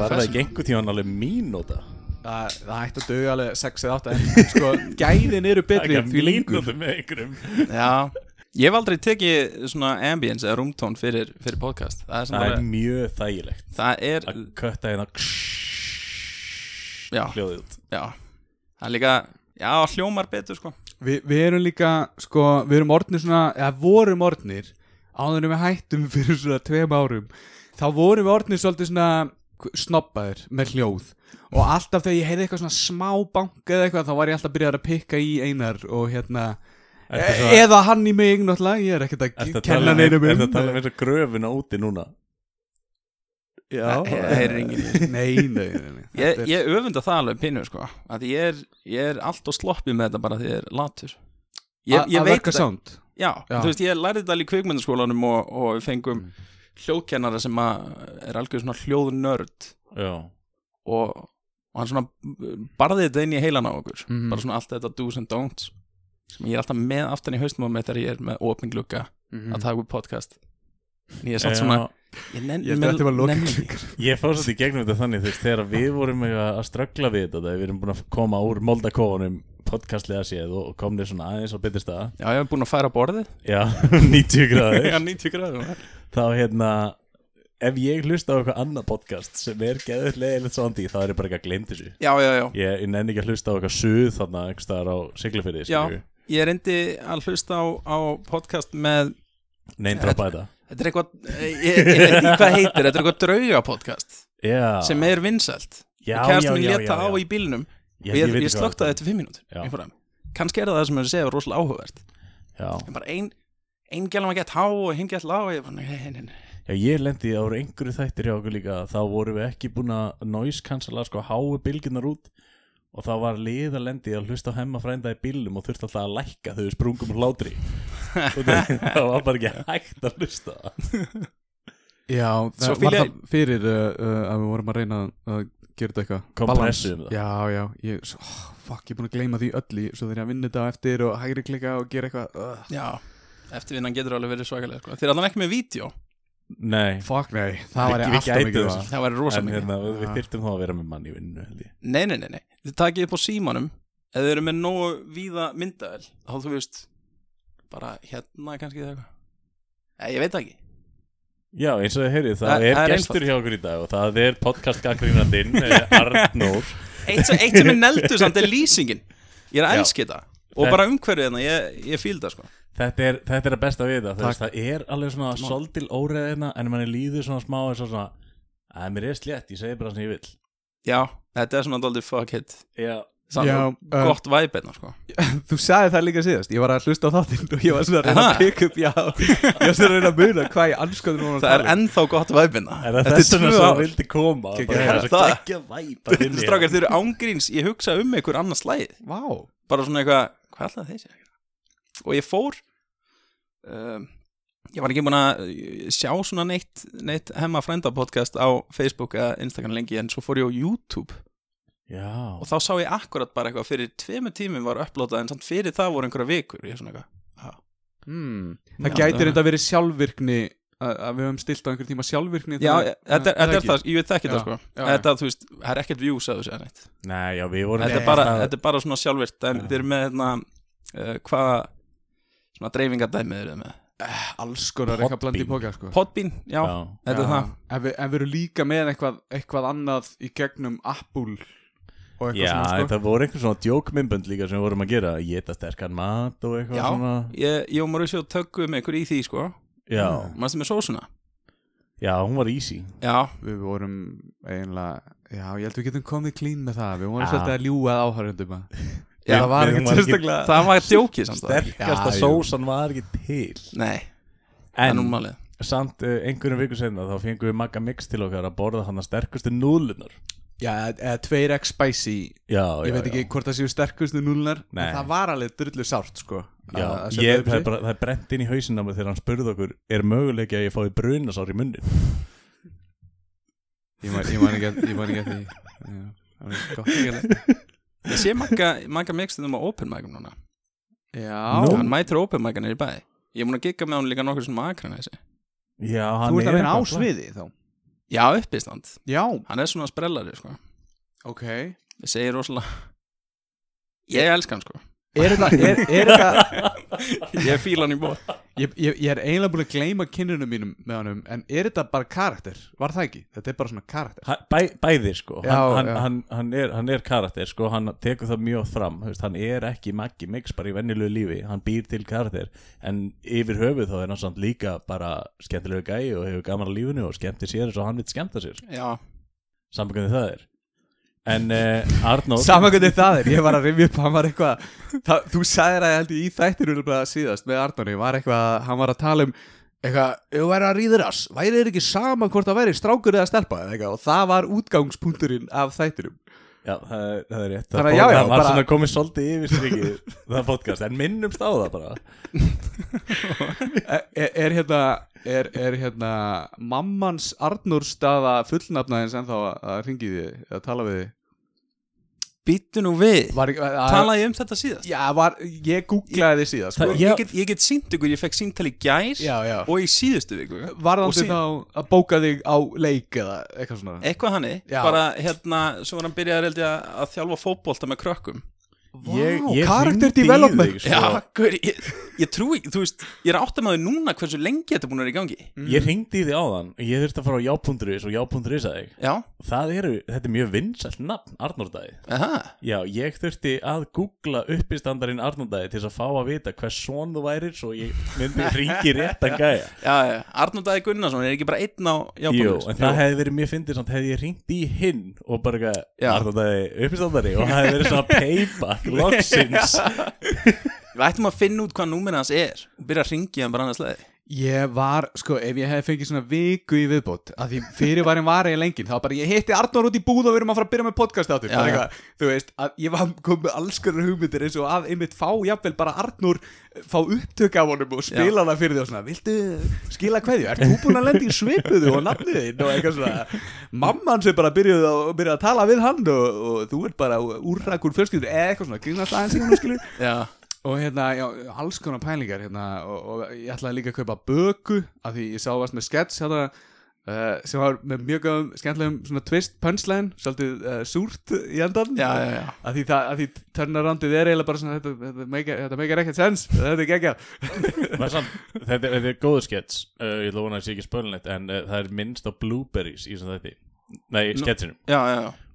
var það ekki einhver tíðan alveg mínúta? Það, það hætti að döga alveg 6 eða 8 en sko, gæðin eru betri Ekki því lengur mínútu með einhverjum. Já, ég hef aldrei tekið svona ambience eða rúmtón fyrir, fyrir podcast. Það er, Það það er mjög þægilegt. Það er að kötta hérna já, hljóðið út. Já. Það er líka, já, hljómar betur sko. Vi, Við erum líka, sko, við erum orðnir svona eða vorum orðnir áður en við hættum fyrir svona tveim árum þá vorum við orðnir svolítið svona snobbaður með hljóð. Og alltaf þegar ég heyrði eitthvað svona smá bank eða eitthvað þá var ég alltaf byrjað að pikka í einar og hérna svo- eða hann í mig náttúrulega, ég er ekkert að að kenna tala um neinum ertu að tala um eins og gröfuna úti núna? Já, Það Nei, nei, nei, nei. Ég, er- ég öfunda það alveg pínu sko. Að ég er, ég er allt og sloppið með þetta bara því ég er latur. Ég, Að- ég að veit verka sound. Já, þú veist, ég lærði þetta alveg í kvikmyndaskólanum og, og við fengum hljóðkennara sem að er algjör svona hljóðnörd. Já. Og, og hann svona barði þetta inn í heilan á okkur. Mhm. bara svona allt þetta do's and don'ts sem ég er alltaf með aftan í haustum á mig þegar ég er með opin glugga Mhm. að taka upp podcast. En ég er samt svona ég, nenn, Ég. Ég fór svolítið gegnum þetta þannig þú veist þegar við vorum eitthvað að ströggla við þetta þegar við erum búin að koma úr moldakófanum podcastlega séð og komnir svona aðeins á betri stað. Já, ég hef búin að færa borðið. Já, 90 gráður. Já, 90 gráður þá hérna ef ég hlusta á eitthvað annað podcast sem er geðið leiðilegt sándi þá er ég bara ekki að glemt þessu. Já, já, já. Ég, ég nenni ekki að hlusta á eitthvað suð þarna einhvers staðar á Siglufyrði Já, ég reyndi að hlusta á, á podcast með neinn droppa þetta Þetta er eitthvað, ég, ég veit ekki hvað heitir Þetta er eitthvað drauga podcast Já, sem er vinsælt já, Kærast mín já, leta já, á já. í bílnum Já, og ég, veit ég hvað slökta það þetta fimm mínútur Já. Ég bara, kannski er það það sem að segja rosalega áhugavert Já. en bara ein, ein gælum að geta há og hinn geta lág og ég bara, nei, nei, nei, nei. Já, ég lendi á einhverju þættir hjá okkur líka þá vorum við ekki búin að noise cancela sko háu bylgjunar út og þá var lið að hlusta á hemma frænda í bílum og þurfti alltaf að lækka við sprungum úr hlátri og það, það var bara ekki hægt að hlusta Já, það var það fyrir uh, uh, að við vorum að reyna að gera þetta eitthvað Kompressu um Balance. það. Já, já, ég, svo, oh, fuck, ég er búin að gleyma því öll í Svo þegar ég að vinna þetta á eftir og hægri klika og gera eitthvað uh, Já, eftirvinnan getur alveg verið svakalega sko. Þeir er allan ekki með vídeo Nei, Fuck, nei, það var Við- alltaf gætum mikið þess. það Það væri rosa en mikið hérna, við, við Já. þyrftum þá að vera með mann í vinnu held ég. Nei, nei, nei, nei. Þið takið upp á símanum. Ef þið eru með nógu víða myndaðel þá þú veist bara hérna kannski eða eitthvað. Nei, ég veit það ekki. Já, eins og þið heyrið, það, Það- er það er gestur hjá okkur í dag og það er podcastgaggrínandinn Arnór. Eitt sem, eitt sem er neldu samt er lýsingin. Ég er að Já. elska þetta Og bara umhverfið hérna, ég, ég fíl það sko. Þetta er, þetta er að besta við það, veist, það er alveg svona soldil óreðina en manni líður svona smá eins og svona að mér er slétt, ég segi bara sem ég vil Já, þetta er svona daldið fuck hit Já, Samt Já, uh, gott væp hérna sko. Þú sagði það líka síðast, ég var að hlusta á þáttinn og ég var svona að reyna að pikka upp, já. Ég var svona að reyna að muna hvað ég anskoðum var að Það er ennþá gott væp hérna. Er það Þetta vegna tvö sem það vildi koma? Það. Er það- geggja væpa inn í Strákar, þið eru ángríns, ég hugsa um einhver annars slæð Vá. Bara svona eitthvað, hvað þessi að gera? Og ég fór um, Ég var ekki búin að uh, sjá svona neitt, neitt hemma frænda podcast á Facebook eða Instagram lengi en svo fór ég á YouTube. Já, og þá sá ég akkurat bara eitthvað fyrir tveimu tímum var upplótað en samt fyrir það voru einhverja vikur. Ég er svona eitthvað hmm. Já, Það gæti það- reynda að vera sjálfvirkni að við höfum stilt á einhver tíma sjálfvirkni Já, það- þetta, það þetta er ekki? það, ég veit ekki það sko. Þetta, þú veist, það er ekkert views að þú segja neitt. Nei, já, við vorum þetta er, bara, það- þetta er bara svona sjálfvirt en þið eru með hérna, uh, hvaða svona dreifingadæmið eru þið með? Alls konar eitthvað blandi í póka sko. Podbean, já, Já. þetta er það. Ef við, ef við erum líka með eitthvað, eitthvað annað í gegnum Apple og eitthvað Já, svona sko. það voru einhver svona djókmyndbönd líka sem við vorum að gera Geta sterkan mat og eitthvað Já, svona. ég, ég og Mauricio tökum einhver í því sko Já, Manstu með sósuna? já, hún var easy. Já, Við vorum eiginlega Já, ég held við getum komið klín með það. Við vorum Já. svolítið að ljúga að áhörundum að Já, Það var ekkert sérstaklega það var djókið samt það? Sterkasta Já, jú. sósan var ekki til. Nei, það er En nú málið samt uh, einhverjum viku senna þá fengum við Magga Mix til okkar að borða hann að sterkustu núðlunar Já, eða 2x spicy. Já, Ég já, veit ekki já. hvort það séu sterkustu núlunar Nei. En það var alveg drullu sárt sko Já, að- að ég, það, er bara, það er brent inn í hausinn á mig þegar hann spurði okkur er möguleiki að ég fái brunasár í munnin Ég man- ég ekki að- ég því. Það var gott Ég sé manga mixtum á open micum núna. Já, Nú. Hann mætir open micum er í bæ. Ég er múin að gigga með hann líka nokkur sem akran þessi Já, þú hann ert að vera á sviði þá Já, uppistand. Já, Hann er svona sprellari, sko. Ok. Ég segir rosalega Ég elska hann, sko Er þetta, er, er þetta Ég fíla hann í bóð ég, ég, ég er eiginlega búin að gleyma kynnunum mínum með honum En er þetta bara karakter? Var það ekki? Þetta er bara svona karakter. Hann- Bæ, bæði sko. Já, hann, hann, já. hann, hann, er, hann er karakter sko. Hann tekur það mjög fram hefst, hann er ekki Maggi Mix bara í vennilegu lífi. Hann býr til karakter. En yfir höfuð þá er hann samt líka bara skemmtilegu gæi og hefur gaman á lífinu og skemmtir sér eins og hann vil skemmta sér. Já, sambangandi það er en uh, Arnór? Sama hvernig það er, ég var að rifja upp Hann var eitthvað, það, þú sagðir að ég held í þættinu bara síðast með Arnóri Var eitthvað, hann var að tala um Eitthvað, ef þú væri að ríður ass Væri þér ekki sama hvort það væri strákur eða stelpa eitthvað, Og það var útgangspunkturinn af þættinum. Já, það, er, það er rétt Þannig það, að já, já, það var bara- svona komið svolítið yfir strikið það podcast en minnumst á það bara. Er, er hérna Er, er hérna mammans Arnór staða fullnafnaðins en þá að, ringi þið að tala við þið býttu nú við. Var, að, Talaði ég um þetta síðast? Já, var, ég googlaði þið síðan sko. Ég get, ég get sínt ykkur, ég fekk síntal í gær Já, já. Og í síðustu viku. Varðandi síðan- þá að bóka þig á leik eða eitthvað svona? Eitthvað hannig, Já. bara hérna Svo var hann byrjaði að- að þjálfa fótbolta með krökkum hringdi í development. þig, sko. Já, gaur, ég, ég trúi, þú veist Ég er áttum að þau núna hversu lengi þetta er búin að vera í gangi. Ég ringdi í því áðan og ég þurfti að fara á já.is og já.is að þig Já, það eru, þetta er mjög vinsælt nafn Arnórdæði Já, ég þurfti að googla uppistandarinn Arnóndæði til þess að fá að vita hvers son þú værir svo ég myndi ringi rétt að gæja. Já, já, Arnór Dæði Gunnarsson er ekki bara einn á Jú, jábúlis en það hefði verið mjög fyndið hefði ég ringt í hinn og bara Arnóndæði uppistandari og það hefði verið svona payback loksins. Við ættum að finna út hvað númerið hans er. Og byrja að ringja hann bara annars leði Ég var, sko, ef ég hef fengið svona viku í viðbót að því fyrirvarin var ég lengin þá bara ég hitti Arnór út í búð og við erum að fara að byrja með podcast áttur þú veist, að ég var komið alls konar hugmyndir eins og að einmitt fá jafnvel bara Arnór fá upptök af honum og spila hana fyrir því og svona, viltu skila kveðju, ert þú búin að lenda í svipuðu og nafnið þinn og eitthvað svona. Mamman sem bara byrjuði að, byrjuði að tala við hann og, og þú ert bara úrrakur fjölskyldur eða eitthvað svona, og hérna, já, alls konar pælingar hérna, og, og ég ætlaði líka að kaupa böku af því ég sá varst með skets hérna, uh, sem var með mjög góðum skemmtilegum svona twist punchline svolítið uh, súrt í endan já, já, já. af því, það, því turnaroundið er eiginlega bara svona þetta, þetta, þetta meikar ekkert sens þetta er samt, þetta, er- þetta er góður skets uh, ég ætla að að það sé ekki spölunett en það er minnst á blueberries í þessum þætti. Nei, sketsinum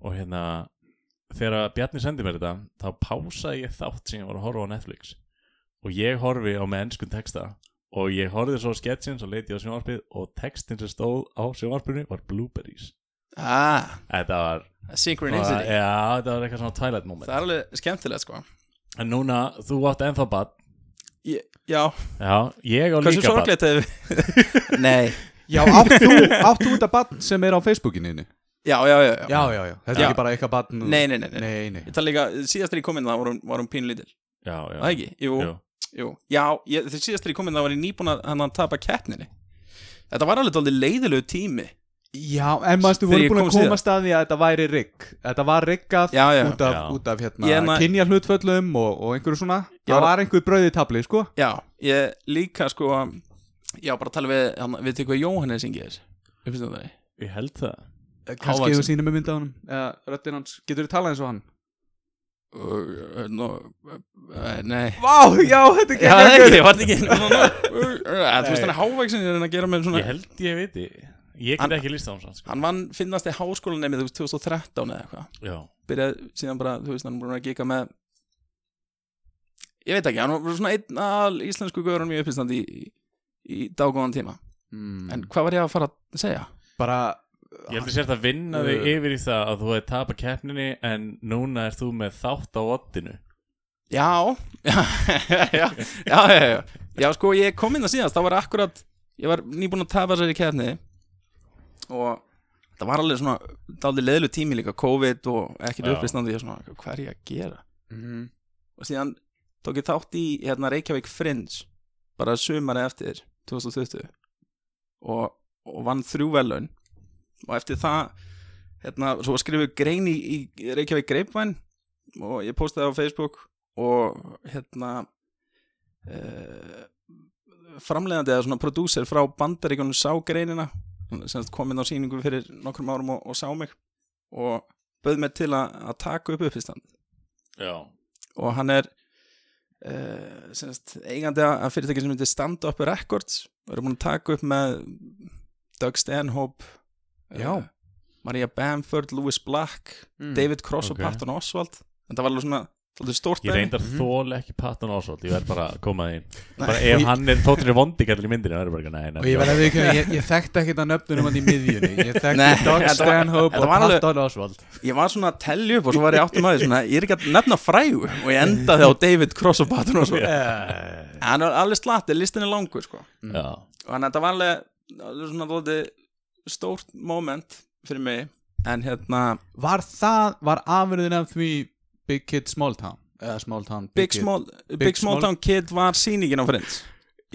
og hérna þegar Bjarni sendi mér þetta þá pásaði ég þátt sem ég var að horfa á Netflix. Og ég horfi á með ennskun texta. Og ég horfði svo á sketsin svo leiti á sjónvarpið og textin sem stóð á sjónvarpinu var blueberries. Ah, þetta var synchronicity já, þetta var eitthvað svona Twilight moment. Það er alveg skemmtilegt sko. En núna, þú átt ennþá bad ég, Já, já, ég á hversu líka bad sorglegt hefur Nei, já, átt þú, átt þú þetta bann sem er á Facebookinu þínu? Já, já, já, já. já, já, já, þetta Já. er ekki bara eitthvað bann Nei, nei, nei, nei. nei, nei. Ég tala líka, síðast þegar ég kom inn það var hún, var hún pínlítil já, já, Það ekki? Jú, Jú. jú. Já, ég, þegar síðast þegar ég kom inn það var ég nýbúin að hann að tapa keppninni Þetta var alveg aldrei leiðilegu tími Já, en maður stu Þegar voru ég búin kom að koma staði að þetta væri rigg Þetta var riggað Já, já. út af, Já. út af hérna, Ég na- kynja hlutföllum og, og einhverju svona Já. Það var einhver brauði tabli, sko Já, ég líka sko Já, bara tala við, hann, við tekum Jóhannes Ingiðis Við finnst það ég held það Kannski Hávaxinn. þú sýnir með mynda á honum eða röddinn hans, getur þú talað eins og hann? uh, no, uh, Nei Vá, já, þetta það ekki, var þetta ekki Þú veist hann er hávæksin er hann að gera með svona ég held ég viti ég Hann- get ekki lista á hans sko. Hann vann finnast í háskólanemi þú veist 2013 eða eitthvað já, Byrjaði síðan bara, þú veist hann er búin að gika með Ég veit ekki, hann var svona einn al íslensku gauðurum í uppistandi í, í dágóðan tíma mm. En hvað var ég að fara að segja? Bara Ég held að sért að vinna þig Uh. yfir í það að þú hefði tapað keppninni en núna er þú með þátt á oddinu. Já, já, já, já, já, já, já, sko ég kom inn að síðast, þá var akkurat, ég var nýbúin að tapa sér í kefni og það var alveg svona dálítið leðlu tími líka, COVID og ekkert Já. uppistandi ég svona, hvað er ég að gera? Mhm. og síðan tók ég þátt í hérna Reykjavík Fringe bara sumari eftir 2020 og, og vann þrjú velun og eftir það hérna, svo skrifu grein í, í Reykjavík Greipvæn og ég postaði á Facebook og hérna uh, framleiðandi eða svona prodúser frá bandaríkunum sá greinina. Sem kom inn á sýningu fyrir nokkrum árum og, og sá mig og bauð mig til að, að taka upp uppistand. Já, og hann er uh, semst, eigandi að fyrirtæki sem heitir Stand Up Records. Og eru búin að taka upp með Doug Stanhope Já. Maria Bamford, Louis Black Mm. David Cross Ok. og Patton Oswald en það var alveg svona ég reyndar þól ekki Patton Oswald Ég verð bara að koma inn bara, Ef hann er tóttir vondi kallir í myndinu Það bara, nei, nei, Og ég verði að við ég, ég þekkti ekkert að nöfnunum hann í miðjunni. Ég Nei, þekkti Doug var- Stanhope og var alveg- Patton Oswald ég var svona að tellja upp og svo var ég áttum að því svona, ég er ekki að nefna frægu. Og ég endaði á David Cross og Patton Oswald Eh, hann er alveg slatti, listin er langur sko. Já, og þannig að þetta var alveg, alveg svona dálítið stórt moment fyrir mig en hérna Var það, var afurðin af því Big Kid Small Town? Eða Small Town Big, Kid? Small, Big, Big Small Town Kid var sýningin á Friends.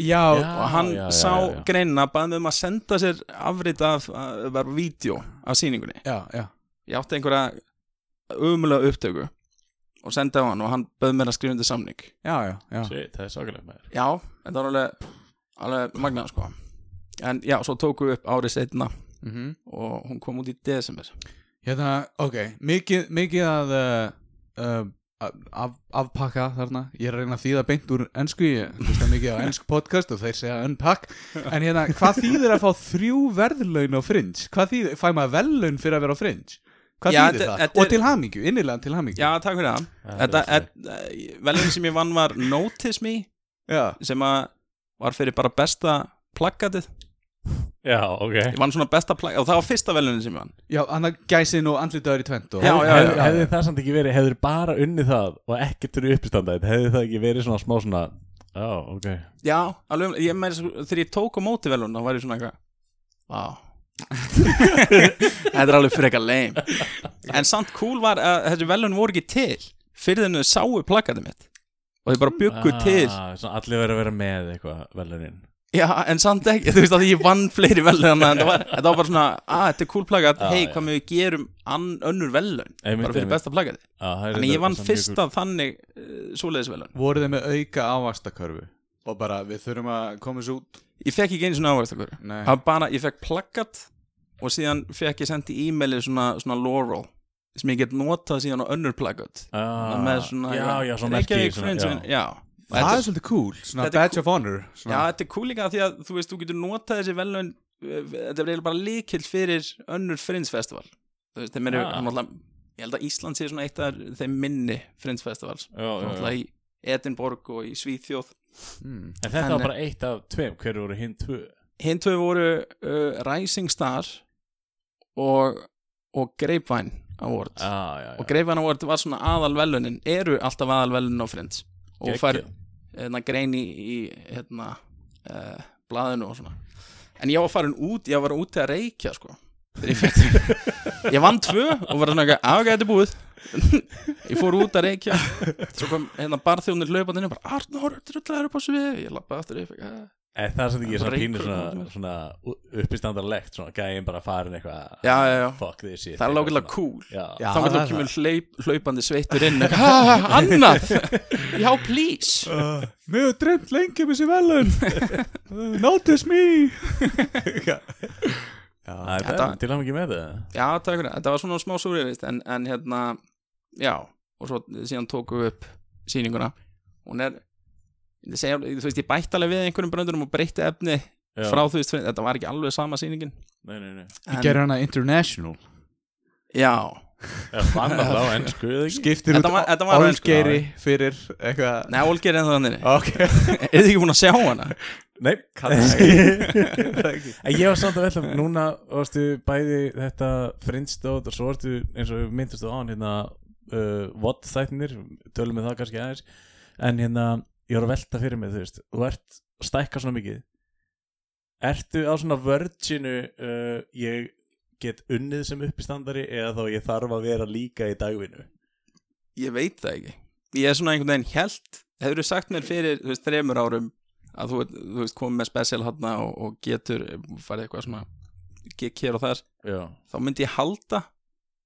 Já, Já. og hann já, já, sá já, já. greinina mig um að senda sér afrit af að vera vídeo af sýningunni. Já, já. Ég átti einhverja umulega upptöku og senda á hann og hann bauð mér að skrifa undir samning. Já, já, já. Shit, það er svakalegt með já, en það var alveg alveg magnað sko en já, svo tóku við upp árið setna mm og hún kom út í desember Hérna, ok, mikið, mikið að uh, uh, af, afpakka þarna Ég er að reyna að þýða beint úr ennsku Ég hlusta mikið á ennsk podcast og þeir segja unpack En hérna, hvað þýðir að fá þrjú verðlaun á Fringe? Hvað þýðir, fæ maður verðlaun fyrir að vera á Fringe? Hvað Já, þýðir það? Og til hamingju, innilega til hamingju já, takk fyrir það þetta, velin sem ég vann var Notice Me já. sem að var fyrir bara besta plaggatið Já, ok. Ég vann svona besta plaggatið og það var fyrsta velunin sem ég vann. Já, hann að gæsin og andlitaður í tvent og... Já, já, Hefði já. hefði það samt ekki verið Hefði bara unnið það og ekkert fyrir uppistandað Hefði það ekki verið svona smá svona Já, ok. Já, alveg, ég með þegar ég tók á móti velun þá var ég svona eitthvað vá. Þetta er alveg eitthvað leim en samt cool var að þessi velun voru ekki til fyrir þennu sáu plaggatið mitt. Og þið bara byggu til. ah, svona Allir verið að vera með eitthvað velunin Já, en samt ekki, þú veist að ég vann fleiri velun en það var, þetta var bara svona að þetta er cool plagat, Já, hei, já. hvað með við gerum önnur velun, Einmitt, bara fyrir einmitt. besta plagati ah, Þannig ég vann fyrsta þannig uh, svoleiðis velun Voru þeir með auka ávastakörfu Og bara, við þurfum að koma þessu út? Ég fekk ekki einu svona ávægstakur Nei. Það var bara, ég fekk plakat og síðan fekk ég sendi e-maili svona, svona laurel sem ég get notað síðan á önnur plakat ah, með svona Já, já, svona merki Reykjavík svona, Friends, já. já. Það þetta- er svolítið cool, svona badge of honor Já, svona. þetta er cool líka því að þú veist, þú getur notað þessi velun þetta er bara líkill fyrir önnur Friends Festival þú veist, þeim eru, Ah. alltaf ég held að Ísland sé svona eitt af þeim minni Friends Festivals, Já, já, já. alltaf í Edinborg og í Svíþjóð mm. En þetta En- var bara eitt af tveim Hver voru hinn tvö? hinn tvö voru uh, Rising Star og, og Grapevine Award ah, já, já. og Grapevine Award var svona aðal velunin eru alltaf aðal velunin á Friends og fær hérna, grein í, í hérna, uh, blaðinu og svona. En ég var farin út, ég var út til að reykja sko. Ég, ég vann tvö og var svona eitthvað, "Á, ok, þetta er búið. Ég fór út að reykja. Svo kom hérna barþjónir hlaupandi inn og bara, Arnór, drullar upp á svið ég lappaði aftur upp eitthvað, En það er samt ekki svona pínu svona, svona uppistandarlegt Svona gæðin bara farin eitthvað já, já, já. Fuck this shit það er lókilega cool. Já, Já, þá getur það þú kemur hlaup, hlaupandi sveittur inn ha, annað, já please. Uh, Mér hefur dreymt lengi um þessi velun uh, Notice me. Já, Það er Þetta- þetta til að mikið með það. Já, takk fyrir, þetta var svona smá súrið en, en hérna, já og svo síðan tóku við upp sýninguna. Hún er segja, þú veist, ég bætti alveg við einhverjum bröndurum og breytti efni Já. frá þú veist, þetta var ekki alveg sama sýningin. Nei, nei, nei. Ég en, gerir hana international. Já, Já, fann það á ennsku eða ekki? Skiptir Þetta út var- þetta var á ensku, Olgeiri fyrir eitthvað Nei, Olger er ennþá þannig. Ok. Er þið ekki búin að sjá hana? Nei. En ég var samt að velta Núna varstu bæði þetta Friendstótt og svo varstu eins og myndist á hann hérna uh, Vott þættinir, tölum við það kannski aðeins. En hérna, ég var að velta fyrir mig Þú veist, þú ert stækka svona mikið. Ertu á svona vörginu uh, Ég get unnið sem uppistandari eða þá ég þarf að vera líka í dagvinnu? Ég veit það ekki. Ég er svona einhvern veginn held Hefur þú sagt mér fyrir, þú veist, þremur árum að þú, þú veist, komið með special hana og, og getur farið eitthvað svona gekk hér og þar Já, þá myndi ég halda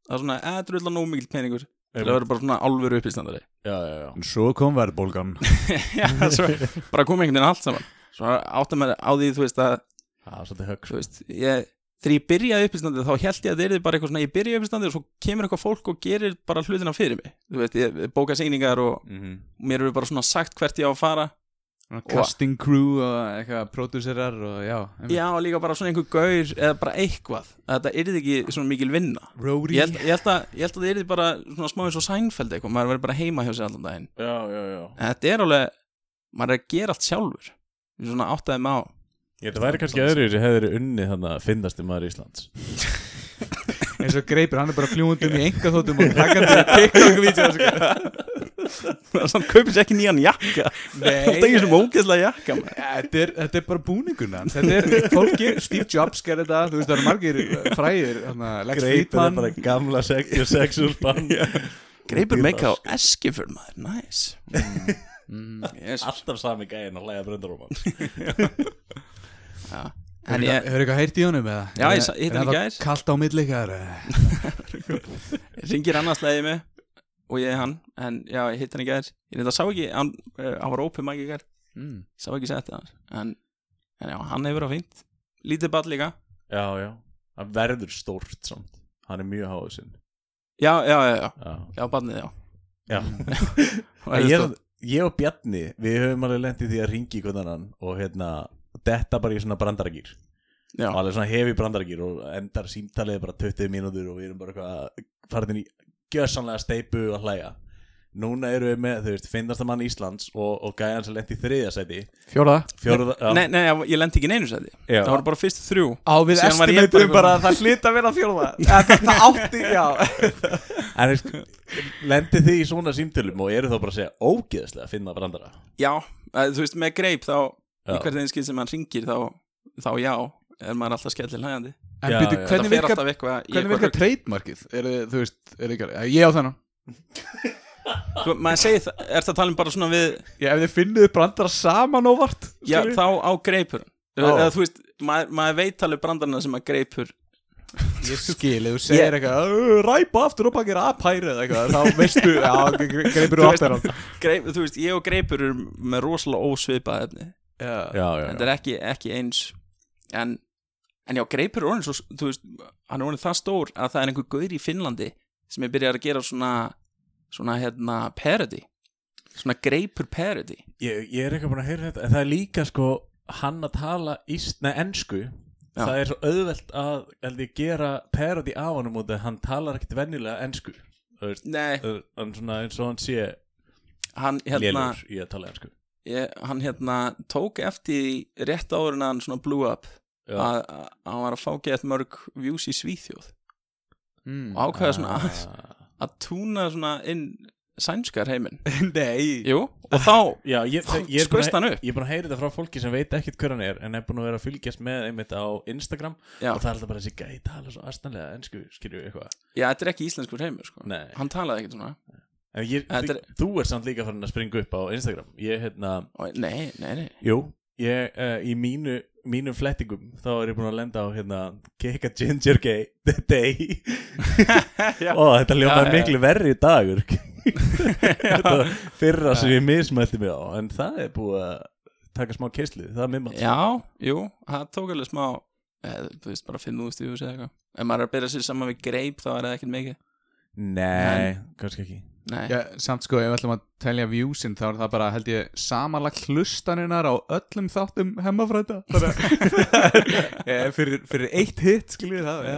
að svona, eða þetta er alltaf nóg mikil peningur til Einmitt. að vera bara svona alvöru uppistandari já, já, já. En svo kom verðbólgan Já, svo bara komið einhvern veginn allt saman Svo áttum maður á því, þú veist, að Það er svolítið högg þú veist, ég, þegar ég byrjaði uppistandið þá held ég að það er bara eitthvað svona, ég byrjaði uppistandið og svo kemur eitthvað fólk og gerir bara hlutina fyrir mig þú veist, ég bóka sýningar og mm -hmm. mér eru bara svona sagt hvert ég á að fara Casting crew og eitthvað Producerar og já einmitt. Já, og líka bara svona einhver gaur eða bara eitthvað, að þetta yrði ekki svona mikil vinna. Rory. Ég held, ég, held að, ég held að það yrði bara svona smá eins og sænfeld eitthvað, maður verður bara heima hjá sér allan daginn. Já, já, já. En þetta er alveg, maður er að gera allt sjálfur. Svona áttaði held að væri kannski öðru sem hefur unnið þannig að finnast í maður Íslands eins og greipur, hann er bara fljúundum í enga þóttum og takkandi TikTok-vídeó sko. það er svona, kaupir sér ekki nýjan jakka. Það er ekki sem ógeðslega jakka þetta, er, þetta er bara búninguna þetta er fólki, Steve Jobs gerði þetta þú veist það eru margir uh, fræðir hana, Lex Greipur er bara gamla sexual bann greipur meika á eskifur maður, næs mm. yes. Alltaf sami gæðin að hlæða bröndaróma ja. Hefur en ég, eitthvað heyrt í honum eða? Já, ég Er- er hann í það gær. Kalt á milli ykkar ringir annars leiði mig og ég hann, en já, ég hitt hann í gær. Ég reynda sá ekki, hann, uh, hann var mic í gær. Mm. sá ekki sett það en, en já, hann hefur verið á fínt. Lítið ball líka. Já, já. Hann verður stórt samt. Hann er mjög háður sinn já, já, já, já, Já, já, ballið, já. Já. Ég, ég og Bjarni Við höfum alveg lent í því að ringi í hvernig annan Og hérna Detta bara í svona brandaragýr já, Og alveg svona hefi brandaragýr Og endar símtalið bara 20 mínútur Og við erum bara eitthvað Farðin í gjössanlega steipu og hlæja. Núna eru við með, þú veist, finnasta mann Íslands Og, og gæjan sem lent í þriðja seti Fjóraða Fjóruða já, nei, nei, ég lendi ekki í neinu sæti. Já. það voru bara fyrst þrjú. Á við estimatum bara að það hlýta að vera fjóraða Það átti, já. En veist, lendi þið í svona símtölum Og eru þá bara að segja ógeðslega að finna brandara? Já, að, þú veist, með greip þá. Í hvert einskil sem hann ringir þá, þá já, er maður alltaf skellir hlægandi En Já, byrju, já. hvernig eitthvað eitthvað trademarkið? Er þið, þú veist, er þið ekki Ég á þennan. Sko, maður segir það, er það talin bara svona við Ég ef þið finnið brandara saman óvart já, skilurðu? þá á greipur. Eða þú veist, maður, maður veit alveg brandarna sem að greipur. Ég skil, ef þú segir eitthvað "Ö, Ræpa aftur og bakir apæri eða eitthvað Þá veistu, já, gre- greipur veist- aftur þú veist, ég og greipur er með rosalega ósvipað efni Já, Já, já, þetta er ekki, ekki eins. En, en já, greipur er orðin svo, þú veist, hann er orðin það stór að það er einhver gaur í Finnlandi sem er byrjað að gera svona svona hérna parody. Svona greipur parody. Ég, ég er eitthvað búin að heyra þetta En það er líka sko Hann að tala íst, nei, ensku. Já. Það er svo auðvelt að ég, gera parody af honum út Hann talar ensku. Þú veist, nei, það hann svona eins og hann sé hann hérna lélur í að tala ensku ég, hann hérna tók eftir rétt áður en hann svona blew up að að hann var að fá gett mörg views í Svíþjóð. Mm. og ákveða svona að, Ah. að túna svona inn sænskar heiminn. Nei. Jú, og þá Já, ég, það, ég, að, hann upp? ég er búin að heyra þetta frá fólki sem veit ekkit hver hann er en er búin að vera að fylgjast með einmitt á Instagram. Já, og það er alltaf bara þessi gæi tala svo astanlega ensku, skilju eitthvað. Já þetta er ekki íslenskur heimur sko. Nei, Hann talaði ekkert svona. En ég, er- þú ert samt líka farin að springa upp á Instagram. Ég, hérna, og, Nei, nei, nei. Jú ég, uh, í mínu mínum flettingum þá er ég búin að lenda á hérna Keka Ginger Gay Day. Og þetta ljómaði Já, já. miklu verri dagur fyrra sem ég mismælti mig á en það er búið að taka smá keislu, það er mimmans Já, jú, það tók alveg smá eða, Þú veist, bara fimm úr stífus eða eitthvað. Ef maður er að byrja sér saman við greip þá er það ekkert mikið. Nei, kannski ekki Já, samt sko, ef við ætlum að telja viewsin þá er það bara, held ég, samanlagt hlustaninnar á öllum þáttum hemmafræta fyrir, fyrir, fyrir eitt hit, skiljið það já.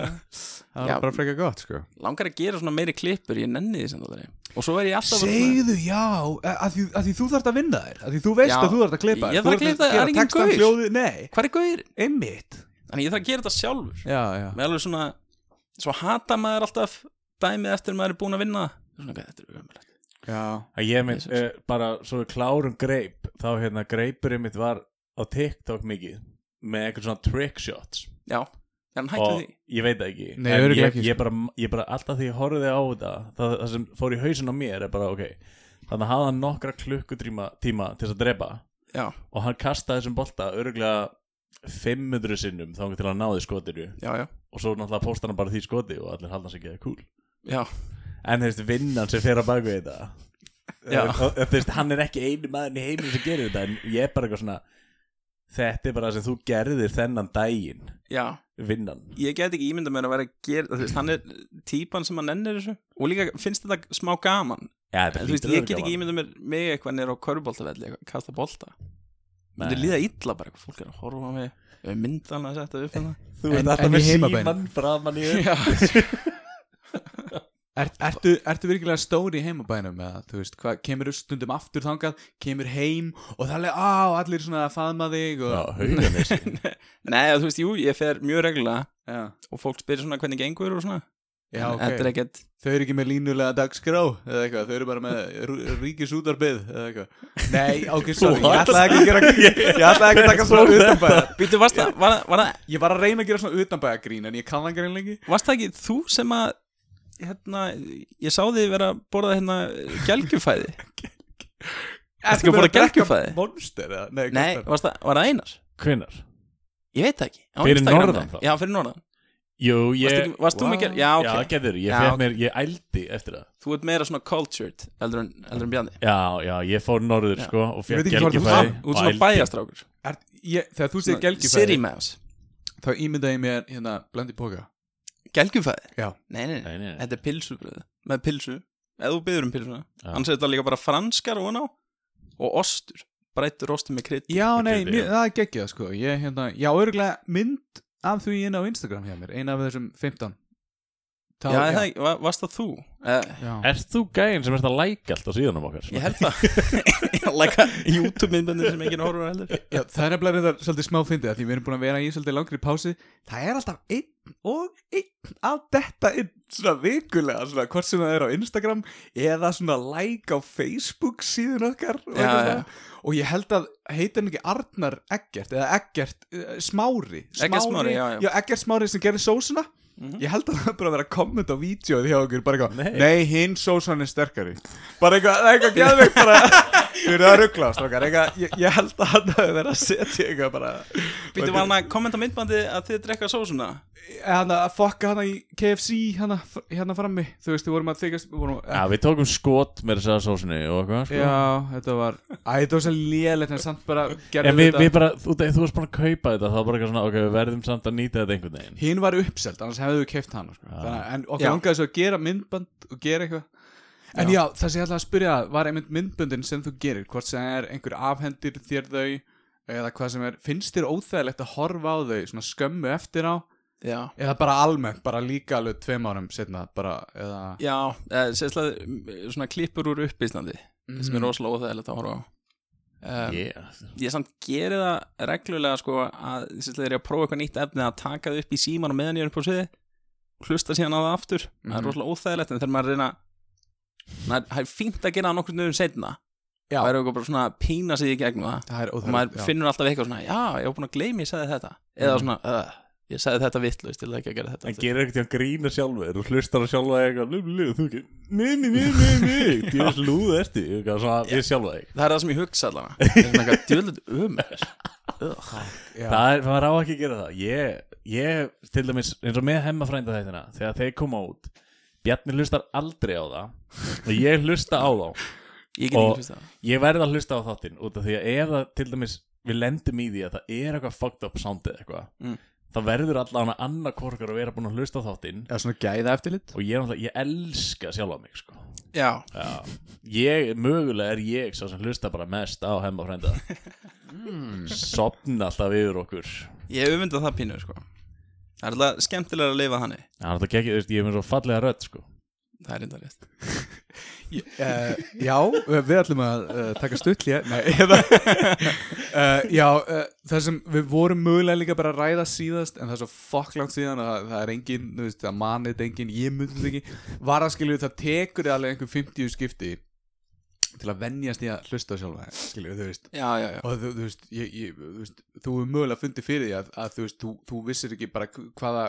það var bara frekar gott, sko. Langar að gera svona meiri klippur Ég nenni því sem það er Og svo er ég alltaf Segðu já, að því, að því þú þarft að vinna þér að því þú veist Já, að þú þarft að klippa ég Þú þarf að klippa, það er enginn Nei, Hvað er gauðir? einmitt. Þannig ég þarf að gera þetta sjálfur. Já, já. Með alveg svona Svo hata maður alltaf dæmið eftir maður er búin að vinna Svona, "Hvað, Þetta er Já, að ég mynd, uh, bara svo við klárum greip þá hérna greipurinn mitt var á TikTok mikið með eitthvað svona trick shots. Já, Er hann hættur og því? ég veit það ekki. Nei, En örugglega ég, ekki, sko. ég, bara, ég bara alltaf því ég horfði á þetta það, það sem fór í hausin á mér er bara ok þannig að hafa hann nokkra klukkutíma tíma til þess að drepa. Já, og hann kastaði þessum bolta örgulega 500 sinnum þá til að náði skotinu. Já, já, og svo náttúrulega pósta hann bara því skoti og allir halda sig ekki að cool. Já en þú veist vinnan sem fer að baka við þetta. Já. þú veist hann er ekki einu maður í heiminn sem gerir þetta en ég er bara eitthvað svona þetta er bara það sem þú gerðir þennan daginn. Já, vinnan. Ég get ekki ímynda mér að vera að gera þú veist, hann er típan sem hann ennir þessu. Og líka finnst þetta smá gaman? Ja, en, þú veist, ég get ekki ímynda mér mig eitthvað nýr á körubóltavelli, eitthvað, kasta bolta. Þetta líða illa bara, fólk er að horfa á mig ég hef myndan að setja upp hérna. Þú En- veist alltaf en í með heimabænum? síman framan í þér. Já, Er, ertu, ertu virkilega stóri í heimabænum eða, þú veist, hvað, kemur stundum aftur þangað, kemur heim og það er alveg, á, allir svona að faðma þig og, Já, hauganesi nei, þú veist, jú, ég fer mjög reglulega og fólk spyrir svona hvernig gengur og svona. Já, En er ok ekkert Þau eru ekki með línulega dagskrá eða eitthvað, þau eru bara með ríkisútarbið eða eitthvað. Nei, ok, sorry, ég ætlaði ekki að gera Ég ætlaði ekki að taka svona utanbæða Býtu, varst það, var, það, Ég var að reyna að gera svona utanbæða grín en ég kann það grín lengi varst það ekki þú sem að hérna, ég sá þig vera að borða hérna gelgjufæði ekki að borða gelgjufæði? Monster eða? Nei, Nei, það, var það einar? Hvenær? Ég veit það ekki Á Fyrir norðan þá? Já, fyrir norðan Jú, ég varst þú gel- Já, ok. Já, getur, ég ok. mér, ég ældi eftir það Þú ert meira svona cultured eldur en, eldur en Bjarni Já, já, ég fór norður, Já. sko og þú gelgjufæði Þú ert svona bæjastrákur Er, ég, þegar þú segir City gelgjufæði Mouse þá ímyndaði ég mér hérna blandi póka Gelgjufæði? Já. Nei, nei, nei, Nei, þetta er pilsubröð Með pilsu Ef þú byður um pilsuna Já. Annars er þetta líka bara franskar og á Og ostur Brættur ostur með krydd Já, nei, kryddi, mér, já. það er geggjað sko ég, hérna, Já, örgulega mynd af því inn á Instagram hjá mér Eina af þessum 15 Þá, Já, já. Það, var, varst það þú? Eh, já. Ert þú gæinn sem ert að læka allt á síðanum okkar? Ég held það læka YouTube-myndböndin sem enginn horfur heldur Já, það er nefnilega reyndar svolítið smá fyndið af Því við erum búin að vera í svolítið langri pási Það er alltaf einn og einn að detta inn svona vikulega svona, hvort sem það er á Instagram eða svona like á Facebook síðan okkar og, Já, og ég held að heita hann ekki Arnar Eggert eða Eggert uh, Smári Eggert Smári, já, já. Eggert Smári sem gerir sósuna Mhm. Ég held að það bara vera að kommenta á vídjóið hjá okkur bara eitthvað, Nei. nei, hinn sósan er sterkari bara eitthvað, eitthvað geðveikt bara, þú eru að ruggla strókar, ég, ég held að hann hafi verið að setja eitthvað bara Býttu var hann að kommenta myndbandi að þið drekka sósuna? Hann að fokka hann í KFC hann hérna frammi, þú veist, við vorum að þykast vorum, Já, við tókum skot með þess að sósunni og eitthvað, sko. Já, þetta var æ, þetta var svo lélegt en samt bara gerðum við, þetta. við bara, þú, þú varst bara að kaupa þetta þá bara eitthvað svona, ok, við verðum samt að nýta þetta einhvern veginn. Hinn var uppselt, annars hefðu við keift hann sko. Þannig, að- en okkur langaði svo að gera myndband og gera eitthvað en já, það sem ég ætla að spyrja var einmitt myndböndin sem þú gerir hvort sem er einhver afhendir þér þau eða hvað sem er, finnst þér óþægilegt að horfa á þau svona skömmu eftir á Já eða bara almennt, bara líka alveg tveim árum setna, bara, eða Já, eh, sérslega mm, svona klippur úr uppíslandi sem Mhm. er rosalega óþægilegt að horfa á um, yeah. Ég samt geri það reglulega sko að er ég prófa eitthvað nýtt efni að taka það upp í síman og meðan ég er upp á sviði hlusta síðan á það aftur það er Mhm. rosalega óþægilegt en þegar maður reyna það er- það er fínt að gera það nokkur nöðum setna Já. það er eitthvað bara svona að pína sig í gegnum það. Það er og maður já. finnur alltaf eitthvað svona já, ég var búin að gleyma ég sagði þetta. Eða svona, uh, ég sagði þetta vitlaust til það ekki að gera þetta. En gerir ekkert að grína sjálfur og hlustar að sjálfa eitthvað þú Nei, nei, nei, nei, nei Þú. Slúð ertu Eitthvað svona við sjálfa þig. Það er það sem ég hugsa allavega. Það eitthvað maður á ekki að gera það. Ég, ég, til dæmis, eins og með hemmafrænda þættina Þegar þeir koma út Bjarni hlustar aldrei á það Og ég hlusta á þá. Ég get Og- Ég verð að hlusta á þáttinn Út af því að ef það, til dæmis, við lendum í því að það er eitthvað fucked up soundið eitthvað Mm. Það verður allan að annað korkar að vera búin að hlusta á þáttinn. Já, svona gæða eftirlit. Og ég, er ég elska sjálfa mig, sko. Já, Já, ég, mögulega er ég svo sem hlusta bara mest á hemma frænda Sopna alltaf yfir okkur. Ég hef það pínu sko. Það er alltaf skemmtilega að lifa þannig. Það er alltaf ekki, ég er með svo fallega rödd sko það er enda rétt. Uh, Já, við ætlum að uh, taka stutt hér. Nei, eða uh, Já, það sem við vorum mögulega líka bara að ræða síðast en það er svo fokklangt síðan að það er engin, þú veist, það manið engin, ég myndi þetta ekki. Var að skilju það tekur alveg einhver 50 skipti til að venjast í að hlusta sjálfa skilju, þú veist. Já, já, já, og þú, þú veist, ég, ég, þú veist þú er mögulega fundið fyrir því að, að þú veist þú, þú vissir ekki bara hvaða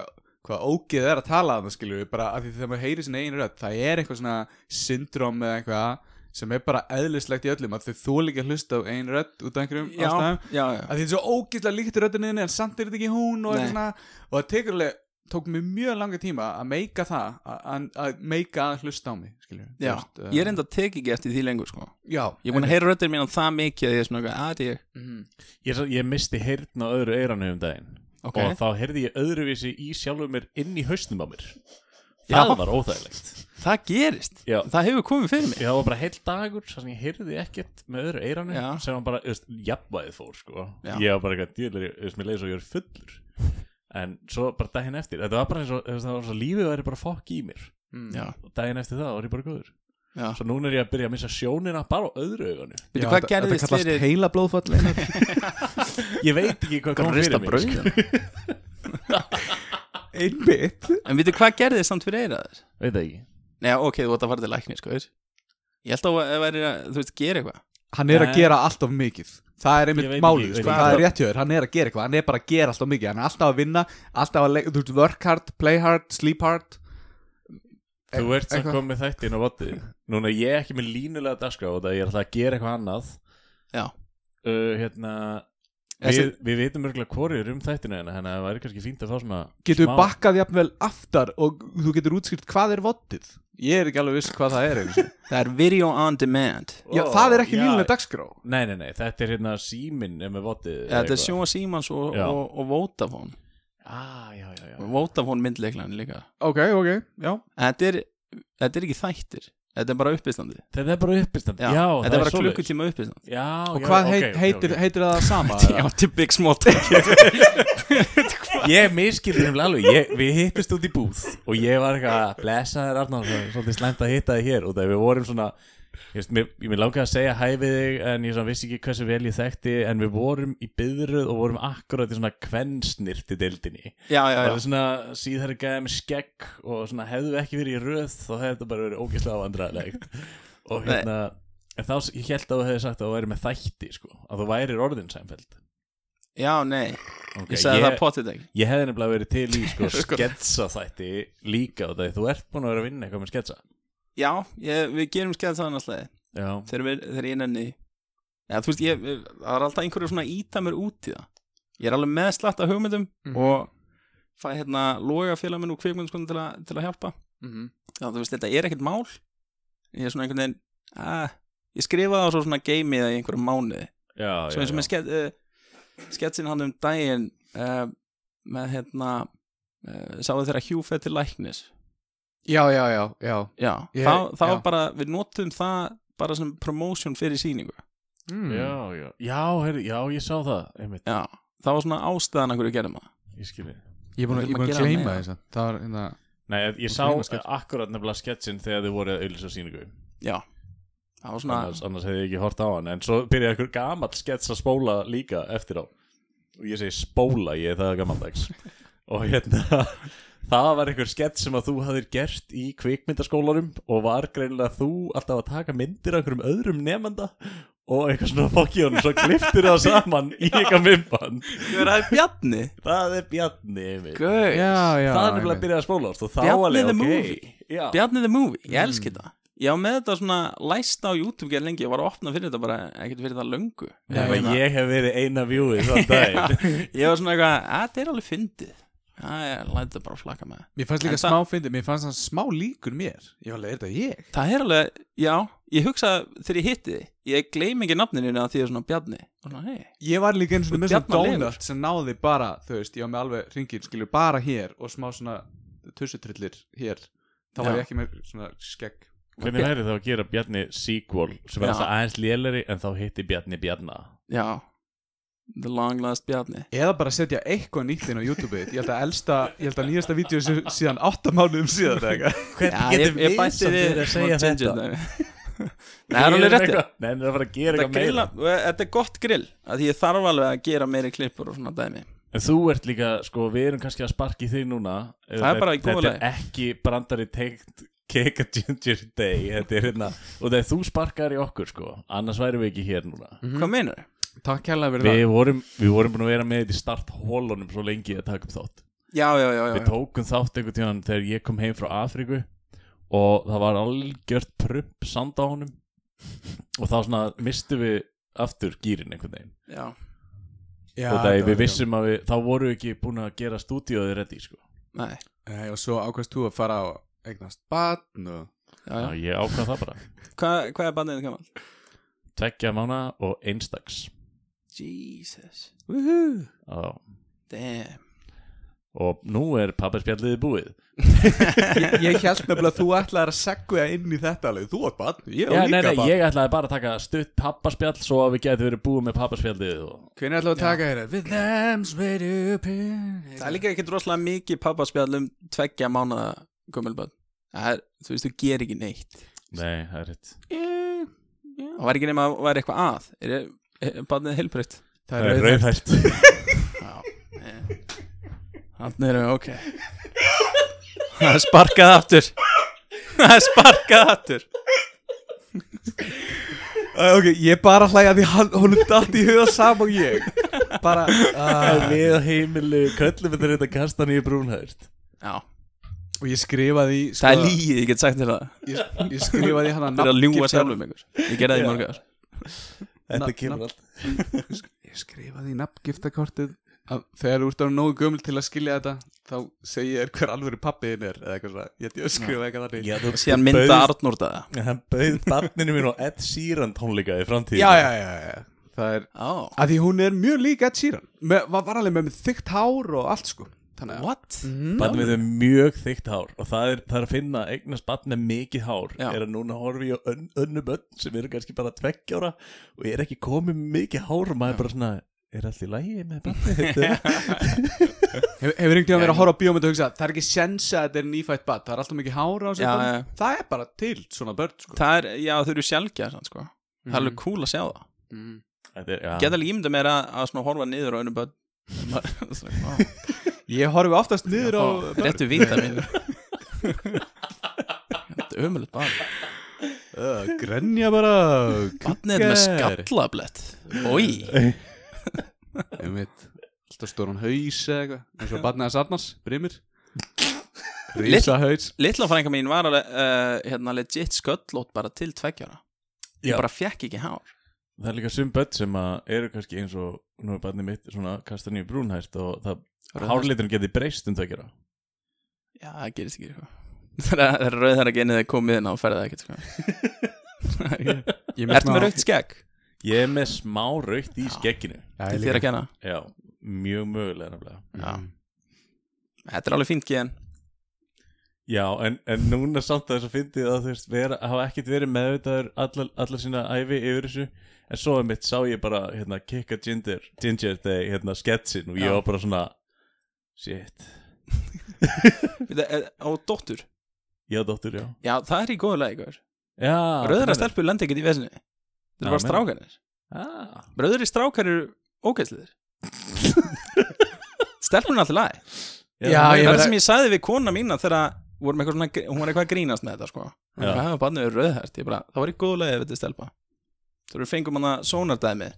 hvaða ógeð er að tala að það skilju bara að því þegar maður heyri sinni einu rödd það er eitthvað svona syndrom eða eitthvað sem er bara eðlislegt í öllum að þau þóla ekki að hlusta á einu rödd út af einhverjum já, ástæðum já, já. að því þetta er svo ógeðslega líkt röddinni en samt er þetta ekki hún og, svona, og það tekur alveg tók mér mjög langa tíma að meika það að, meika að hlusta á mig skilju já. ég er enda að teka ekki eftir því lengur sko. já, ég er búin að heyra röddin mín það mikið að ég er svona, að þetta ég Mhm. Ég, ég misti heyrn á öðru eiranu um daginn Ok. og þá heyrði ég öðruvísi í sjálfur mér inn í hausnum á mér Já. það var óþægilegt það gerist, Já. það hefur komið fyrir mig Já, það var bara heil dagur sem ég heyrði ekkert með öðru eiranu Já. sem var bara, veist, jafnvæðið fór sko. Já. ég var bara eitthvað dýrlega, þú veist, mér leiði svo ég er fullur en svo bara daginn eftir þetta var bara eins og, þú veist, það var svo lífið væri bara fokk í mér Mm. já, og daginn eftir það var ég bara góður já. svo núna er ég að byrja að missa sjónina bara á öðru auganu Veitu, Já, hvað þetta- gerðist þetta kallast fyrir heila blóðfall ég veit ekki hvað kom fyrir mig sko. einmitt en veitu hvað gerðist samt fyrir eiraður veit það ekki Nei, ok, þú ætti að fara til lækni, sko veist. Ég held að það væri að, þú veist, gera eitthvað hann er að Nei. gera allt of mikið það er Ég einmitt veit málið, ekki, sko, veit það ekki. er rétt hjá þér hann er að gera eitthvað, hann er bara að gera allt of mikið hann er alltaf að vinna, alltaf að leik, þú veist, work hard play hard, sleep hard Þú ert sem eitthvað. komið þætti inn á voddi Núna er ég ekki með línulega dagskrá og það ég er alltaf að gera eitthvað annað. Já, uh, Hérna Þessi- Við, við vitum örgulega hvorið um þættinu hérna Þannig að það væri kannski fínt að fá svona getur smá- við bakkað jafnvel aftar og þú getur útskýrt hvað er vottið ég er ekki alveg viss hvað það er einu sinni. það er video on demand. Já, Ó, það er ekki já. línuleg dagskrá. Nei, nei, nei, þetta er hérna síminn er með voddið ja, Þetta er Sjóa Símans og, Já. og, og Vodafone. Ah, Já, já, já. Vodafone myndleiklan líka. Ok, ok, já. En Þetta er, þetta er ekki þættir Þetta er bara uppistandi Þetta er bara uppistand Já, Já, þetta er bara klukkutíma uppistand Já, og já, hvað ok, heit, ok, heitir, ok. heitir það sama Já, til Big Small Ég miskildi þeim alveg. Ég, Við hittist út í búð Og ég var eitthvað að blessa þér Arnar það er Svolítið slæmt að hitta þig hér. Og það við vorum svona Ég, veist, mér, ég mér langaði að segja hæ við þig En ég vissi ekki hversu vel ég þekkti En við vorum í byðruð og vorum akkurat í svona Kvensnirti deildinni Já, já, Það já. er svona síðar gæði með skegg Og svona hefðu við ekki verið í röð Þá hefði þetta bara verið ógeðslega vandræðilegt Og hérna En þá ég held að þú hefði sagt að þú væri með þætti sko, Að þú værir orðin sænfeld Já, nei, okay, ég sagði það potið ekki Ég hefði nefnilega verið til í sko, Sko. sketsa þætti líka og það þú ert búin að vera að vinna eitthvað með sketsa Já, ég, við gerum annars leið Já, þegar, við, þegar ég nenni. Já, þú veist, ég, það er alltaf einhverju svona íta mér út í það. Ég er alveg með slatt af hugmyndum Mhm. og fæ hérna loga félag minn og kvikmyndskonu til, að- til að hjálpa. Mhm. Já, þú veist, þetta er ekkert mál. Ég er svona einhvern veginn að, Ég skrifa það á svo svona geimi það í einhverjum mánuði. Já, Svo eins og já, með ske, uh, sketsin hann um daginn uh, með hérna uh, sáu þeirra hjúfið til læknis já, já, já, já. Já, Ég- þá, þá já. bara, við notum það bara sem promotion fyrir sýningu. Mm. já, já, já, heyrðu, já, ég sá það einmitt, Já, það var svona ástæðan að hverju gerðum það. Ég skilji ég er búin að, að gleyma þess að það var hérna Nei, ég, ég sá akkurat nefnilega sketsin þegar þið voru að auðlýsa sýningu. Já, það var svona annars, annars hefði ég ekki hort á hann. En svo byrjaði einhver gamall skets að spóla líka eftir á. Og ég segi spóla, ég er það gamaldags Og hérna Það var einhver skets sem að þú hafðir gert í kvikmyndaskólanum Og var greinilega þú alltaf að taka myndir af einhverjum öðrum nefnda Og eitthvað svona fokk í honum Svo kliftir það saman í eitthvað mimban Hver er Bjarni? Það er Bjarni já, já Það er nefnilega að byrja að Og þá Bjarni the ok. Movie. Já. Bjarni the movie, ég Mm. elski það. Ég var með þetta svona læst á YouTube gerð lengi Ég var að opna fyrir þetta bara ekkert fyrir það löngu. Nei, Ég- ég hef verið eina vjúi þann dag Ég var svona eitthvað, að þetta er alveg fyndið. Já, ég læti þetta bara flakka með. Mér fannst líka En það- smá fyndið, mér fannst það smá líkur mér. Ég var alveg, er þetta ég? Það er alveg, já, ég hugsa þegar ég hitti þið Ég gleym ekki nafninu að því er svona Bjarni. Og svona, hei, ég var líka eins og með svona Bjarna donut sem náði bara, þú veist, ég var með alveg ringin, skilju, bara hér og smá svona tussutrillir hér. Þá var Já. ég ekki með svona skegg. Hvernig væri þá að gera Bjarni sequel sem er Já. alltaf aðeins léleri en þá hitti Bjarni Bjarna? Já The Long Last Bjarni. Eða bara setja eitthvað nýtt inn á YouTube ég held að elsta, ég held að nýjasta vídeo sé síðan 8 mánuðum síðan Hvernig bætti við að segja þetta? Nei, það er alveg rétt Nei, það er að fara að gera eitthvað meira. grilla, þetta er gott grill að Því ég þarf alveg að gera meiri klippur og svona dæmi. En þú ert líka, sko, við erum kannski að sparki þig núna. Það er bara í góðu Þetta er ekki brandari teikt Cake a Ginger Day Þetta er hérna Og þegar þú sparkar í okkur sko Annars værum við ekki hér núna. Hvað meinar Takk hérlega fyrir Við vorum, við vorum búin að vera með þetta í starthólunum Svo lengi að taka upp þátt. Já, já, já, já, Við tókum þátt einhvern tíðan Þegar ég kom heim frá Afríku Og það var algjört prump Sand á honum Og þá svona mistum við aftur gýrin einhvern veginn. Já. Já, Og það já, við vissum að við Þá vorum við ekki búin að gera stúdíóði reddi sko. Nei, Nei, Og svo ákvæmst þú að fara á eignast batn og já, Já, já. ég ákvað það bara. Hvað, hvað er bandið gaman? Tveggja mána og einstaks Jesus. Já. Damn. Og nú er pappaspjalliði búið. Ég, ég held nefnilega að þú ætlaðir að segja inn í þetta alveg. Þú átt batn, ég Já, líka nei, nei, ég ætlaði bara að taka stutt pappaspjall Svo að við getum verið búið með pappaspjallið og... Hvernig ætlaðu að taka þér lambs ready to pin Það er líka ekkert rosalega mikið pappaspjall um tveggja Það er, þú veist, þú ger ekki neitt. Nei, það er rétt. Það var ekki nema að væri eitthvað að? Er, er bandið heilbreytt? Það er er rauðhært. rauðhært. Þannig erum við ok. Það er sparkað aftur. Það er sparkað aftur. Ok, ég bara hlæja því hann, honum datt í huga sam og ég. Bara uh, Við á heimilu köllum við þetta kastan í brúnhært. Já, Og ég skrifaði í það er líið, ég get sagt þér það. Ég, ég skrifaði hann Það er að ljúga sjálfum ykkur Ég gerði það í mörg ár Þetta kemur allt. Ég skrifaði í nafngiftakortið að þegar þú ert á nógu gömul til að skilja þetta þá segi ég hver alvöru pappiðin er eða eitthvað svona, ég ætti að skrifa eitthvað þannig. Já, þú Síðan mynda bauð- Arnór það Hann bauð barninu mín og Ed Sheeran tónleika í framtíð já, já, já, já, það er Á, að því hún er mjög lík Ed Sheeran. Var, var alveg með þykkt hár og allt sko þannig að what? Barn við er mjög þykkt hár og það er, það er að finna eignast barn með mikið hár Já. er að núna horfi ég á ön, önnu börn sem eru kannski bara tveggjára og ég er ekki komið með mikið hár og maður er bara svona er allt í lægi með barnið þetta Hefur, einhvern veginn verið að horfa á bíómynd og hugsa Það er ekki sens að þetta er nýfætt bad Það er alltaf mikið hára á barni. já. Það er bara til svona börn sko. Það er, já þau eru sjálfgjað sann, sko. Það er alveg cool að sjá það mm. Er, Geta ímynda mér að, að svona horfa niður á einu börn Ég horfi oftast niður á Réttu vita mín Þetta er ömulegt barn. Uh, Grenja bara Barnið er með skallablett. Ói Ég veit Alltaf stóran haus eða eitthvað eins og barnið hans Arnars, Brimir. Rísa haus Litla frænka mín var alveg uh, hérna, legit sköllótt bara til tveggjara Ég bara fekk ekki hár það er líka sum börn sem að eru kannski eins og nú er barnið mitt svona kastan í brúnhært og það hárliturinn geti breyst um tveggjára Já, það gerist ekki sko. Það er rauðhæra genið þegar komið inn á það ekkert sko. Ertu með raukt skegg? Ég er með smá raukt í skegginu Til þér að kenna Já, mjög mögulega. Mm. Þetta er alveg fínt gen Já, en, en núna samt að þess að fyndið að þú veist, vera, hafa ekkert verið meðvitaður allar, allar sína æfi yfir þessu en svo mitt sá ég bara hérna, Kika Ginger, Ginger Day, hérna, sketsin og ég Já. var bara svona shit, Þetta er- Á dóttur? Já dóttur, já. Já, það er í góðu lagi Já, Rauðra það stelpur lendi ekkert í vesinni. Það Já, er bara strákanir ah, Rauðri strákar eru ógæsliðir Stelpun er alltaf lagi. Já, það ég Það er meina- sem ég sagði við kona mína þegar vorum eitthvað svona, hún var eitthvað að grínast með þetta sko. Já. Það hefur barnið verið rauðhært. Ég bara, það var í góðu lagi ef þetta er stelpa Þú eru fengum hana sónardæmi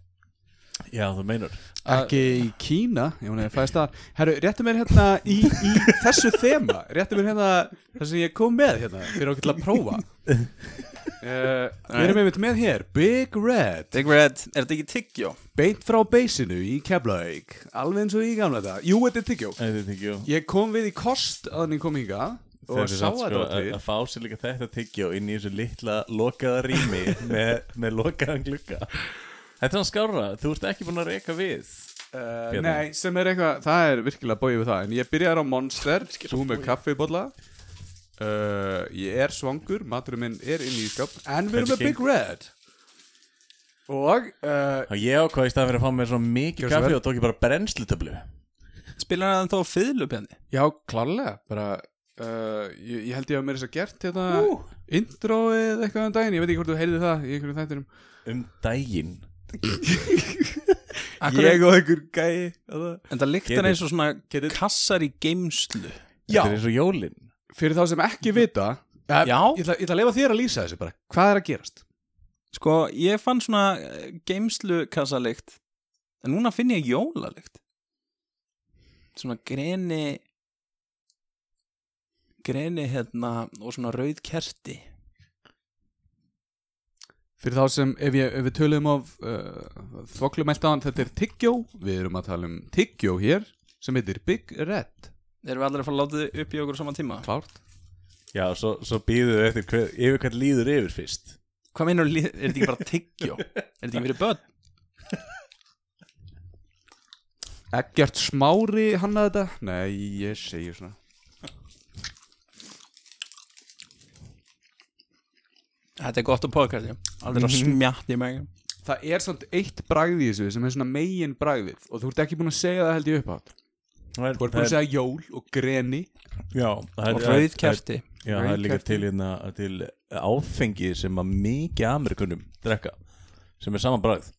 já, þú meinar. Ekki í Kína, ég hún er fæðist það Herru, réttu mér hérna í, í þessu þema. Réttu mér hérna það sem ég kom með hérna Fyrir okkur til að prófa. Uh, Við erum einmitt með hér Big Red. Big Red, er þetta ekki tyggjó? Beint frá beisinu í Keflavík. Alveg eins og í gamla þetta Jú, þetta er er ekki, Ég kom við í kost að ég kom hinga Og Þetta sá samt, þetta sko, var að, til. að fá sér líka þetta tyggjó inn í þessu litla lokaða rými með, með lokaðan glugga. Þetta er hann skára, þú ert ekki búin að reyka við uh. Nei, sem er eitthvað Það er virkilega bóið við það En ég byrjar á Monster Þú með kaffibólla. Uh, Ég er svangur Maturinn minn er inn í skap En við erum með Big Red. Og uh, Og ég ákvað í staðan fyrir að fá mér svo mikið kaffi og tók ég bara brennslutöflu. Spilar hann þá fiðlupjandi? Já, klárlega Bara uh, ég, ég held ég að mér þess að gert hérna Introið eitthvað um daginn. Ég veit ekki hvort þú heyrði það í einhverjum þættinum. Um daginn? Ég og einhver gæi. En það líktar Getur- eins og svona kassar í geimslu Þetta er eins og jólin. Fyrir þá sem ekki vita Ja, Já. Ég ætla, ég ætla að lefa þér að lýsa þessu bara. Hvað er að gerast? Sko, ég fann svona eh, geymslu kassalikt en núna finn ég jólalikt. Svona greni greni hérna og svona rauð kerti Fyrir þá sem, ef, ég, ef við tölum of uh, þvoklumæltaðan, þetta er Tyggjó Við erum að tala um Tyggjó hér sem heitir Big Red Erum við allir að fara að láta þið upp í okkur á sama tíma? Klárt Já, svo, svo býðu við eftir hver, yfir hvern líður yfir fyrst Hvað meinur, er þetta ekki bara tyggjó? er þetta ekki fyrir börn? Eggert Smári hannaði þetta? Nei, ég segi svona Þetta er gott á podcasti Aldrei að smjatt í mig Það er samt eitt bragð í þessu sem er svona megin bragðið og þú ert ekki búin að segja það held ég upp átt Þú ert búin að segja jól og greni. Já, Og er- rauð það- kerti. Já, það er líka til, hérna, til áfengi sem að mikið Amerikunum drekka sem er saman bragð.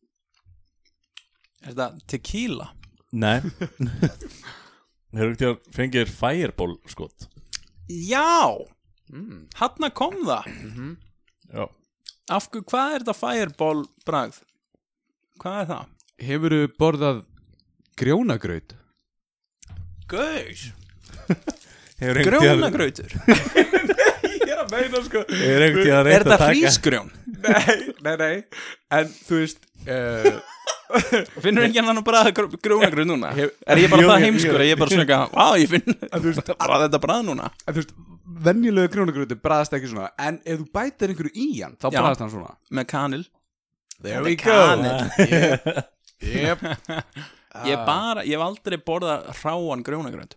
Er þetta tequila? Nei. Hefur ekki að fengið fireball skot Já! mm. Hanna kom það. Já Af hverju, hvað er þetta fireball bragð? Hvað er það? Hefurðu borðað grjónagraut? Hefur Grjónagrautur Ég er að meina sko Hefur Er að þetta hrísgrjón? Nei, nei, nei En þú veist uh, Finnur ekki hann bara grjónagraut núna? Hef- Er ég bara það heimskur? að ég bara svona Vá, ég finn bara þetta bragð núna. En þú veist, venjulegu grjónagrauti bræðast ekki svona. En ef þú bætir einhverju í hann Þá Já. bræðast hann svona. Með kanil. There we go. Yep, yep. Ég bara, ég hef aldrei borðað hráan grjónagraut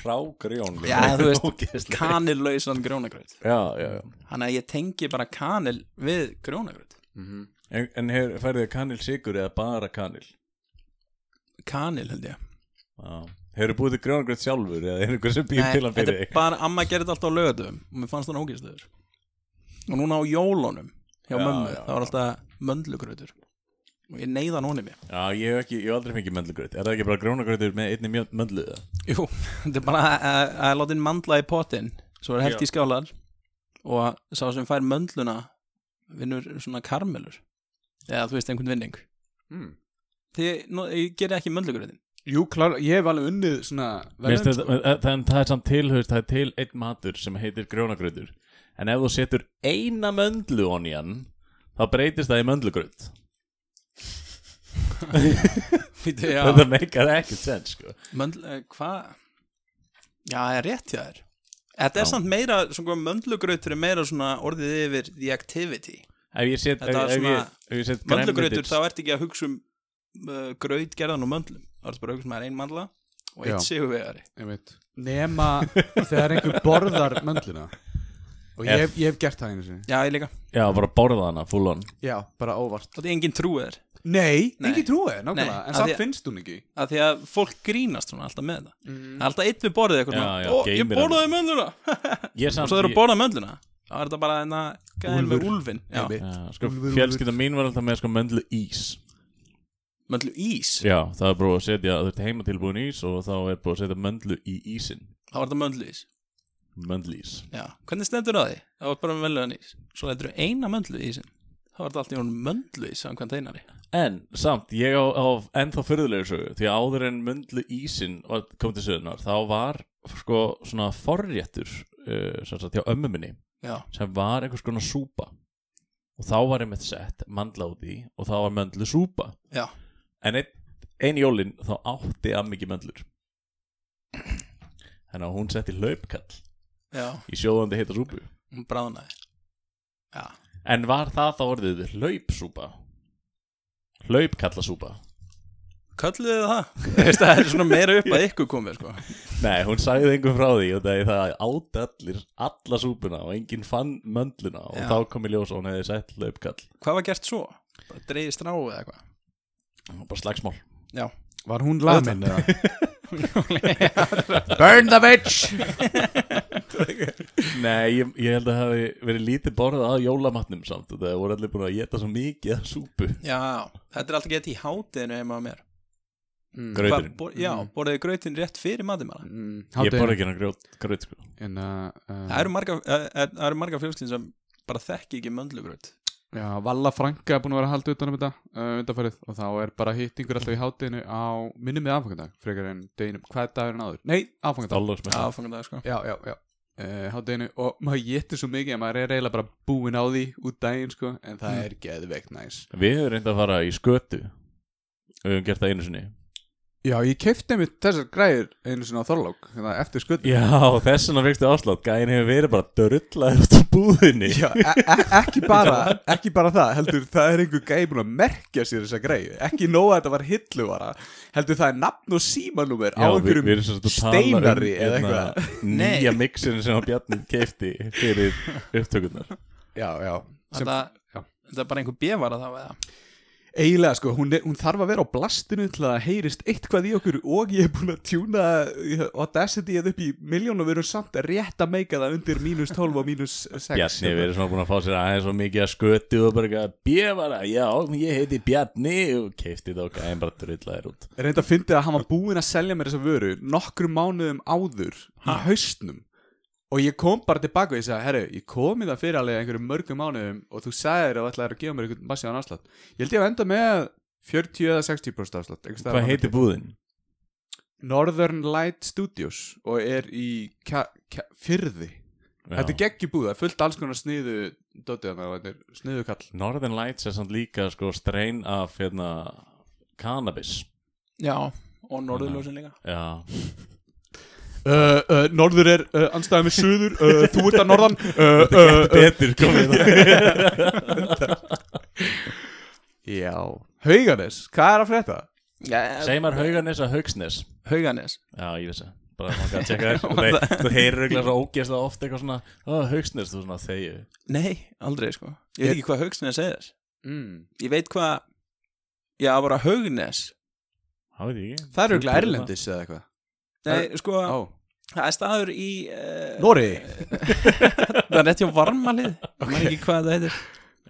Hrágrjón Já, þú veist, Ógeðslega. kanillausan grjónagraut Já, já, já. Þannig að ég tengi bara kanil við grjónagraut En, en færið þið kanil sigur eða bara kanil? Kanil held ég. Já. Hefur búið til grjónagröð sjálfur eða er einhver sem býr til hann fyrir þig? bara, amma gerði þetta alltaf á lögatum og mér fannst það ógæstöður Og núna á jólunum hjá Já, mömmu, já, það var alltaf möndlugrautur. Og ég neyða hann í. Mig Já, ég hef ekki, ég hef aldrei fengið möndlugröð Er það ekki bara grjónagröður með einni mjö- möndlu eða? Jú, þetta er bara að- að að láta inn mandla í potinn Svo er held í skálar Og sá sem fær möndluna Vinnur svona karmelur Eða þú veist einhvern vinning. Mm. Því nú, ég ger ekki möndlugrautin Jú, klár, ég hef alveg unnið svona þetta- en- en það er samt til, þú veist, það er til einn matur sem heitir grjónagröður En ef þú setur eina möndlu on í hann þá breytist það í möndlugröð Þetta meikar ekkert sens, sko. Möndl, eh, hvað Já, það er rétt hjá þér. Þetta er samt meira, svona möndlugrautur er meira svona orðið yfir the activity Ef ég set, ef, er ef, ég, ef ég set Möndlugrautur, þá ertu ekki að hugsa um uh, graut gerðan og möndlum. Það er bara að hugsa um að það er ein mandla og eitt sigurvegari. Nema þegar einhver borðar möndluna. Og ég, ég hef gert það einu sinni. Já, ég líka. Já, bara borða hana, full on. Já, bara óvart. Og þetta er engin trúið þér Nei, Nei. ekki trúið, nákvæmlega. Nei, En samt finnst hún ekki. að Því að fólk grínast svona alltaf með það. Það er alltaf eitt við borðið eitthvað Ó, Ég borðaði möndluna. Ég Og samt, svo þeir eru að borða möndluna Þá er þetta bara enna gæðin með úlfin sko, Úlfur, fjölskylda mín var alltaf með sko möndlu ís. Möndlu ís? Já, það er búið að setja, þú ert heimatilbúin ís og þá er búið að setja möndlu í ísin Þá var þetta möndlu ís. Möndlu ís. Já, hvernig stendur það á því? Það var bara möndluðan ís. Svo lætur þú eina möndlu í ísin Þá var þetta alltaf í honum möndlu ís Samkvæmt einari. En samt, ég á, á ennþá fyrðulega sögu Því að áður en möndlu ísin var- kom til sögunar Þá var sko svona forréttur uh, sem sagt hjá ömmu minni Já, sem var einhvers konar súpa. Og þá var einmitt sett mandla út í og þá var möndlu súpa. Já, en ein, ein jólin þá átti að mikið möndlur þannig að hún setti hlaupkall já. í sjóðandi heita súpu. Hún bráðnaði. Já, en var það þá orðið hlaupsúpa? Hlaupkallasúpa kölluðu þið það? Það er svona meira upp að ykkur komið sko. nei, hún sagði einhver frá því og það er það átti allir alla súpuna og enginn fann möndluna og Já. þá kom í ljós og hún hefði sett hlaupkall Hvað var gert svo? Bara dreigði stráu eða eitthvað bara slagsmál Já Var hún lamin eða? Burn the bitch Nei, ég, ég held að það hafi verið lítið borðað að jólamatnum samt og það voru allir búin að geta svo mikið að súpu Já, þetta er alltaf gett í hátinu heima á mér Grauturinn. Bor, já, borðið þið grautin rétt fyrir matimala mm, Ég borða ekki hann grjót, graut sko. En, uh, uh, Það eru marga, uh, uh, það eru marga fjölskyld sem bara þekki ekki möndlugraut Já, Valla Franka er búin að vera að halda utan um þetta uh, undanfærið og þá er bara hittingur alltaf í hátinu á minnum við aðfangandag frekar en deginum, hvað er dagurinn áður? Nei, aðfangandag Þállagsmessa aðfangandag sko. Já, já, já. Uh, hátinu og maður getur svo mikið að maður er eiginlega bara búinn á því út daginn sko. En það Mm. er geðveikt næs. Við höfum reyndið að fara í skötu. Við höfum gert það einu sinni Já, ég kefti mér þessar græður einu sinni á Þorlák hérna, eftir sköld Já, þess vegna fyrstu áslátt Gæin hefur verið bara dörrlaður út á búðinni. Já, e e ekki, bara, ekki bara það heldur það er einhver gæði búin að merkja sér þessa græðu, ekki nóg að þetta var hilluvara, heldur það er nafn og símanúmer á einhverjum að tala um steinari eða hérna, eitthvað. Nýja mixin sem að Bjarni keifti fyrir upptökurnar. Já, já, sem, Þetta, já. þetta er bara einhver bjefara þá eða eiginlega sko, hún, er, hún þarf að vera á blastinu til að heyrist eitthvað í okkur og ég er búin að tjúna Audacity eða upp í miljón og við erum samt rétt að meika það undir mínus 12 og mínus 6 Bjarni við erum svona búin að fá sér aðeins svo mikið að skötu og bara Bjefara, já, ég heiti Bjarni. Og keifti þetta og gæin bara dröllaður út. Reynda að fyndi að hann var búinn að selja mér þessa vöru nokkrum mánuðum áður í haustnum og ég kom bara tilbaka og ég sagði, herru, ég kom í það fyrir alveg einhverjum mörgum mánuðum og þú sagðir að þú ætlaðir að gefa mér einhvern massíðan afslátt. Ég held ég að enda með 40 eða 60% afslátt Hvað heitir búðin? Northern Light Studios og er í fyrði þetta er geggjubúð, það er fullt alls konar sniðu er sniðu kall Northern Lights er samt líka sko strein af hérna cannabis. Já, og norðurljósin líka. Já, uh, uh, Norður er uh, anstæðið með suður uh, þú ert að norðan uh, uh, uh, betur komið Já. Hauganes, hvað er að frétta? Já, Segir maður Hauganes að Haugsnes. Hauganes. Já, ég veist það Bara maður gæti að tjekka þér. Þú- heyrir auðvitað svo ógeðst að oft eitthvað svona Ó, Haugsnes, þú svona þegju Nei, aldrei sko. Ég veit ekki hvað Haugsnes segir Mm. Ég veit hvað Já, bara Haugnes Það eru ekki erlendis eða eitthvað Nei, sko, Ó, það er staður í uh, Nóri Það er rétt hjá varmalið okay. Ég man ekki hvað það heitir.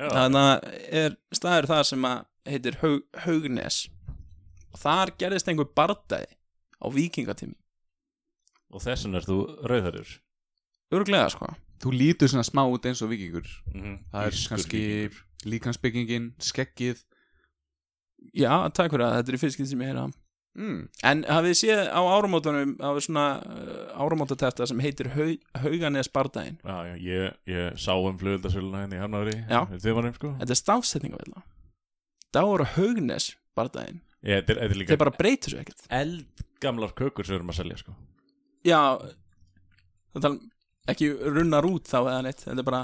Já, Þannig að er staður það sem að heitir Haug, Haugnes og þar gerðist einhver bardagi á vikingatími og þess vegna ert þú rauðhörður Örglega sko. Þú lítur svona smá út eins og vikingur mm Það er kannski líkansbyggingin, skeggið. Já, takk fyrir að þetta er í fyrst skil sem ég heyra það. Mm. En hafið þið séð á áramótunum á svona uh, áramótatefta sem heitir Haug, Hauganes bardaginn Já, ég, ég sá um flugöldasöluna henni í Já. Þið varum sko. Þetta er stafsetning af þetta Þá eru Haugnes bardaginn líka Þeir bara breytir svo ekkert. eldgamlar kökur sem við erum að selja sko. Já ekki runnar út þá eða neitt Þetta er bara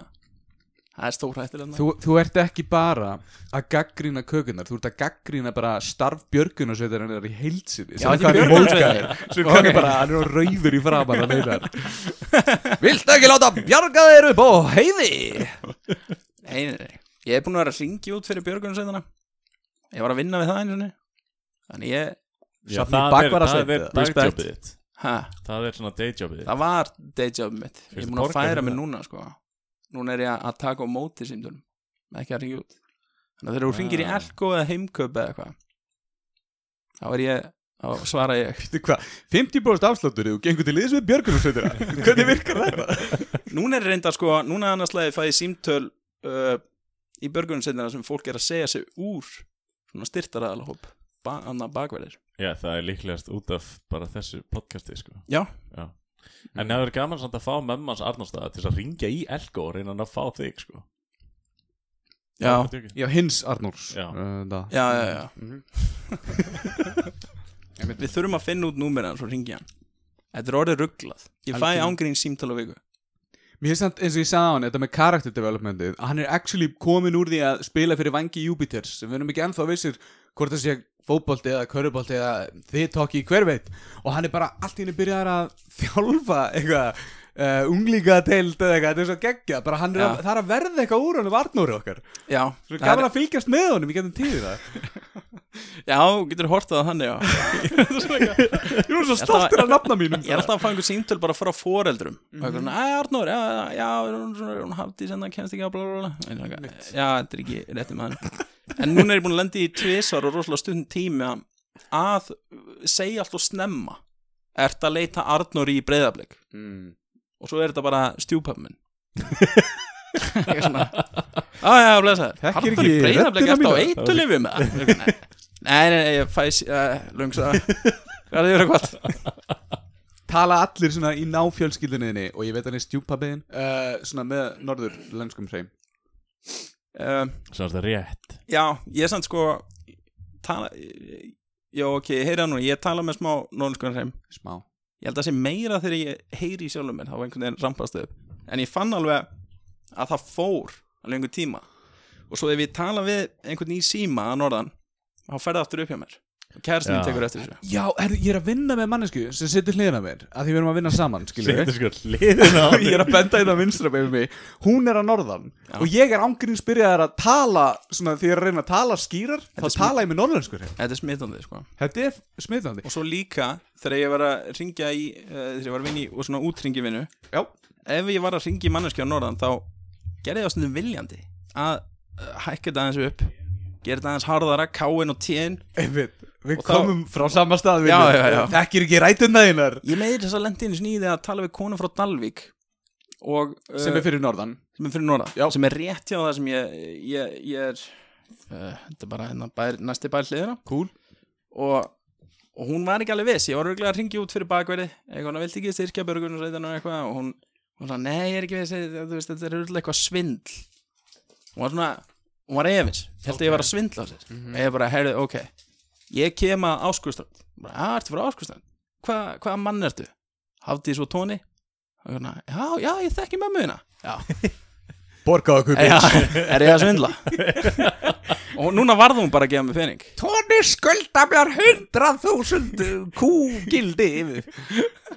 Það er stórhættilega þú, þú ert ekki bara að gaggrína kökunar Þú ert að gaggrína bara starf björgunarsveitarinnar í heilsinni Já, ekki björgunarsveitar. Svo hann er bara, hann er rauður í framan að meina Viltu ekki láta bjarga þér upp á heiði? Nei, nei, nei Ég er búin að vera að ringi út fyrir björgunarsveitana Ég var að vinna við það einu sinni. Þannig ég Já, það er, það er eða? dagjobið þitt ha, Það er svona dayjobið þitt Það var dayjob mitt. Ég er búin að færa fyrir mig það? núna sko Núna er ég að taka á móti símdunum Ekki að ringi út. Þannig að þegar þú ringir í Ah. Elko eða heimköp eða eitthvað Þá er ég Þá svara ég. Veitu hvað, 50% afsláttur og gengur til liðs við björgunarsveitina Hvernig virkar þetta? Núna er reynda sko Núna annars lagi fæ ég símtöl uh, Í björgunarsveitina sem fólk er að segja sig úr Svona styrtaraðalahóp ba Anna bakverðir. Já, það er líklegast út af bara þessu podcasti sko. Já, Já En það er gaman samt að fá mömmans Arnóstaða til að ringja í Elko og reyna að fá þig sko já, Það er ekki. Já, hins Arnórs Já. uh, það. já, já, já. Mhm. Við þurfum að finna út númerið hans og ringja hann Þetta er orðið rugglað Ég fæ Algjörlega. ángrín símtöl á viku Mér finnst samt, eins og ég sagði á hann, þetta með character developmentið að hann er actually komin úr því að spila fyrir vangi Júpiters sem við erum ekki ennþá vissir hvort það sé fótbolti eða körubolti eða þið tóki hver veit. Og hann er bara allt í henni byrjar að þjálfa eitthvað uh, unglíka teild eða eitthvað, þetta er svo geggja bara hann er að, það er að verða eitthvað úr hann varnóri okkar. Já, svo gaman að fylgjast með honum í getum tíðir það Já, getur hortað á hann, já. Ég er svo er stoltur af nafna mínum Ég er alltaf að fá einhver símtöl bara frá foreldrum. Mhm. og eitthvað svona, æ, Arnór, já, já, já hún, hafði það ekki bla, bla, bla. Ég er eitthvað, Já, þetta er ekki rétti maður En núna er ég búin að lendi í tvisvar og rosalega stundin tími að að segja allt og snemma. Ert að leita Arnóri í breyðablik mm. og svo er þetta bara stjúpömmin ég er svona á já, blessa ekki í röddina eftir á mína? eitulifið með það nei, nei, nei, ég fæs uh, lungsa hvað er það yfir eitthvað Tala allir svona í náfjölskylduninni og ég veit hann er stjúpabiðin uh, svona með norður lenskum hreim. Um, Svo er þetta rétt. Já, ég er samt sko tala, Já, ok, heyra nú Ég tala með smá nónskunar heim smá. Ég held að það sé meira þegar ég heyri í sjálfum mér þá var einhvern veginn rampast upp. En ég fann alveg að það fór alveg einhvern tíma. Og svo ef ég tala við einhvern í síma að norðan þá fer það aftur upp hjá mér. Já. tekur eftir þessu. Já, er, ég er að vinna með mannesku sem setur hliðina á mér að því við erum að vinna saman, skilur Settu sko hliðina á ég er að benda í það vinstra með mig. Hún er að norðan Já. og ég er ángríns byrjaðar að tala svona því ég er að reyna að tala skýrar þá er tala ég með norðlenskur hér Þetta er smitandi sko. Þetta er smitandi. Og svo líka þegar ég var að ringja í uh, þegar ég var að vinna í og svona útringi vinnu Já. ef ég var að ringi manneski á norðan þá gerði ég á gera þetta aðeins harðara, káin og Einmitt, við Og þá- komum frá sama stað þekkir ekki rætuna þínar. Ég leiði þess að lendi einu snýði að tala við konu frá Dalvík. Og uh, sem er fyrir norðan. sem er fyrir norða Já. sem er rétt hjá það sem ég ég, ég er uh, þetta er bara hérna bær, næsti bær hliðina. Cool. Og, og hún var ekki alveg viss. Ég var örgulega að ringi út fyrir bakverði eitthvað, viltu ekki styrkja börgunarsveitina og eitthvað. Og hún, hún sagði, nei, ég er ekki viss. Þetta er örgulega eitthvað svindl. Hún var svona, hún var efins held að ég var að svindla á sér og ég bara, heyrðu, ok. Ég kem að áskustrand bara, ertu frá áskustrand Hva, hvaða mann ertu? Hafði svo tóni já, já, ég þekki mömmu hérna já, borgaðu okkur já, er ég að svindla? Og núna varð hún bara að gefa mig pening. Tóni skulda mér hundrað þúsund kúgildi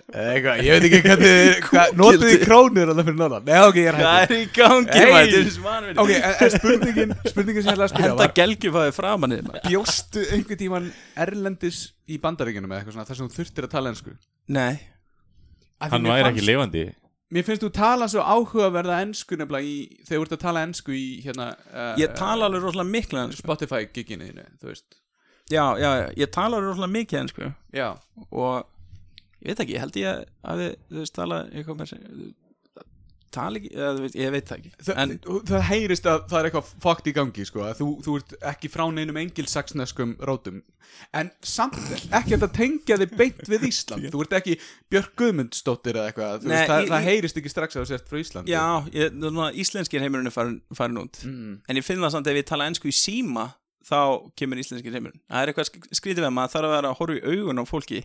eitthvað, ég veit ekki hvernig hvað, notuðu í krónur alveg fyrir norðan? Nei, ok, ég er Hvað hættur er í gangi Hey. maður? Svanvirði. ok, en, en spurningin spurningin sem ég ætla að spyrja Henda var gelgjufæði framan í þér bjóstu einhvern tíman erlendis í bandaríkjunum eða eitthvað svona þar sem þú þurftir að tala ensku? Nei. Hann væri ekki lifandi Mér finnst þú tala svo áhugaverða ensku nefnilega í, þegar þú ert að tala ensku í hérna uh, Ég tala alveg rosalega miklu ensku. Spotify giginu þínu, þú veist. Já, já, ég tala alveg rosalega mikið ensku. Já, Og ég veit ekki, ég held ég að þið, þú veist, tala eitthvað með Tala ekki, veist, ég veit það ekki. Þa, En það heyrist að það er eitthvað fokkt í gangi sko, að þú, þú ert ekki frá neinum engilsaksneskum rótum. En samt ekki að tengja þig beint við Ísland. Þú ert ekki Björk Guðmundsdóttir eða eitthvað Nei, veist, það, ég- það heyrist ekki strax að þú sért frá Íslandi. Já, ég, íslenskir heimurinn er farin, farin út. Mm. En ég finn það samt ef ég tala ensku í síma Þá kemur íslenskir heimurinn. Það er eitthvað sk- skrítið við að maður þarf að vera að horfa í augun á fólki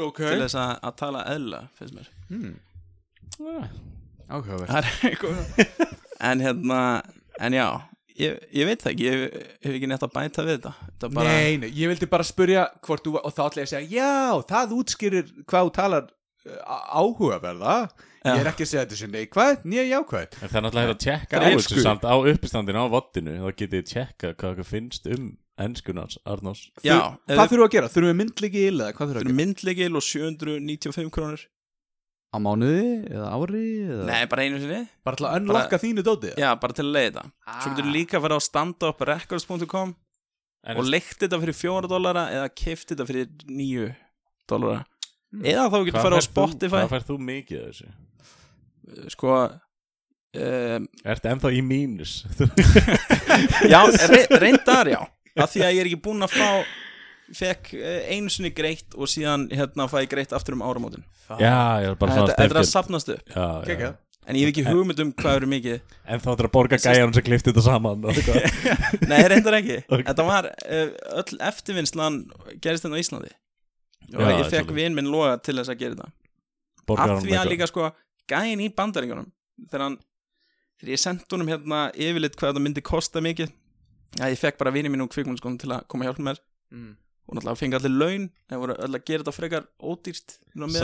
ok. Til þess að, að tala eðla, eitthvað En hérna, en já Ég, ég veit það ekki, ég hef ekki neitt að bæta við þetta, þetta bara, Nei, nei, ég vildi bara spurja hvort þú, og þá ætla ég að segja, já, það útskýrir hvað þú talar uh, áhugaverða. Ég er ekki að segja þetta sem neikvæð, nýja jákvæð. En það er náttúrulega að tjekka á þessu samt á uppistandinu á vottinu þá getið þið tjekka hvað það finnst um enskunars, Arnós já Þú- Hvað þurfum við að gera? Þurfum við myndliki il eða hvað þurfum við að gera? myndleikil og 795 krónur Á mánuði eða ári eða? Nei, bara einu sinni Bara til að unlocka þínu dótið? Já, bara til að leiða þetta Svo getur líka að fara á standuprecords.com og leikt þetta fyrir 4 dollara eða keift þetta fyrir 9 dollara eða þá getur hvað fara á Spotify Hvað færð þú mikið af þessu? sko um, Ertu ennþá í mínus? já, re reyndar já af því að ég er ekki búinn að fá fekk eh, einu sinni greitt og síðan hérna fæ ég greitt aftur um áramótin. Já, ég er bara svona þetta þetta er að sapnast upp. Já, já. En ég hef ekki hugmynd um hvað eru mikið. En þá ættir að borga gæjan sem klifti þetta saman nei, reyndar ekki. Ok. þetta var uh, öll eftirvinnslan gerist hérna á Íslandi. Og Já, ég fekk vinn minn loga til þess að gera þetta. Af því að líka sko gæin í bandaríkjunum þegar hann þegar ég sendi honum hérna yfirleitt hvað þetta myndi kosta mikið að ég fekk bara vinið mín úr kvikmundskónum til að koma að hjálpa mér. Mm. Og náttúrulega fengi allir laun það voru öll að gera þetta frekar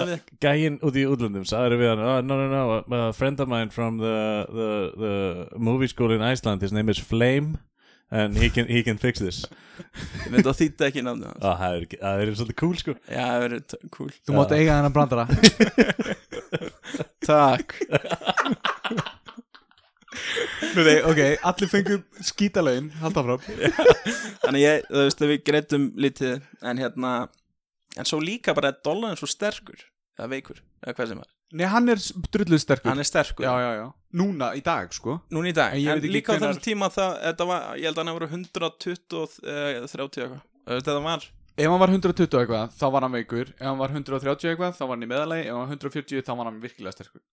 við. Gæinn út í útlöndum sagður við hann oh, No, no, no, a friend of mine from the, the, the movie school in Iceland His name is Flame and he can, he can fix this. Ég veit að þýtti ekki námið hans. Ah, Það er, er svolítið cool sko. Já, það t- cool. Þú mátt eiga þennan brandara. takk ok, allir fengur skítalögin Halda fram Þannig ég, þú veist, við greitum lítið En hérna En svo líka bara að dollarin svo sterkur Eða veikur, eða hvað sem er Nei, hann er drulluð sterkur. Hann er sterkur. Já, já, já. Núna, í dag, sko. Núna í dag, En en, líka á hvenær- þessum tíma það, þetta var, ég held að hann hefur 120 og uh, 30 eitthvað. Þetta var, Ef hann var 120 og eitthvað, þá var hann veikur. Ef hann var 130 og eitthvað, þá var hann í meðalagi Ef hann var 140, þá var hann virkilega sterkur.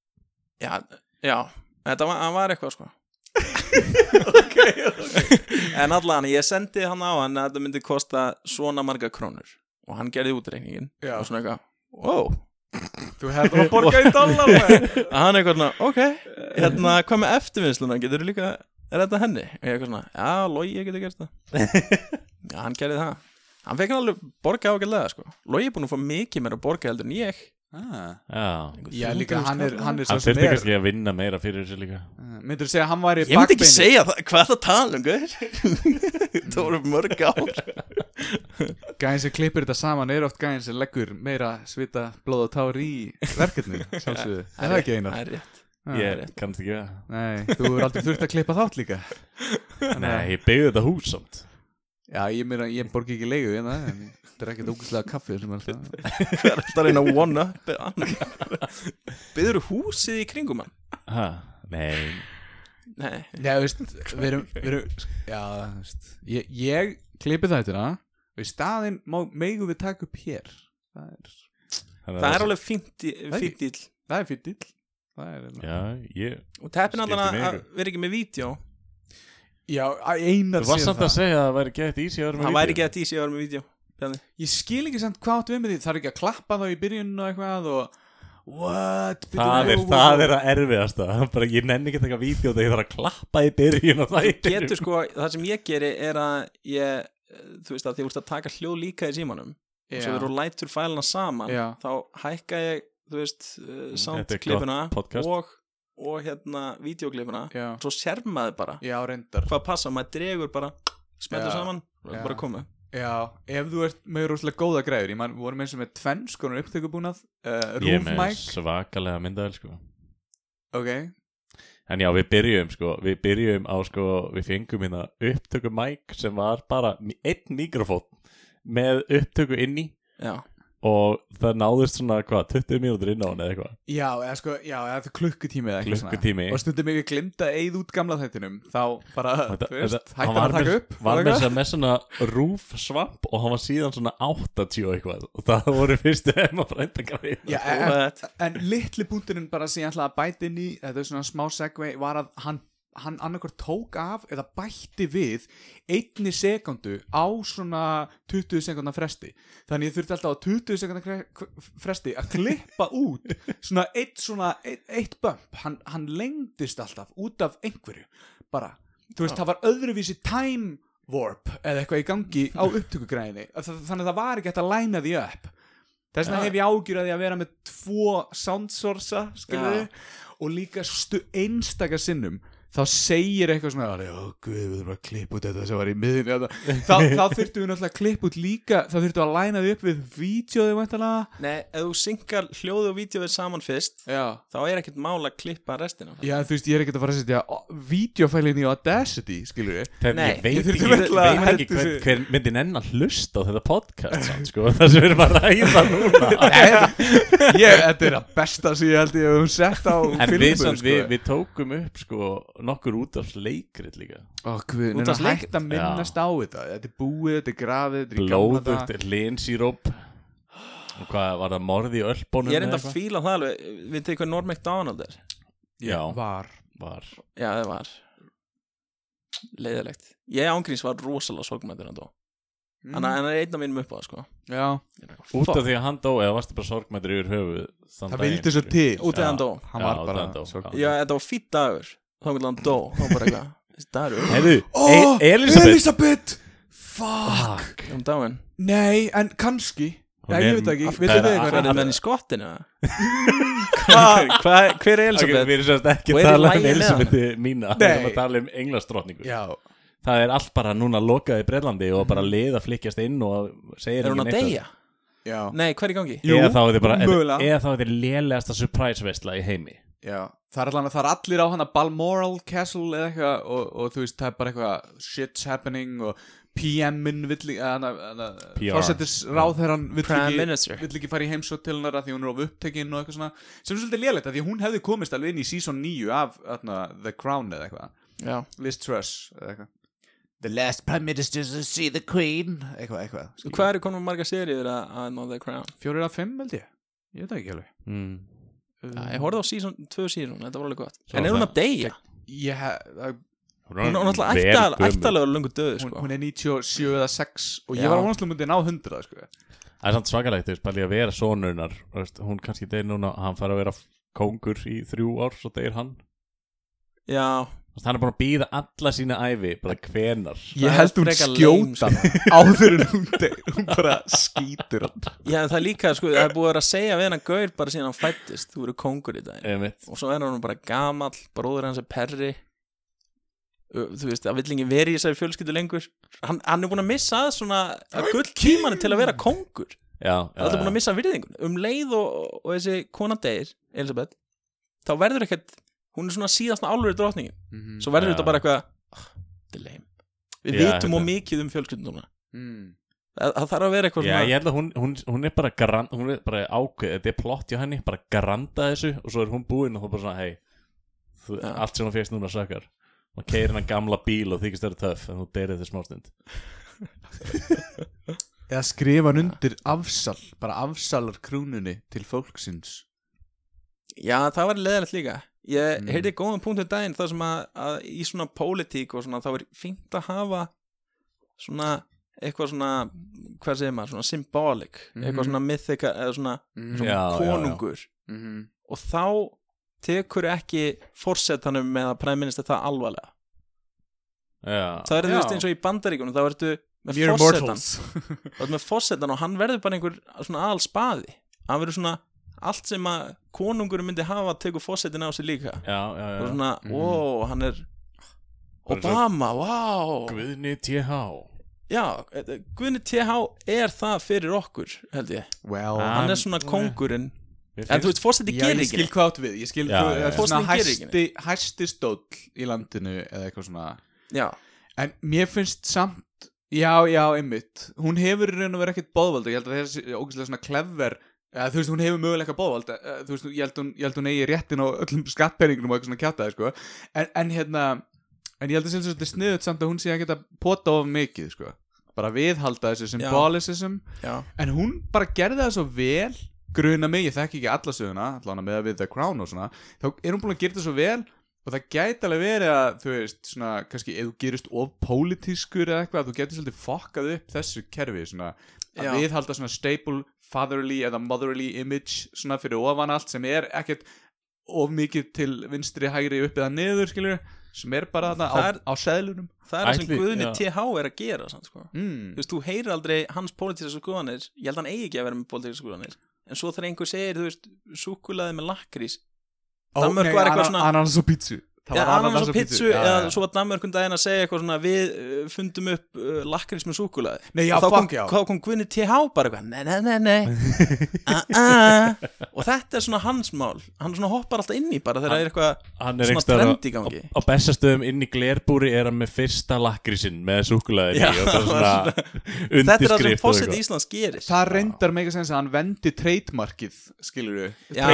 Já, já Þetta var, hann var eitthvað sko. En allan, ég sendi hann á hann að þetta myndi kosta svona marga krónur. Og hann gerði útreikningin Já. Og svona eitthvað, wow. Þú hefði að borga í dollar. Að hann eitthvað svona, ok Hérna, hvað með eftirvinnsluna, getur þú líka Er þetta henni? Og ég eitthvað svona, já, logi, ég geti gert það. Já, hann gerði það. Hann fekk hann alveg borga ágæðlega, sko. Logi er búin að fá mikið meira borga heldur en ég ah. Já. Líka hann er, hann er Hann þurfti kannski að vinna meira fyrir þessu líka. Myndur þú segja að hann væri Ég myndi ekki bakbeini? segja það, hvað það að tala um, guður? það voru mörg ár. Gæðin sem klippir þetta saman er oft gæðin sem leggur meira svita, blóð og tár í verkefni Sjálfsögðu, er það ekki einar? Það er rétt. Ég kannast ekki við Nei, þú er aldrei þurft að klippa þátt líka. Það Nei, ég byggði þetta hús samt Já, ég meina, ég borgi ekki leigu hérna en Þetta er ekkert ógæslega kaffi sem er alltaf Hvað er þetta að reyna að one up Byður húsið í kringum hann? ha, Nei, Nei. Já, veist, við erum, við erum Já, veist Ég, ég klippi þættina og í staðinn má, megum við taka upp hér. Það er, þannig að Það er alveg fínt í- Það er fínt íll það er Það Já, ég Og teppin allan Skiptir að mig að vera ekki með vídeo Já, einar Þú varst samt að segja að það væri gett í sig að vera með Hann væri vídeó. ekki að vera með vídeo Bjarni. Ég skil ekki samt hvað áttu við með því Það er ekki að klappa þá í byrjun og eitthvað og What? Það er, það er að erfiðasta bara, Ég nenni ekki að taka vídeo þegar ég þarf að klappa í byrjun og það Getur sko, það sem ég geri er að ég, þú veist að því þú ert að taka hljóð líka í símanum og svo þegar þú lætur fæluna saman Já. þá hækka ég, þú veist soundklipuna og, og hérna videoklipuna Já, svo sér maður bara já reyndar. hvað passa, maður dregur bara smeltur Já. saman og Já. bara komið. Já, ef þú ert með rosalega góða græður Ég man, við vorum eins og með tvenn skonar upptökubúnað uh, Ég er Roof með mic svakalega myndavel sko. Ok, En já, við byrjum sko, Við byrjum á sko, Við fengum hérna upptöku mic sem var bara mi- einn mikrofón með upptöku inn í Já, og það náðist svona, hvað, 20 mínútur inn á hann eða eitthvað? Já, eða sko, já, eða það er klukkutími eða eitthvað Klukkutími. svona. Og stundum ef ég glimta eið út gamla þættinum Þá bara, Þetta- þú veist, þetta- hann að taka upp Var með þess að með svona roof svamp og hann var síðan svona 80 og eitthvað. Og það voru fyrstu hema frændakarinn Já, en, en litli punkturinn bara sem ég ætlaði að bæta inn í Þetta er svona smá segvei Var að hann, hann annarkvort tók af Eða bætti við einni sekundu á svona 20 sekundar fresti. Þannig ég þurfti alltaf á 20 sekundar fresti að klippa út svona eitt svona eitt, eitt bump. Hann, hann lengdist alltaf út af einhverju. Bara, þú veist, það var öðruvísi time warp eða eitthvað í gangi á upptökugræðinni. Þannig að það var ekki hægt að læna því upp. Þess vegna Já. hef ég ágjur að vera með tvo soundsourca skilur Já. og líka einstaka sinnum þá segir eitthvað svona já, guð, við þurfum að klippa út þetta sem var í miðin þá, þá þurftum við náttúrulega að klippa út líka þá þurftum við að læna því upp við væntalega Nei, ef þú synkar hljóðu og vídeoið saman fyrst já. þá er ekkert mál að klippa restina. Já, þú veist, ég er ekkert að fara að setja videofælinn í Audacity, skilur við. Nei, ég veit ég ekki, að veit ekki hver, hver myndi nenn að hlusta á þetta podcast samt, sko, það sem við erum að ræða núna. Ég, Þetta er að besta sem ég held ég En nokkur út af leikrit líka Út af leik- hætt að minnast á þetta. Þetta er búið, þetta er grafið, þetta er í gamla Blóðugt daga. linsíróp og hvað var það morði í ölbónum Ég er enda að fíla það alveg. Við tegum hvað Norm MacDonald er? Já, Var. Var. Já, það var. Leiðilegt. Ég ángríns var rosalega sorgmættur hann Hann mm. hann er einn af mínum upp á það sko. Já, Út af því að hann dó eða varstu bara sorgmættur yfir höfuð þann það vildi svo til. Út af hann dó. Hann Já, var bara. Já, þetta var fýtt dagur Þá vil hann dó. Þá bara eitthvað Heiðu, Ó, e Elisabeth Elisabeth Fuck. Um dáin Nei, en kannski. Hún Já, er- ég veit ekki, það vitið er þið að- eitthvað? Hvað er Hann- það með hann í skottinu? Hva, hva, hver er Ok, Elisabeth? við erum sérst ekki Og að er í tala um lagi með Elisabeth mína. Við Nei. erum að tala um englastrotningu. Já, Það er allt bara núna lokað í Breitlandi og bara lið að flykkjast inn og segir Er hún að enginn neitt. deyja? já. Nei, hvað er í gangi? Jú, eða þá er þetta bara mögulega. eða þá er þetta lélegasta surprise veistla í heimi Já, það er allan það er allir á hana Balmoral Castle eða eitthvað og, og þú veist, það er bara eitthvað shit's happening og PM-in vill ekki, fórsetisráðherran vill ekki, Minister. vill ekki fara í heimsótt til hennar af því hún er of upptekinn og eitthvað svona. Sem er svolítið lélegt af því að hún hefði komist alveg inn í season 9 af hana, The Crown eða eitthvað. Liz Truss eða eitthvað. The last prime minister to see the queen. Eitthvað, eitthvað Sko, hvað eru konum marga seríur að að The Crown? Fjórir af fimm held ég, ég veit það ekki alveg. Mm. Já, ég horfði á season, tvö season, þetta var alveg gott Svo En er hún það- að deyja? Ég hef, það Hún er gömul. ættalega lungu döð, sko hún er 97 eða 6 og ég Já. var ánæslega myndið ná 100 sko. Það er samt svakalegt, þú veist, bara líka að vera veist, Hún kannski deyr núna, hann fara að vera kóngur í þrjú ár, svo deyr hann Já, Hann er búin að býða alla sína ævi bara hvenar Það ég held hún skjóta hana áður en hún bara skýtur hann. Já en það er líka, sko, það er búið að vera að segja við hennar gaur bara síðan hann fættist Þú eru kóngur í daginn. Og svo er hann bara gamall, bróður hans er perri Þú veist, það vill enginn verið í þessari fjölskyldu lengur. Hann, hann er búin að missa að svona að gull tímanni til að vera kóngur Já, Það er búin að missa virðingun Um leið og, og þessi kona deyr, Elisabeth Þá verður ekkert Hún er svona síðasta álverið drottningin. Svo verður Já. þetta bara eitthvað "Ah, Þetta er leim Við Já, vitum og mikið um fjölskyldunum mm. það, það þarf að vera eitthvað Já, svona ég held að hún, hún, hún er bara grand, hún er bara ákveð, þetta er plott hjá henni, bara granda þessu og svo er hún búin og þú bara svona, hei Já. allt sem hún fegst núna sökkar og keir hennar gamla bíl og þykist þeirra töff en þú deyrið þér smástund. Eða skrifa hann undir afsal bara afsalar krúnunni til fólksins. Já, það var leðilegt líka Ég Mm. heyrði góðan punkt um daginn þar sem að, að í svona pólitík og svona þá er fínt að hafa svona eitthvað svona hvað segir maður, svona symbolic Mhm. eitthvað svona mythika eða svona, mm. svona Já, já, já. konungur Mm. og þá tekur ekki forsetanum með að præminister það alvarlega Já, það er þú Já. veist eins og í bandaríkunum þá ertu með Mere forsetan mortals þú ert með forsetan og hann verður bara einhver svona aðal spaði hann verður svona allt sem að konungur myndi hafa tekur forsetin á sig líka. Já, já, já. og svona, Mhm. ó, hann er Obama, wow Guðni TH já, eh, Guðni TH er það fyrir okkur, held ég. Well, hann er svona nei. kongurinn en þú veist, fórseti Já, gerir ég ekki skil neitt. hvað áttu við Ég skil það er ekki hæsti, stóll í landinu eða eitthvað svona. Já, En mér finnst samt Já, já, einmitt. Hún hefur í raun og verið ekkert bóðvald Ég held að þessi ógæslega svona klefver eða, Þú veist, hún hefur möguleika bóðvald eh, Þú veist, ég held hún, ég held hún eigi réttin á öllum skattpenningunum og eitthvað svona kjátaði, sko. En, en hérna En ég held að þetta sniðut samt að hún sé að pota of mikið, sko. Bara viðhalda þessu symbolicism já, En hún bara gerði það svo vel Gruna mig, ég þekki ekki alla söguna Allan að við The Crown og svona Þá er hún búin að gera það svo vel Og það gæti alveg verið að, þú veist, svona, kannski ef þú gerist of pólitískur eða eitthvað, þú getur svolítið fokkað upp þessu kerfi, svona, að Já. viðhalda svona stable fatherly eða motherly image, svona fyrir ofan allt, sem er ekkert of mikið til vinstri, hægri, upp eða niður, skilur, sem er bara þarna á, seðlunum. það er það sem Guðni. TH er að gera samt, sko. Mm. þú veist, þú heyrir aldrei hans pólitíska skoðanir ég held að hann eigi ekki að vera með pólitíska skoðanir en svo þegar einhver segir, þú veist, súkulaði með lakrís Danmörk var eitthvað svona- Ananas og pítsu. Það Já, var ananas og pizzu. já, eða svo var Danmörk um daginn að segja eitthvað svona við uh, fundum upp uh, lakrís með súkulaði Nei, já, og þá kom, fuck, já. þá kom Guðni TH bara eitthvað nei, nei, nei, nei. Uh, uh. og þetta er svona hans mál. Hann svona hoppar alltaf inn í bara þegar það er eitthvað Hann er svona trend í á, gangi. á bestastöðum inn í glerbúri er hann með fyrsta lakrísinn með í og það er svona þetta er það sem undirskrift og fósitt. Íslands gerir. Það reyndar mega sens að hann vendi treytmarkið, skilur við Já,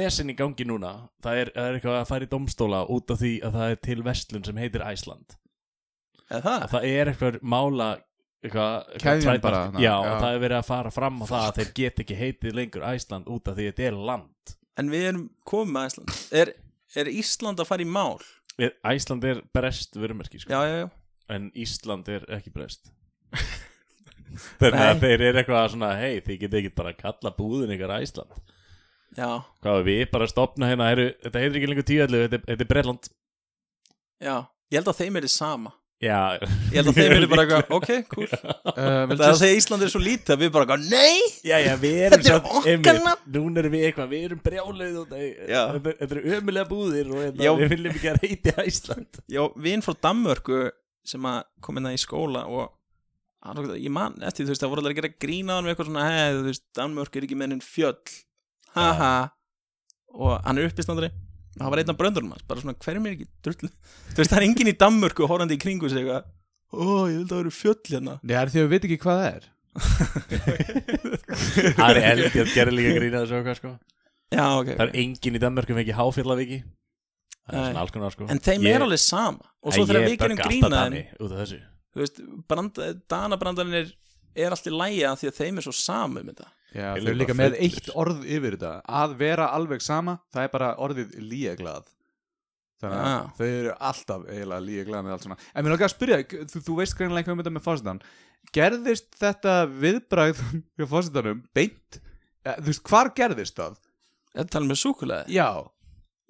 er- er, er vesen í gangi núna það er, það er eitthvað að fara í domstóla út af því að það er til vestlun sem heitir Æsland eða það? það er eitthvað mála eitthvað, eitthvað Keðjan trætmark- bara, na, já, já. og það er verið að fara fram á það að þeir get ekki heitið lengur Æsland út af því að þetta er land en við erum komið með Ísland er, er Ísland að fara í mál? Við- Æsland er brest vörumerki sko. já, já, já en Ísland er ekki brest þannig að Nei. þeir eru eitthvað svona hei, þið getið ekki bara að kalla búðin ykkar Æsland Já, hvað við bara að stopna hérna heru, þetta heitir ekki lengur tíallu, þetta, er- þetta er Bretland. Já, ég held að þeim er þið sama. Já, Ég held að þeim er bara eitthvað, ok, cool. Uh, Það er að segja Ísland er svo lítið að við bara eitthvað, nei! Já, já, við erum Þetta er samt- okkar einmitt, nafn. núna erum við eitthvað, við erum brjáluð og þetta, þetta eru ömulega búðir og þetta, við viljum ekki að reyti Æsland Já, vinn frá Danmörku sem að kom inn í skóla og ég man eftir, þú veist, það voru allir að gera grína hann með eitthvað svona, hei, þú veist, Danmörk er ekki með enn fjöll haha. Og hann er uppistandari og hann var einn af bröndurum hans bara svona hverjum er ekki drullu þú veist það er enginn í Danmörku horfandi í kringu sig eitthvað. Ó ég vil það vera fjöll hérna. Nei, það er því að við veit ekki hvað það er. Ari Eldjátt gerir líka grína þessu okkar sko. Já ok, Það er enginn í Danmörku fengi háfjallaviki Það er svona alls konar sko. En þeim Ég- er alveg sama. Og svo þegar við gerum grínaðin Dani út af þessu. þú veist, brand, Danabrandarinn er, er allt í lægi að því að þeim er svo sama um þetta. Já, Þeir þau eru líka með eitt orð yfir þetta. Að vera alveg sama, það er bara orðið líeglað Þannig að Ah. þau eru alltaf eiginlega líeglað með allt svona En mér langar að spyrja, þú, þú veist greinlega eitthvað um þetta með fórsetan Gerðist þetta viðbragð með fórsetanum beint? Ja, þú veist, hvar gerðist það? Þetta tala með súkulega Já,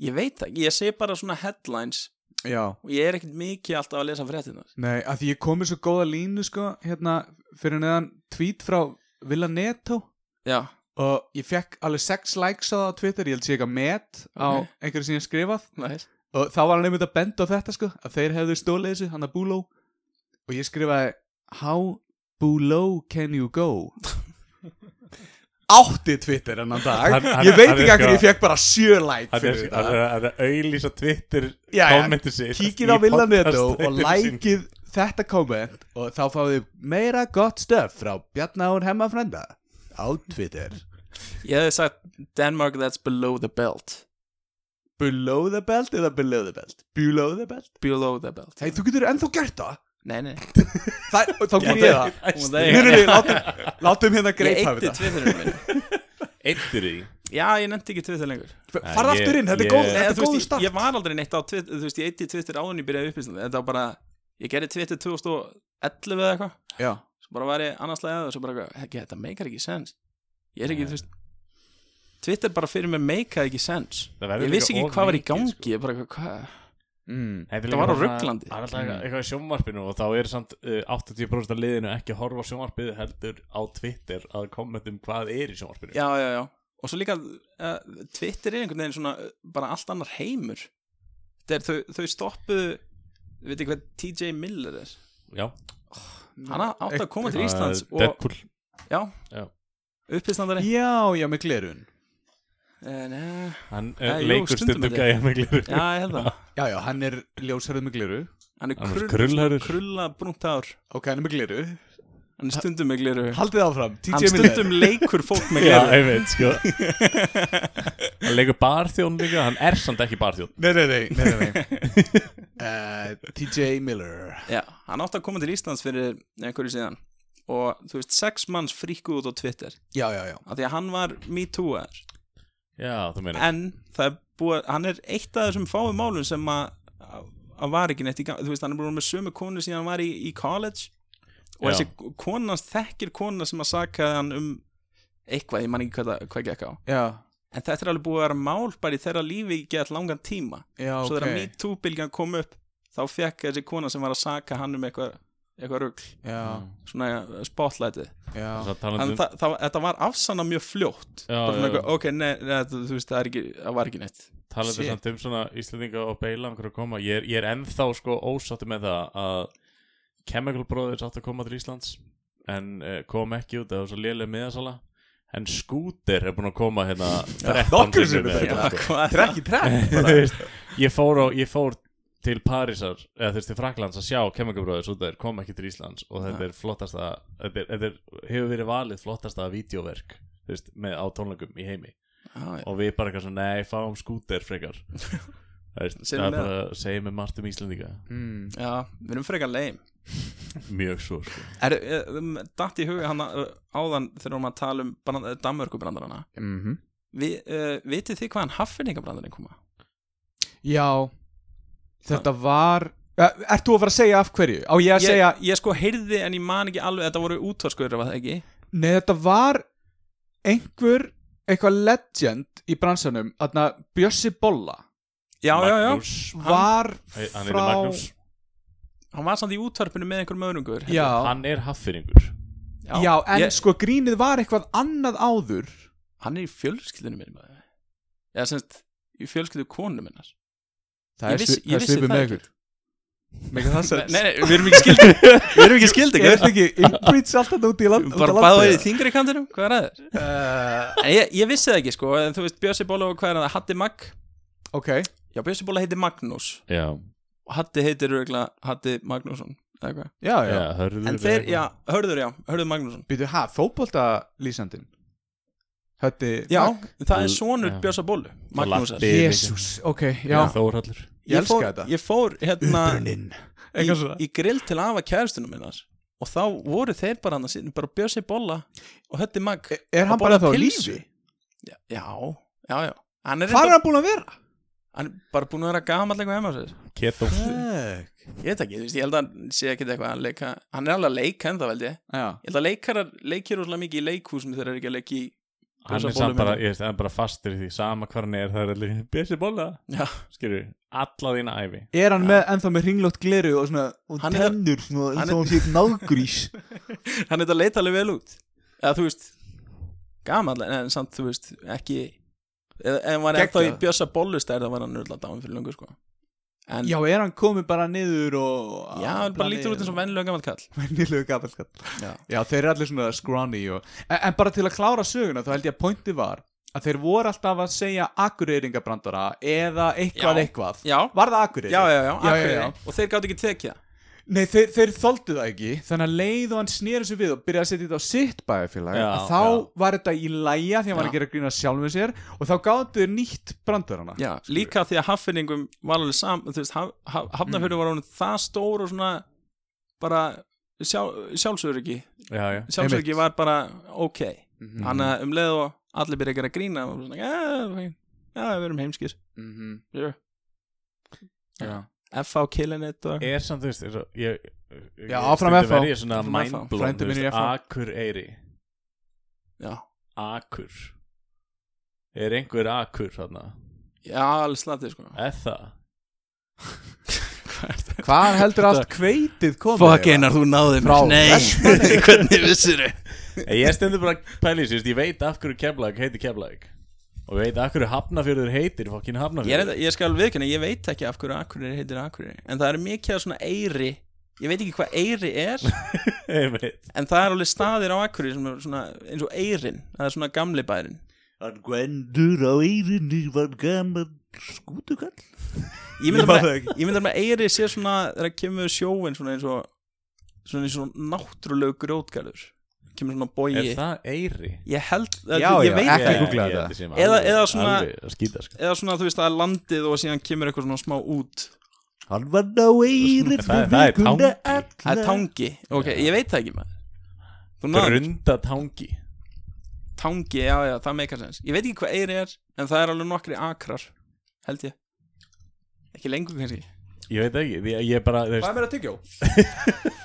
Ég veit ekki, ég sé bara svona headlines. Já. Og ég er ekkert mikið alltaf að lesa fréttinar Nei, að því ég komið svo góða línu sko Hérna, fyrir neðan tweet frá Villa Neto. Já, Og ég fekk alveg sex likes á það á Twitter. Ég held sé eitthvað met á Ok. einhverju sem ég skrifað. Næs og þá var hann einmitt að benda á þetta sko að þeir hefðu stólið þessu, hann að Búló og ég skrifaði How Búló can you go? Átti Twitter ennan dag. Hann- hann- Ég veit er ekki að sko- ég fekk bara sjö like Það er fyrir það þetta er að auðlýsa Twitter kommentu sitt Kíkið í á Villaneto podcast og likeið þetta komment og þá fáið þið meira gott stöf frá Bjarnáur Hemmafrenda á Twitter. Ég hefði sagt Denmark that's below the belt. Below the belt eða below the belt? Below the belt? Below the belt Hei, þú getur ennþá gert það. Nei, nei. Þa, Þá ger ég það. nei, nei, látum, látum hérna Ég greipa eitti þetta. Twitterinu minn. Eittir í? Já, ég nefndi ekki Twitter lengur. Farð aftur inn, þetta er ég- góð, er ég, start. ég var aldrei neitt á Twitter Þú veist, ég eitti Twitter áður en ég byrjaði uppistandi Þetta var bara Ég gerði Twitter 2011 eða eitthvað. Já, Svo bara var ég annarslega og svo bara "Hekki, Þetta meikar ekki sens. Ég er ekki, þú veist Twitter bara fyrir mig meikaði ekki sens. Það verður Ég vissi ekki hvað var í gangi sko. Ég bara, hvað? Mm. Þetta Það var á Rugglandi. Það er alltaf eitthvað- eitthvað í sjónvarpinu og þá er samt uh, 80% af liðinu ekki að horfa á sjónvarpið heldur á Twitter að kommentum hvað er í sjónvarpinu. Já, já, já. Og svo líka uh, Twitter er einhvern veginn svona uh, bara allt annar heimur. Þeir, þau, þau stoppuðu Við veit ekki hvað TJ Miller er? Já, Hann átti að koma til Uh, Íslands og, Deadpool. Já, Já. upphistandari Já, já, með glerun. Uh, Nei, Hann Eh, uh, jú, leikur stundum er gæja með gliru já, ég held það. Já, já, hann er ljósherð með gleru. Hann er Hann er krull, krullhærður. krulla brúnt ár Ok, hann er með gleru Hann er stundum með gliru Haldið áfram, Hann TJ Miller. stundum leikur fólk með Já, gliru ég veit, sko. Hann leikur barþjón líka, hann er samt ekki barþjón Nei, nei, nei, nei, nei, nei. uh, TJ Miller. Já, hann átti að koma til Íslands fyrir einhverju síðan. Og þú veist, sex manns fríkuð út á Twitter. Já, já, já. Af Því að hann var me too-er Já, þú meina En það er búið, hann er eitt af þessum fáum málum sem að að var ekki neitt í gang, þú veist, hann er búin með sömu konu síðan hann var í, í college og Já. þessi konans þekkir kona sem að sakaði hann um eitthvað, ég man ekki hvað, hvað gekk á. Já, en þetta er alveg búið að vera mál bara í þeirra lífi í gett langan tíma. Já, svo þegar ok. MeToo-bylgjan kom upp þá fekk þessi kona sem var að saka hann um eitthvað eitthvað rugl, Já, svona spotlightið. En talandi um þetta var afsanna mjög fljótt. Já, já. eitthvað, ok, nei, nei, þú veist, það, er ekki, það var ekki neitt. Shit. samt um svona Íslendinga og beila einhverju að koma. Ég er, ég er ennþá sko ósáttu með það að Chemical Brothers átt að koma til Íslands en uh, kom ekki út, það var svo lélega miðasala en Scooter er búin að koma hérna 13 nokkrum sinnum sinnum með bara. þetta, sko. hvað er Trekk í trekk Þú bara. veist, ég fór, á, ég fór til Parísar eða þú veist til Fraklands að sjá Chemical Brothers út þeir kom ekki til Íslands og þetta er flottasta þetta, er, þetta er, hefur verið valið flottasta vídeoverk þú veist, með á tónleikum í heimi ah, og við bara eitthvað svona, nei, fáum skúter frekar Það veist, Segjum það er með bara að segja með margt um Íslendinga mm. Já, við erum frekar leim mjög svo sko. Er, er, um, datt í huga hann uh, áðan þegar við erum að tala um brand, Danmörkubrandarana. Mm Vi, uh, Vitið þið hvaðan Haffiningabrandarinn koma? Já. Þetta var uh, Ert þú að fara að segja af hverju? Á ég að Ég, segja ég sko heyrði en ég man ekki alveg Þetta voru útvarskur, var það ekki? Nei, þetta var einhver eitthvað legend í bransanum Þarna Bjössi Bolla. Já, já, já. Var er frá Hann var samt í útvarpinu með einhverjum öðrungur Já, hann er haffyringur já, en ég, sko grínið var eitthvað annað áður. Hann er í fjölskyldunum minn Já, semst Í fjölskyldu konu minnar. Það Ég er vissi- svi- ég það er vissi svipið það með ekki. ykkur. Mega það Nei, sens nei, við erum ekki skildi. Við erum ekki skildi Er þetta ekki inbreeds alltaf út í land Bara báðið í eða? þingri kantinum, hvað er það? Uh, ég, ég vissi það ekki sko en Þú veist, Bjössi Bóla og hvað er það, Hatti Mag Ok, Já, Bjössi Bóla heitir Magnús. Já, Hatti heitir örgulega Hatti Magnússon eða hvað. já, já, já, hörður En þeir, já, hörður já, hörður Magnússon Býtu, ha, fótbolta lýsandinn Hötti Já, Mag- það er sonur Já. Bjössa Bólu Magnúsar. Jésús, ok, já, Þórhallur Ég elska fór, þetta. Ég fór hérna í, í grill til afa kæristunum minnas Og þá voru þeir bara hann að sitja Bara Bjössi Bóla og Hötti Mag Er hann bara þá lífi? Já, já, já, er, Hvað er hann búin að vera? Hann er bara búin að vera gamall eitthvað heima á sér. Keto. Fuck. Ég veit ekki, þú veist, ég held að hann sé ekkert eitthvað að leika Hann er alveg að leika en það veldi Ég. Já, held að leikarar leikir úrslega mikið í leikhúsum þegar þeir eru ekki að leiki í Hann er samt bara, Bólu ég veist, hann er bara fastur í því Sama hvar hann er, það er allir Bjössi bolla. Já, Skilur, alla þína ævi. Er hann með ennþá með ringlótt gleru og svona og Hann er- tennur svona hann eins og hann sé nágrís hann er þetta að leita alveg vel út. Eða þú veist Gamall, en samt þú veist, ekki Hann var ennþá í. Bjössa Bollustær þá var hann nörðla dáin fyrir lungu sko En Já, er hann komið bara niður og já hann bara lítur út eins og vennilega gamall kall Venjulegu gafalskall Já, Já, þeir eru allir svona scrawny og... en, en bara til að klára söguna þá held ég að pointi var að þeir voru alltaf að segja akureyringabrandara eða eitthvað Já. eitthvað já, Var það akureyri? já, já, já, já, já, Akureyri. Og þeir gátt ekki tekið það Nei, þeir, þeir þoldu það ekki. Þannig að leið og hann snýri sig við og byrjaði að setja þetta á sitt bæjarfélag Já, að þá já. var þetta í læja því hann var að gera grína sjálfum sér og þá gáttu þeir nýtt brandarana Já, líka því að haffinningum var alveg sam, þú veist, haf, haf, hafnafjörðu var honum það stór og svona bara sjá, sjálfsöryggi. Já, já. Sjálfsöryggi var bara ok. Mhm. hann að um leið og allir byrja að gera grína og svona, já, já, við erum heimskir. Mhm. Já. Já. FH killing it og Er samt, þú veist, er, ég, ég, Já, áfram FH. er svona minn er veist, FH. Akur Eyri já, Akur Er einhver akur þarna? já, alveg slatið sko Er það? Hvað heldur allt kveitið komið? Fuck einar, þú náði Frá mér Nei, hvernig vissir þau? Ég stendur bara að þú veist, ég veit af hverju Keflag heitir Keflag Og ég veit af hverju Hafnafjörður heitir fokkin Ég, er, Hafnafjörður enda- ég skal viðkynna, ég veit ekki af hverju Akureyri heitir Akureyri. En það er mikið af svona eyri. Ég veit ekki hvað eyri er. Ég En það er alveg staðir á Akureyri sem er svona eins og eyrin. Það er svona gamli bærin Hann gwendur á Eyrinni var gammal skútukall. Ég Ég. Ég bara að eyri sé svona þegar kemur sjóin svona eins og svona eins og náttúrulegu grjótgarður kemur svona Er bogi það Eyri? Ég held, Já, ég já, veit ekki ekki. googla Ég- ég þetta. ég Eða- eða svona- skýta sko. Eða svona þú veist að það er landið og síðan kemur eitthvað svona smá út. Hann var á Eyrin Það- er tangi. Það er tangi, ok, ég veit það ekki maður. Grunda tangi. Tangi, já já, það meikar sens. Ég veit ekki hvað eyri er, en það er alveg nokkri akrar Held ég. Ekki lengur kannski. Ég veit ekki, ég, ég bara Hvað er mér að tyggjó?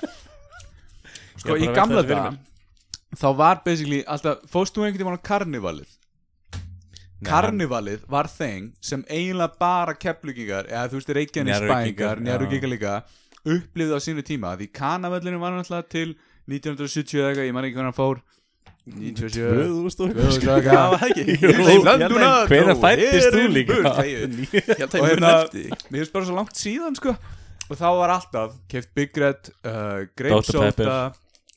Ég Sko, veit gamla daga Þá var basically alltaf Fóst þú einhvern tímann á karnivalið? Karnivalið var þeng sem eiginlega bara keplugingar eða þú veist spængar, já. njárvíkingar líka upplifði á sínu tíma. Því kanavöllinu var náttúrulega til 1970 eða eitthvað, ég man ekki hvernig hann fór. 97 2000 og 2000 Já, eitthvað það ekki. Jú, Í landuna Hvenær dró fæddist þú líka? Og hérna-. Mér finnst bara svo langt síðan sko. Og þá var alltaf keft Big Red uh, Grape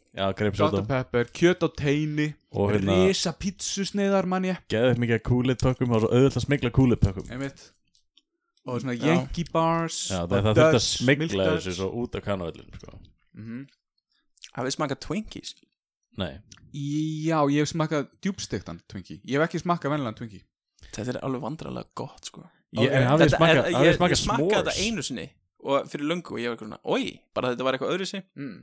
Dr. Pepper. Já, greip Dr. svolítið Pepper, kjöt á teini Og hérna Risa pítsusneiðar mann ég Geðið mikið kúlitpökkum Og auðvitað að smigla kúlitpökkum Einmitt Og svona Já. Yankee Bars Já, það, það þurfti að smigla þessu svo út af kanavellinu sko. Mhm. Hafið smakað Twinkies Nei, Já, ég hef smakað djúbstektan Twinkie Ég hef ekki smakað vennilegan Twinkie Þetta er alveg vandrarlega gott sko ég Þetta smakað þetta einu sinni Og fyrir löngu og ég var eitthvað svona Oi, bara þetta var eitthvað öðru sig mm.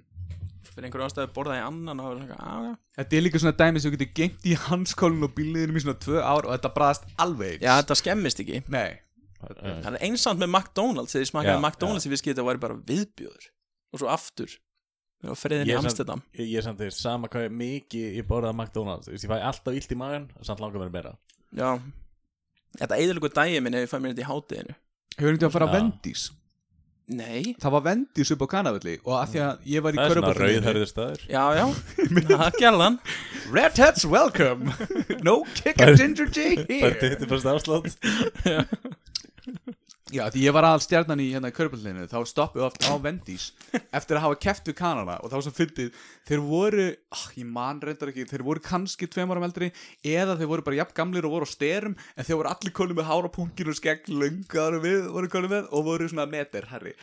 Fyrir einhverju ástæðu borðaði annan og það var svona "Ah. Þetta er líka svona dæmi sem þú getur geimt í hanskólinu og bíliðinum í svona tvö ár og þetta bræðast alveg. Já, þetta skemmist ekki. Nei. Það er einsamt með McDonalds Þegar ég smakkaði Já, McDonalds í viskið Þetta væri bara viðbjöður Og svo aftur. Og friðin í er Amsterdam. Ég ég er samt þeir sama hvað ég mikið Ég borðaði McDonalds Ég fæ alltaf illt í magan Samt langar mér meira Já. Þetta eðalugur dagið Nei. Það var vendís upp á kanavelli og að því að ég var í Það er svona rauðhörður staður. Já, já. Það gerði hann Red Hats welcome. No kick a ginger J Það er þetta bara stafslátt Já, því ég var aðal stjarnan í hérna körballinu þá stoppuðu oft á Vendís eftir að hafa keft við kanana og þá sem fyndið. Þeir voru, ah, ég man reyndar ekki þeir voru kannski tveim áram eldri eða þeir voru bara jafn gamlir og voru á styrum en þeir voru allir konum með hára punkir og skegg lungaður við voru konum með og voru svona meter, herri.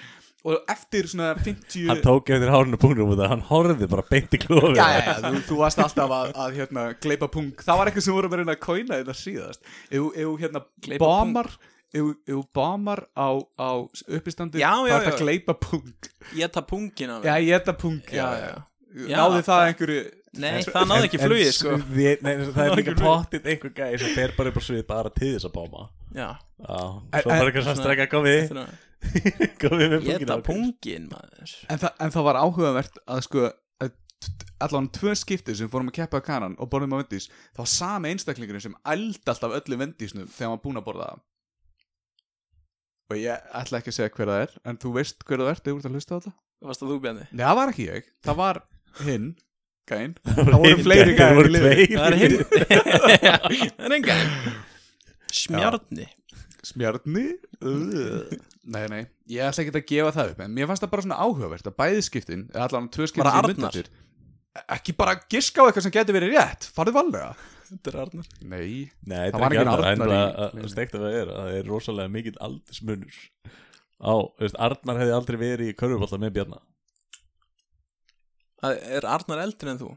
Og eftir svona 50 Hann tók eftir hárinu punktum út að hann horfði bara beint í klófið Já, já, já, þú, þú varst alltaf að, að hérna, gleipa pung. Það var eitthvað sem voru að reyna að kóina þetta síðast. Ef þú hérna bomar Ef ef þú bomar á, á uppistandi Já, já, Það er að gleipa pung Ég ta pungin af Já, ég þetta pung Já, já. Já, Náði það það- einhverju Nei, það náði ekki flugið sko. Nei, nei, það er líka pottitt einhver gæði sem fer bara upp á svið bara til þess að báma Já, Já, En- svo bara eitthvað svona strekka komið komið með ég pungin ta pungin maður. En, þa en það var áhugavert að sko allan tvö skipti sem fórum að keppa á kanan og borðum á vendís það var sami einstaklingurinn sem ældi alltaf öllu vendísnum þegar hann var búinn að borða það og ég ætla ekki að segja hver það er en þú veist hver það er, þú ert að hlusta á þetta? Varst það þú björni? Nei, það var ekki ég, það var hinn Gæinn, það voru fleiri tveir. Það er hinn. Það er enga Smjarni. Smjarni? Uh. Nei, nei, ég ætla ekki að gefa það upp En mér fannst það bara svona áhugavert að bæði skiptin Eða allan tvö skiptin sem eftir. Ekki bara giska á eitthvað sem getur verið rétt. Farðu valega Þetta er Arnar. Nei, Nei, Það þetta var er ekki Arnar en liðinu. steikt að það er að það er rosalega mikill aldursmunur á, veist, Arnar hefði aldrei verið í körfuballa með Bjarna. Það Er Arnar eldri en þú?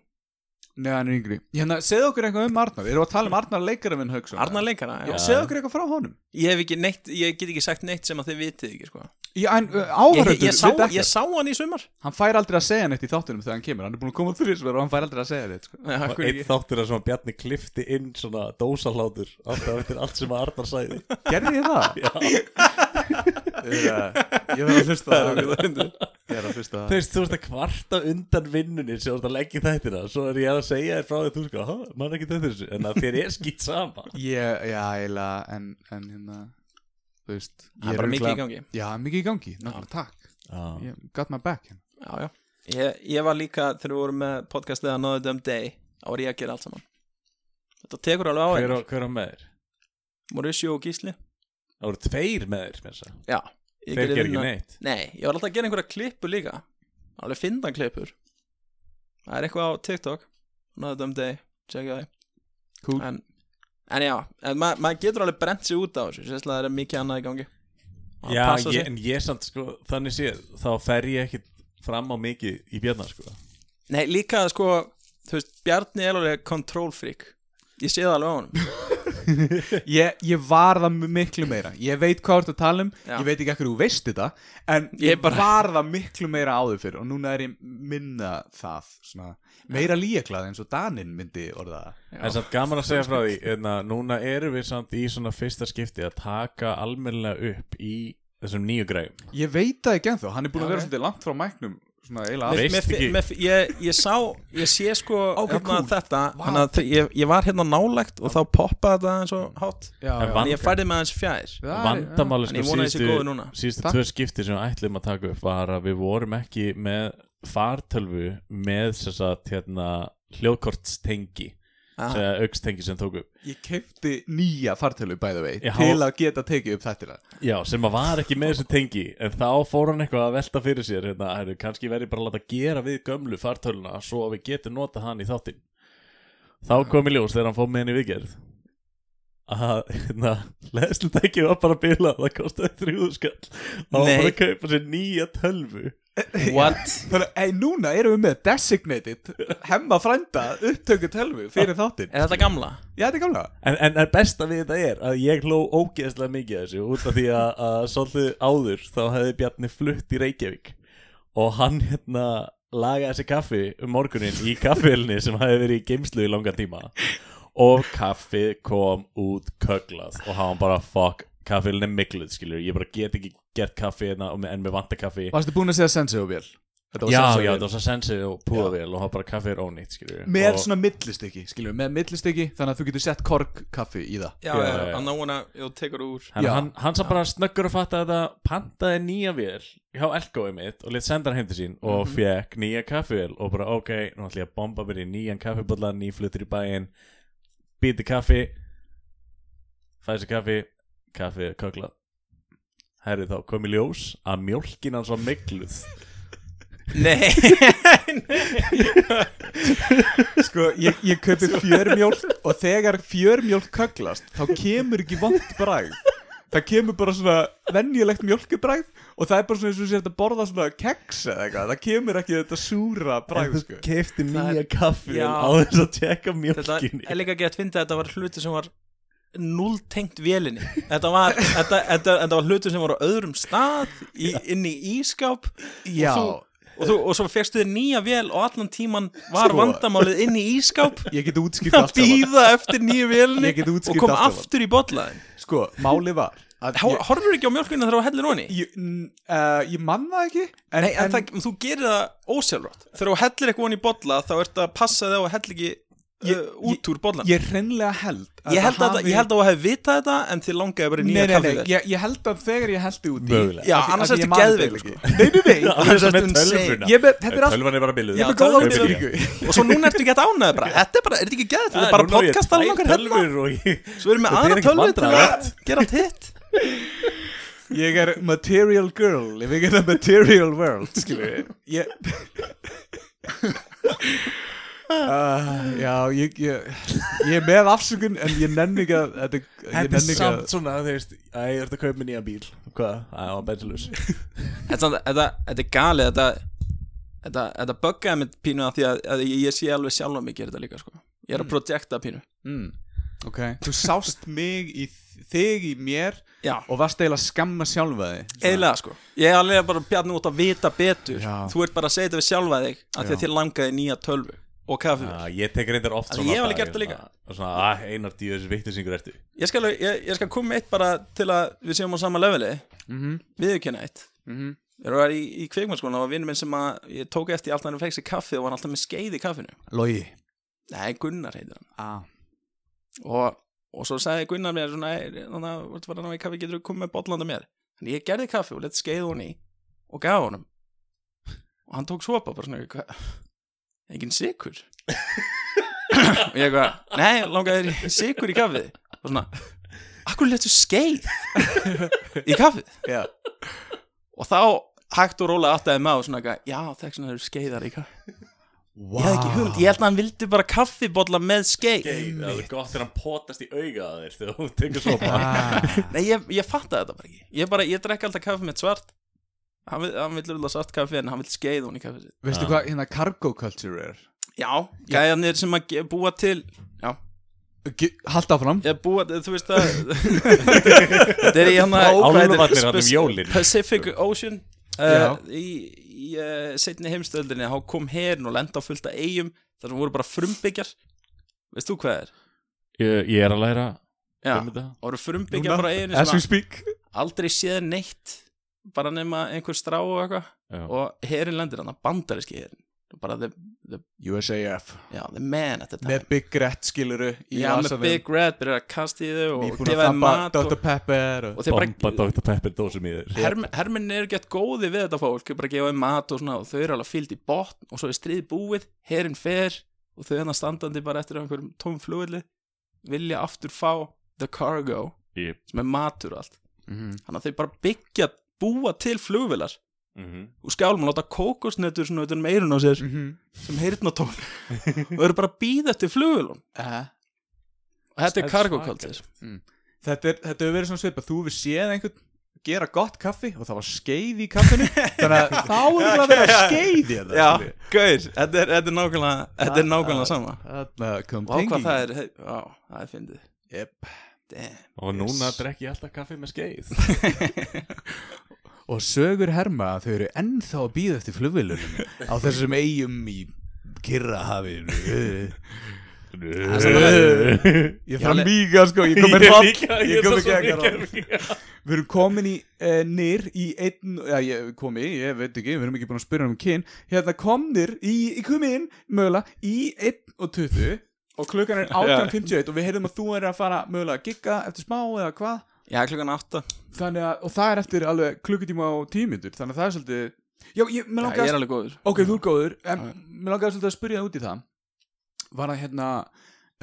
nei, hann er yngri. Hérna, segðu okkur eitthvað um Arnar. Erum við að tala um Arnar leikara minn Hauksson? Arnar leikara, Já, já segðu okkur eitthvað frá honum. Ég hef ekki neitt, ég get ekki sagt neitt sem að þið vitið ekki sko Já, en uh, Ég, áhörður ég, sá, ég sá hann í sumar Hann fær aldrei að segja neitt í þáttunum þegar hann kemur Hann er búin að koma þrjusver og hann fær aldrei að segja neitt sko. Einn ekki. þáttur að svona Bjarni klifti inn svona eftir allt sem Arnar sæði Gerði ég það? Já. Ég verð að á það Ég er að Þú það veist, þú veist að kvarta undan vinnunni sem þú ert að leggja í þættina svo er ég að segja þér frá því þú sko, "Ha, maður ekki þetta þessu en að þér er skýt sama Ég, já, eiginlega, en, en hérna, þú veist Það er bara mikið í gangi. Já, mikið í gangi, náttúrulega, takk. Já, Ég got my back hérna. Já, já. Ég, ég var líka, þegar við vorum með podcastið Another Dumb Day, þá var ég að gera allt saman. Þetta tekur alveg á hver, á- hver á með þér? Mauricio og Gísli. Það voru tveir með þér, mér þess Já. Ég Þeir gerði ger ekki vinna- neitt. Nei, ég var alltaf að gera einhverja klippu líka. Alveg fyndan klippur. Það er eitthvað á TikTok. Another Dumb Day, tjekka það Cool. En, en já, en ma maður getur alveg brent sig út á þessu það er mikið annað í gangi. Að Já, ég, en ég samt sko, þannig séð þá fer ég ekki fram á mikið í Bjarnar sko. Nei, líka sko, þú veist, Bjarni er alveg control freak. Ég sé það alveg á honum ég, ég var það miklu meira. Ég veit hvað þú ert að tala um. Já. Ég veit ekki ekkur þú veist þetta En Ég ég bara- var það miklu meira áður fyrir Og núna er ég minna það svona, Meira líklað eins og Daninn myndi orða það. En samt gaman að segja frá því en að núna erum við samt í svona fyrsta skipti að taka almennilega upp í þessum nýju græðum Ég veit það ekki ennþá, hann er búin Já, að vera ok. svolítið langt frá mæknum Ég, ég sá, ég sé sko Ok, hérna, cool. þetta wow. að, ég, ég var hérna nálægt og þá poppaði þetta eins og hátt Já, En já. en ég færði með hans fjær Vandamáli sko síðustu, góður núna. síðustu Takk. tvö skipti sem við ætlum að taka upp var að við vorum ekki með fartölvu með þess að hérna, hljóðkortstengi aukstengi sem tók upp. Ég kefti nýja fartölu bæði vei. Til að geta tekið upp þættina. Já, sem að var ekki með þessu tengi en þá fór hann eitthvað að velta fyrir sér hérna, heru, kannski verið bara að láta gera við gömlu fartöluna svo að við getum nota hann í þáttinn. Þá kom í ljós þegar hann fór með henni viðgerð að hérna, leðslutæki var bara að bila það kostaði þrjúðu skall og hann bara að kaupa sér nýja tölvu What? Þannig að núna erum við með designated Hemma frænda upptöku tölvu fyrir þáttinn. Er þetta gamla? Já, þetta er gamla. En, en, en besta við þetta er að ég hló ógeðslega mikið þessu út af því að, að svolítið áður þá hefði Bjarni flutt í Reykjavík og hann hérna lagaði sér kaffi um morgunin í kaffélni sem hefði verið í geimslu í langan tíma. Og kaffi kom út köglað og hann bara fuck kaffélni er mikluð skilur ég bara get ekki gert kaffi hérna og með- en með vanta kaffi. Varstu búin að segja sensi og vel? Þetta var já já það var svo sensi og púðavél og hann bara kaffi er ónýtt skilur Með og, svona millistykki, skiljum Með millistykki, þannig að þú getur sett kork kaffi í það. Já, Já, já, já, já. að náuna, þú tekur úr. Hann, hann, hann sem bara snöggur að fatta að þetta pantaði nýja vél hjá Elkoði mitt og lit senda hann heim til sín og Mhm. fekk nýja kaffivél og bara ok, nú ætlum ég að bomba mér í nýjan kaffibólla, nýflutur í bæinn býti kaffi sér kaffi kaffi köklað herri þá kom í ljós að mjólkin hans var megluð Nei Sko, ég, ég kaupi fjörmjólk og þegar fjörmjólk köglast þá kemur ekki vond bragð. Það kemur bara svona venjulegt mjólkubragð og það er bara svona eins og sér að borða svona keks eða eitthvað, það kemur ekki þetta súra bragð sko. kefti Það nýja kaffi á þess að tjekka Þetta mjólkinni. er líka gett fyndið að þetta var hluti sem var null tengt vélinni. Þetta var, þetta, þetta, þetta var hluti sem var á öðrum stað í, inn í ískáp. Já, þú- og, þú, og svo fegstu þér nýja vél og allan tíman var Sko. vandamálið inn í ískáp. Ég get útskipt að allt saman. býða eftir nýju vélinni Ég get og útskýrt kom allt saman. aftur í bollaðin Sko, máli var að ég, Horfur ekki á mjölkina þegar þú hellir honi? ég, n- uh, ég man það ekki en, Nei, en, það, þú gerir það ósjálfrátt. Þegar þú hellir eitthvað honi í bolla þá ertu að passa þig á að hella ekki Ég- uh, út úr bollan ég hreinlega held Ég held, að, hafi- ég held að þú hefði vitað þetta en þið langaði bara í Nei, nýja nei, nei, kaffivél ég, ég held að þegar ég held út í. Já, af annars ertu ég þetta Þetta. Ég þetta er allt Tölvan er bara Ég útskýringu Og svo núna ertu ekki að ánæða bara. Þetta er bara, er þetta ekki geð? Þú er bara podcast að langar hérna. tölvur og ég Svo erum við Þetta aðra tölvu til að gera allt hitt Ég er material girl. If ég er material world Skilur Ég uh, Já, ég, ég Ég er með afsökun En ég nenni ekki að Þetta, er að samt svona, þú veist Æ, ég ert að kaupa nýja bíl. Hvað? Það var bensilus Þetta samt- þetta- þetta er galið Þetta, þetta, þetta buggaði mig pínu að því að, að ég, ég sé alveg sjálf að mig gera þetta líka sko. Ég er að projekta pínu. Mm, Ok. Þú sást mig í þig í mér Já, Og varst eiginlega að skamma sjálfa þig. Eiginlega sko. Ég er alveg bara bjarni út að vita betur. Já. Þú ert bara að segja þetta við sjálfa þig að að þið langaði nýja tölvu og kaffi. Já, ég tek reyndar oft svona ég hef alveg gert það líka. Svona, svona að einar tíu þessi vittisingur ertu. Ég skal, ég, ég skal koma eitt bara til að við séum á sama leveli. Mhm, Viðurkenna eitt. Mhm. Ég var í, í kveikmannskólan og var vinnur minn sem að ég tók eftir í allt hann sér kaffi og var alltaf með skeið í kaffinu. Logi. Nei, Gunnar heitir hann. Ah. og, og svo sagði Gunnar mér svona, "Æ, þannig að þú var hann í kaffi getur þú komið með bollanda mér Þannig ég gerði kaffi og lett skeið hún í og gaf honum. Og hann tók sopa bara svona "Hva- engin sikur og ég eitthvað, nei, langaði þér sikur í kaffið? Og svona, akkur letu skeið í kaffið? Já. Og þá hægt og rólega áttaði með á svona eitthvað, já, þess vegna eru skeiðar í kaffi wow. ég hef ekki hugmynd, ég held að hann vildi bara kaffibolla með skeið. Það er gott þegar hann potast í auga að þér Þegar þú tekur svo bara ah. Nei, ég, ég fattaði þetta bara ekki. Ég bara, ég drekka alltaf kaffi með svart Hann vil, hann vil alltaf svart kaffi en hann vil skeið hún í kaffi sitt. Veistu hvað hérna cargo culture er? Já, gæðanir sem að ge- búa til Já, Ge- Haltu áfram. Ég búa, þú veist að Þetta er í hann Álfarnir hann um jólin. Pacific Ocean. Já. uh, Í, í uh, setni heimstöldinni Há kom herin og lenda á fullt af eigum þar sem voru bara frumbyggjar. Veist þú hvað er? Ég ég er að læra Já, um þetta. Voru frumbyggjar bara á eiginu As we sem speak. aldrei séð neitt bara nema einhver strá og eitthvað og herin lendir hann, bandaríski herin bara the, the, USAF já, the man at the time Með Big Red skiluru já, með. Big Red, byrjar að kasta í þau og að gefa þeim mat og, Dr. Pepper og... og Bomba bara Dr. Pepper dósum í þér herm, herminn eru gett góði við þetta fólk bara gefa þeim mat og svona og þau eru alveg fyllt í botn og svo er stríð búið, herin fer og þau hann standandi bara eftir einhverjum tóm flugulli vilja aftur fá the cargo Yep. sem er matur og allt Mhm. þannig að þau bara byggja, búa til flugvilar Mhm. og skálum og láta kókosnetur svona utan meirun á sér Mhm. sem heyrnatón og eru bara að býða eftir flugulun Eh, og þetta er svakalegt. culture. Þetta er- þetta hefur verið svona svipað. Þú hefur séð einhvern gera gott kaffi og það var skeið í kaffinu. Þannig að þá er það að vera skeið. Í þetta Já, gauður, þetta er, þetta er nákvæmlega þetta er nákvæmlega sama. og hvað það er, hei, á, það er fyndið. Yep. Og núna drekk ég alltaf kaffi með skeið Og sögur herma að þau eru ennþá að býða eftir flugvélunum á þessum eigum í Kyrrahafinu Ég þarf mýga sko, ég kom með hratt Ég kom með geggar Við erum komin í uh, nýr í einn, já ég komi, ég veit ekki, við erum ekki búin að spyrja um kyn. Hérna komnir í, í komin, mögulega, í 1 og 20 Og klukkan er 18.51 og við heyrðum að þú er að fara mögulega að gigga eftir smá eða hvað Já, klukkan átta. Þannig að, og það er eftir alveg klukkutíma og tímyndur Þannig að það er svolítið Já, ég, Já, ég er alveg góður. Ok, þú er góður en Já. mér langar svolítið að spyrja það út í það. Var að hérna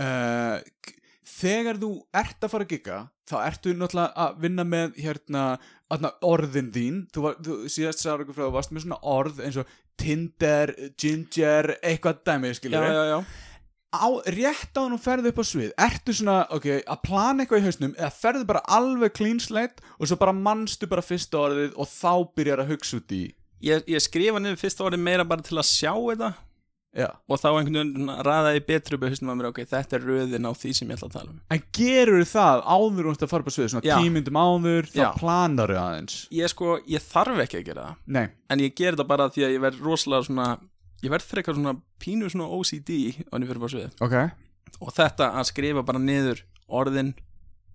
uh, þegar þú ert að fara að gigga þá ertu náttúrulega að vinna með hérna, hérna orðin þín. Þú, var, þú síðast sagði okkur frá þú varst með svona orð eins og Tinder, Ginger eitthvað dæmi, já, skiljum já, já á, rétt á hann og ferðu upp á svið. Ertu svona, ok, að plana eitthvað í hausnum eða ferðu bara alveg clean slate og svo bara manstu bara fyrsta orðið og þá byrjar að hugsa út í? Ég, ég skrifa niður fyrsta orðið meira bara til að sjá þetta. Já. og þá einhvern veginn ræða ég betri upp í haustum að mér, ok, þetta er röðin á því sem ég ætla að tala um. En gerur það áður og þú ert að fara upp á svið svona tímyndum áður, þá Já. planar þau aðeins? Ég sko, ég þarf ekki að gera það. Nei, en ég ger þetta bara því að ég verð rosalega svona ég verð frekar svona pínu svona OCD á henni fyrir bara svið ok. Og þetta að skrifa bara niður orðin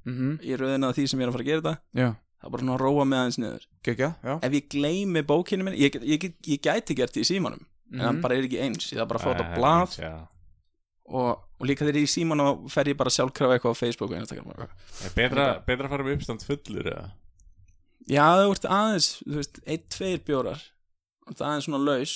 mm í röðina af því sem ég er að fara að gera þetta Já, það er bara svona að róa með aðeins niður. Gekkja, já ef ég gleymi bókinu minni ég, ég, get- ég gæti gert því í símanum en það Mhm. bara er ekki eins, ég þarf bara að á blað já. og, og líka þegar ég er í símanum þá fer ég bara sjálfkrafa eitthvað á Facebook og og. Er betra, betra að fara með uppstand fullur eða? já það vart aðeins, þú veist, ein, tveir bjórar. Og það er aðeins svona laus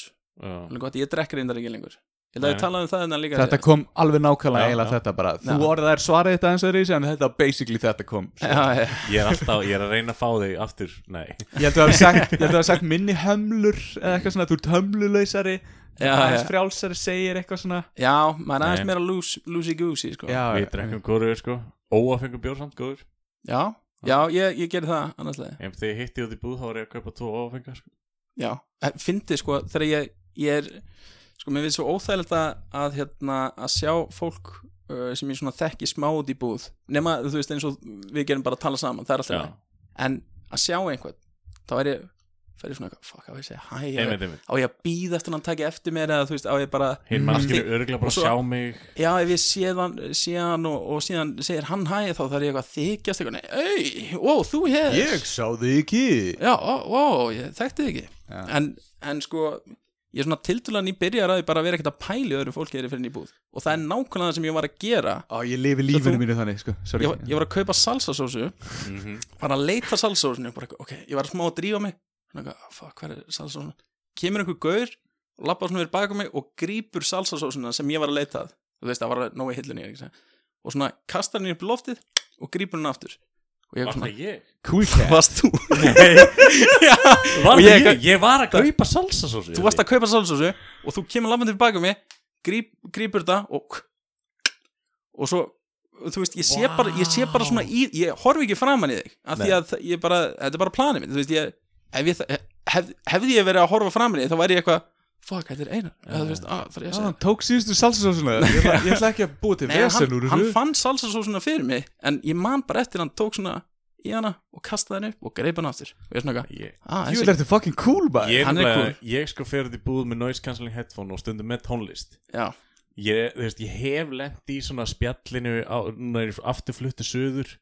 gott, ég drekk reyndar ekki lengur. Ég ætla að Nei. ég talaði um það en líka Þetta kom alveg nákvæmlega Já, eiginlega já. þetta bara. Þú Já. orðað er svarið þetta eins og þeirri en þetta basically þetta kom já, já, Ég er alltaf, ég er að reyna að fá þig aftur Nei. Ég held að þú hafi sagt, ég held að þú hafi sagt minni hömlur eða eitthvað svona, þú ert hömlulausari já, aðeins já. frjálsari segir eitthvað svona. Já maður er aðeins meira loose- loosey-goosey sko. Við drekkum góður sko. Óafengur bjór samt góður. Já, já ég, ég gerði það annars leið En þegar ég hitti út í búð þá var ég að kaupa tvo óafengar sko. Já, fyndi sko þegar ég, ég er sko mér finnst svo óþægilegt að, að hérna að sjá fólk uh, sem ég svona þekki smá út í búð. Nema þú veist eins og við gerum bara að tala saman það er alltaf leið en að sjá einhvern þá er ég ég svona fuck, á ég að segja hæ á- einmitt, einmitt. á ég að býða eftir hann taki eftir mér eða þú veist á ég bara Hinn Mm. mannskinu örgulega bara Og að svo- sjá mig. Já ef ég sé hann, sé hann og, og síðan segir hann hæ þá þarf ég eitthvað að þykjast eitthvað. Nei, ei, ó, þú hér. Ég sá þig ekki. Já, ó, ó, ég þekkti þig ekki. Já. en, en sko ég er svona tildulega nýbyrjar að ég bara vera ekkert að pæli öðru fólki þegar ég fyrir inn í búð. Og það er nákvæmlega það sem ég var að gera. Á, ég lifi lífinu mínu þannig, sko. Sorry. Ég, var- ég var að kaupa salsasósu. Mhm. var að leita salsasósinu bara, ok, ég var smá að drífa mig. Svona, fuck, hvað er salsasósuna kemur einhver gaur lappa svona við baka mig og grípur salsasósuna sem ég var að leita að. Þú veist, það var nógu hillunni ekki segja. og svona kastar henni upp í loftið og grípur henni aftur. ég Var svona, það ég? Cool cat varst þú? Já, Var það ég- ég? Ég var að kaupa salsasósu þú varst að kaupa salsósu og þú kemur laffandi tilbaka mig gríp, grípur þetta og og svo þú veist, ég sé, Vá. bara, ég sé bara svona í, ég horfi ekki framan í þig af því Nei. að það- ég bara, þetta er bara planið mitt þú veist, ég, ef ég hef, hefði ég verið að horfa framan í þig, þá væri ég eitthvað fuck, þetta er einar, eða þú veist, að, það er hann tók síðustu salsasósuna. Ég, ég ætla ekki að búa til vesen hann, úr hann þessu fann salsasósuna fyrir mig en ég man bara eftir hann tók svona í hana og kastaði henni upp og greip hann aftur. Og ég er svona eitthvað, Ég, ah, þessi, þetta er fucking cool, bæ ég, Hann er nefnilega- ég sko fer út í búð með noise cancelling headphone og stundum með tónlist. Já, ég, veist, ég hef lent í svona spjallinu á, er afturfluttu söður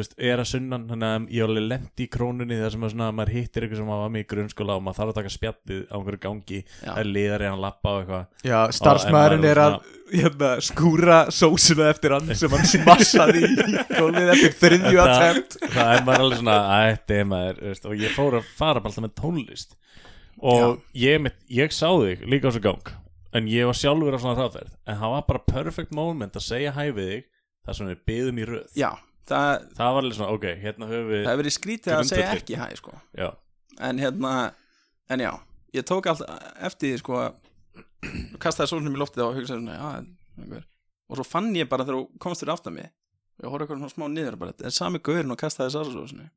veist, er að sunnan þannig að ég hef alveg lent í krónunni þar sem að svona, maður hittir eitthvað sem var með í grunnskóla og maður þarf að taka spjallið á einhverju gangi það er liðari hann lappa á eitthvað. Já, starfsmæðurinn er að hérna, skúra sósuna eftir hann sem hann smassaði í gólfið eftir þriðju attempt. það er maður alveg svona ætti maður, þú veist, og ég fór að fara bara alltaf með tónlist. Og ég, mitt, ég sá þig líka á þessu gang en ég var sjálfur á svona hraðferð en það var bara perfect moment að segja hæ við þig þar sem við byðum í röð. Já það, það var alveg svona, ok, hérna höfum við það hefur verið skrítið að segja ekki hæ, sko. Já, en hérna en já, ég tók allt eftir því sko að kastaði sólunum í loftið og hugsaði svona, já, einhver. Og svo fann ég bara þegar þú komst þér aftan mig og ég horfði eitthvað svona smá niður bara, þetta er sami gaurin og kastaði salsasósunni.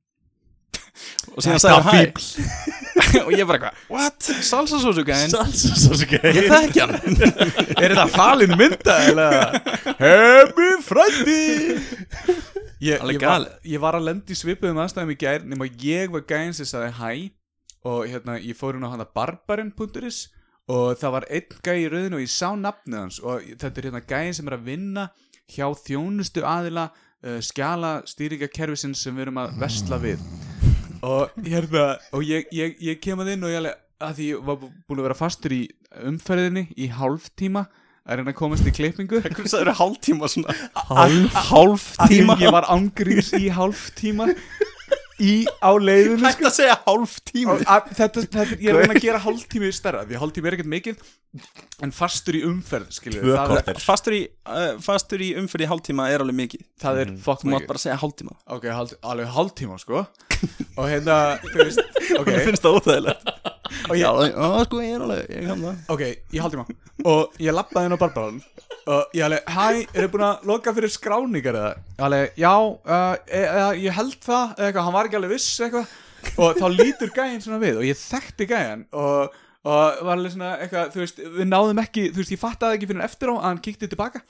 Og síðan sagði hann hæ. Og ég bara eitthvað, what? Salsasósu gæðin? salsasósu Ég þekki hann. Er þetta falin mynda? Hemmi frændi ég, ég, var, ég var að lenda í svipuðum aðstæðum í gær nema ég var gæðin sem sagði hæ og hérna ég fór hún á hana barbarinn.is og það var einn gæði í rauðinu og ég sá nafnið hans og þetta er hérna gæðin sem er að vinna hjá þjónustu aðila uh, skjala stýringakerfisins sem við erum að versla við. Og hérna og ég, ég, ég kem að inn og ég alveg að því ég var búin að vera fastur í umferðinni í hálftíma að reyna að komast í klippingu. Það hálftíma svona. Hálf, hálf tíma ég var ángríns í hálftíma. Í á leiðinu Hætti að segja hálf tíma að, þetta, þetta, ég er að reyna að gera hálftími stærra því hálftími er ekkert mikið en fastur í umferð er- fastur í, uh, fastur í umferð í hálftíma er alveg mikið. Það er Þú mátt mikið. bara segja hálftíma. Ok, hálf, alveg hálftíma sko. Og hérna, þú veist ok, finnst það óþægilegt og ég, já, sko, ég er alveg, ég kann það ok, í hálftíma og ég lappaði inn á barbaran og ég alveg, hæ, eru búin að loka fyrir skráningar eða? Ég alveg, já, uh, e, e, ég held það eða eitthvað, hann var ekki alveg viss eitthvað. Og þá lítur gæinn svona við og ég þekkti gæinn og, og var alveg svona eitthvað, þú veist, við náðum ekki þú veist, ég fattaði ekki fyrir eftir á að hann kíkti tilbaka.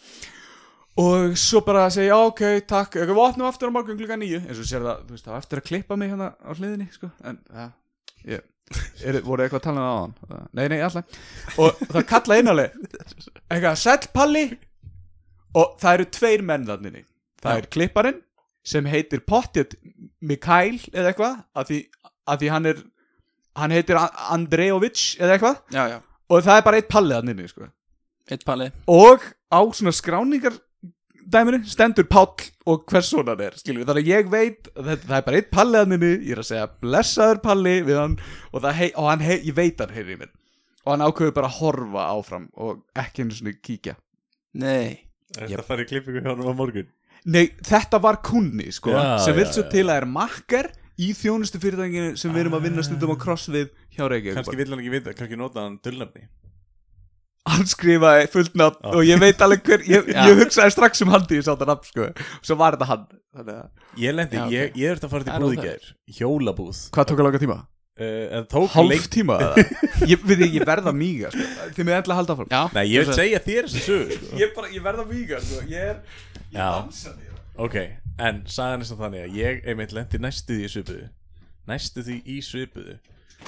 Og svo bara að segja, ok, takk, við opnum aftur á morgun klukka nýju, eins og sér það, þú veist, það var eftir að klippa mig hérna á hliðinni, sko, en, ja, ég, er, voru eitthvað að tala um það á hann? Nei, nei, alltaf, og það kalla innaleg, eitthvað, sæll Palli, og það eru tveir menn þannig, það er klipparinn, sem heitir Pottet Mikael, eða eitthvað, að því, að því hann er, hann heitir Andrejovic, eða eitthvað, Já, já, og það er bara eitt Palli þannig, sko, eitt palli. Og á svona skráningar dæminu stendur Páll og hvers svona hann er skilur við, þannig að ég veit að þetta, það er bara eitt Palli að minni, ég er að segja blessaður Palli við hann og, það hei, og hann hei, ég veit hann heyri í mér. Og hann ákveður bara að horfa áfram og ekki einu svona kíkja. Nei. Þetta að fara í klippingu hjá hann á morgun? Nei, þetta var kunni sko, Já, sem vil svo til að er makkar í þjónustu fyrirtækinu sem við erum að vinna stundum á cross við hjá Reykjavík. Kannski vill hann ekki vita, kannski nota hann dulnefni hann skrifaði fullt nafn Já. og ég veit alveg hver ég, ég hugsaði strax um hann því ég sá þetta nafn sko. og svo var þetta hann Þannig að, Ég lendi, Já, ok. ég, ég ert að fara til er gær Hjólabúð hvað tók að langa tíma? uh, En tók Hálf lengt tíma eða? ég, við, ég verða míga sko. þið með endla að halda Já, Nei, ég vil segja þér þessi sögu sko. ég, bara, ég verða míga sko. ég er því Ok, en sagan er svo þannig að ég einmitt lendi næstu því í svipuðu Næstu því í svipuðu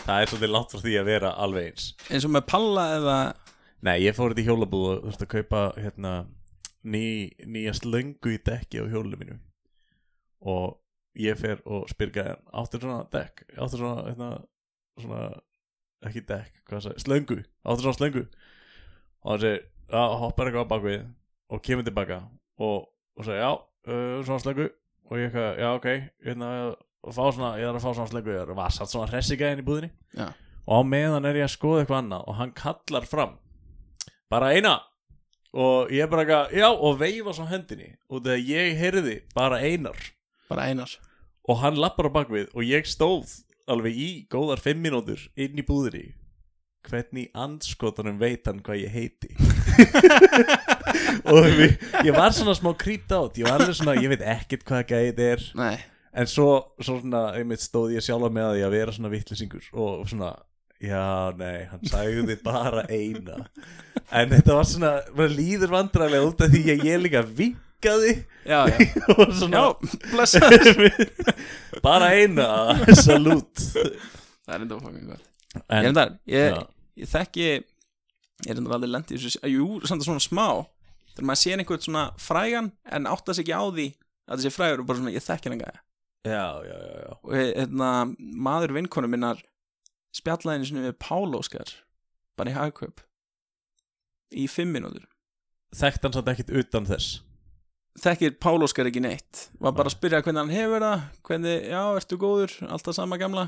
Það er svolítið langt frá því að vera alveg eins eins og með palla eða Nei, ég fór þetta í hjólabúð og þurfti að kaupa hérna, ný, nýja slöngu í dekki á hjólinu mínu og ég fer og spyr gæðan áttur svona dekk, áttur svona, hérna, svona ekki dekk, hvað sagði, slöngu? Áttur svona slöngu? Og hann segir, já, hoppar eitthvað á bakvið og kemur tilbaka og, og segir, já, uh, svona slöngu. Og ég eitthvað, já, ok, hérna að fá svona, ég þarf að fá svona slöngu. Ég var satt svona hressigæðin í búðinni. Já. og á meðan er ég að skoða eitthvað annað og hann kallar fram bara eina. Og ég bara eitthvað, já, og veifa svo hendinni. Og þegar ég heyrði bara einar. Bara einar. Og hann lappar á bakvið og ég stóð alveg í góðar fimm mínútur inn í búðinni. Hvernig anskotunum veit hann hvað ég heiti? Og við, ég var svona smá creeped out. Ég var alveg svona, ég veit ekkert hvað gæðið er. Nei, en svo, svo svona, einmitt stóð ég sjálfa með því að vera svona vittlisingur og svona, já, nei, hann sagði bara eina. En þetta var svona, bara líður vandræðilega út af því að ég líka vinkaði. Já, já. Og svona Já, blessa bara eina, salút Það er enda gott. Ég er en, enda, ég, ég þekki Ég er enda í þessu Jú, samt að svona smá. Þegar maður sér einhvern svona frægan En átta sig ekki á því að þessi frægur og bara svona, ég þekki hann gæja já, já, já, já. Og hérna, maður vinkonu minnar Spjallaði einu sinni við Pál Óskar Bara í hagkaup Í fimm mínútur. Þekkt hann samt ekkit utan þess. Þekkir Pál Óskar ekki neitt. Var bara að spyrja hvernig hann hefur það Hvernig, já, ertu góður, alltaf sama gamla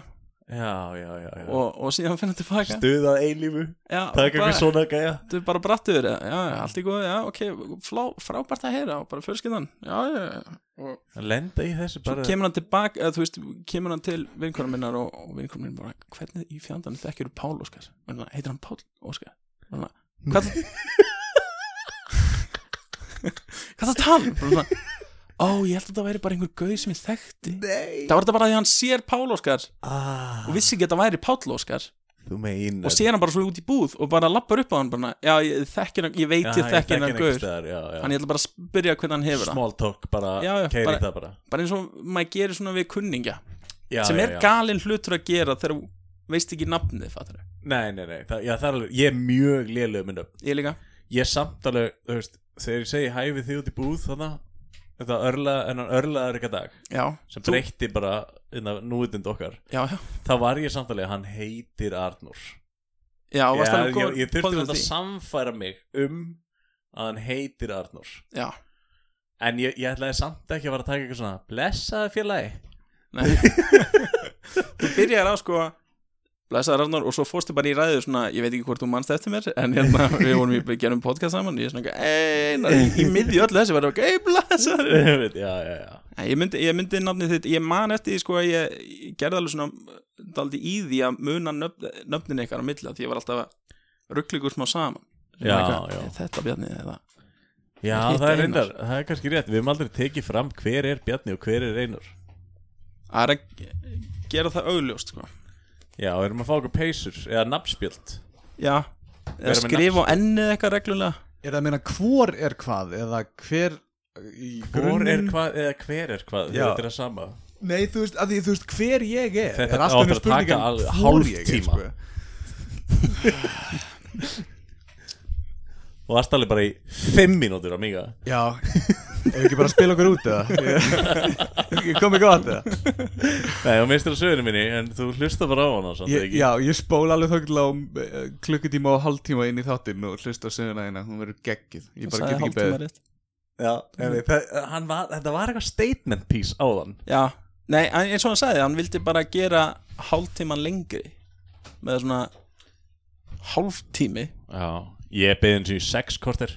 já, já, já, já. og, og síðan finna tilbaka stuðað eilífu bara- eitthvað svona gæja Þú er bara brattur, já, já, allt í góð, já, ok, flá, frábært að heyra bara fjölskyldan, já, já, já. Og að lenda í þessu bara kemur hann tilbaka, eða þú veist, kemur hann til vinkonum minnar og, og vinkonum minn bara, hvernig í fjandan þekkir þú Pál Óskar? Heitir hann Pál Óskar? Hvað Hvað það tala? Og hann, Ó, ég held að það væri bara einhver gauð sem ég þekkti. Nei. Það var þetta bara því að hann sér Pál Óskar. Ah, og vissi ekki að það væri Pál Óskar. Þú meinar. Og sér hann bara svo út í búð og bara lappar upp á hann bara, já, ég þekki hann, ég veit ég þekki hann gaur. já, já. Þannig ég ætla bara að spyrja hvernig hann hefur það small talk bara Já, já, keiri bara- það bara. Bara eins og maður gerir svona við kunningja já, Sem já, er já. galinn hlutur að gera þegar þú veist ekki nafnið, fattur nei, nei, nei, það, já, það er alveg ég er mjög með nöfn Ég líka. Ég er samt alveg, þú veist þegar ég segi hæfi þið út í búð þannig þetta örla, enn örlaðar eitthvað dag Já, sem Þú- breytti bara núðind okkar. Já, já. Þá var ég samt alveg, hann heitir Arnur Já, varst Já, alveg ég, góð ég þurfti góður að því. samfæra mig um að hann heitir Arnur Já, en ég, ég ætlaði samt ekki að fara að taka eitthvað svona blessaði félagi. Nei. Þú byrjar á sko Blessaður Arnór og svo fórstu bara í ræðu svona, ég veit ekki hvort þú mannst eftir mér en hérna við vorum í gerum podcast saman og ég svona ei, í miðju öllu þessu var það ei, blessaður. Ég veit, já, já, já. Ég myndi, ég myndi nafnið þitt, ég man eftir því sko að ég, ég gerði alveg svona daldi í því að muna nöfn, nöfnin eitthvað á milli því ég var alltaf rugglíkur smá saman. Svona Þetta bjarni eða Já, það er Einar. það er kannski rétt. Við höfum aldrei tekið fram hver er Bjarni og hver er Einar. Að gera það augljóst sko Já, og erum að fá okkur peysur Eða nafnspjöld. Já, eða skrifa á ennið eitthvað reglulega. Er það að meina hvor er hvað Eða hver í Hvor er hvað, eða hver er hvað? Já. Þetta er að sama. Nei, þú veist, að því þú veist hver ég er Þetta er alltaf einu að spurning taka alveg hvor hálf ég er, tíma. sko. Og það stáli bara í fimm mínútur á miga. Já, ef ekki bara að spila okkur út eða? Ég- Ég kom ekki gott eða Nei, og mistur á sögunu minni En þú hlusta bara á hana samt, ég, ekki? Já, ég spól alveg þögl á uh, klukkutíma og hálftíma inn í þáttinn og hlusta á söguna hérna, hún verður geggið Ég bara get ekki beðið. Já, hann var, þetta var eitthvað statement piece á þann Já, nei, en eins og hann sagði hann vildi bara gera hálftíman lengri. Með svona hálftími. Já, ég beði eins og í sex korter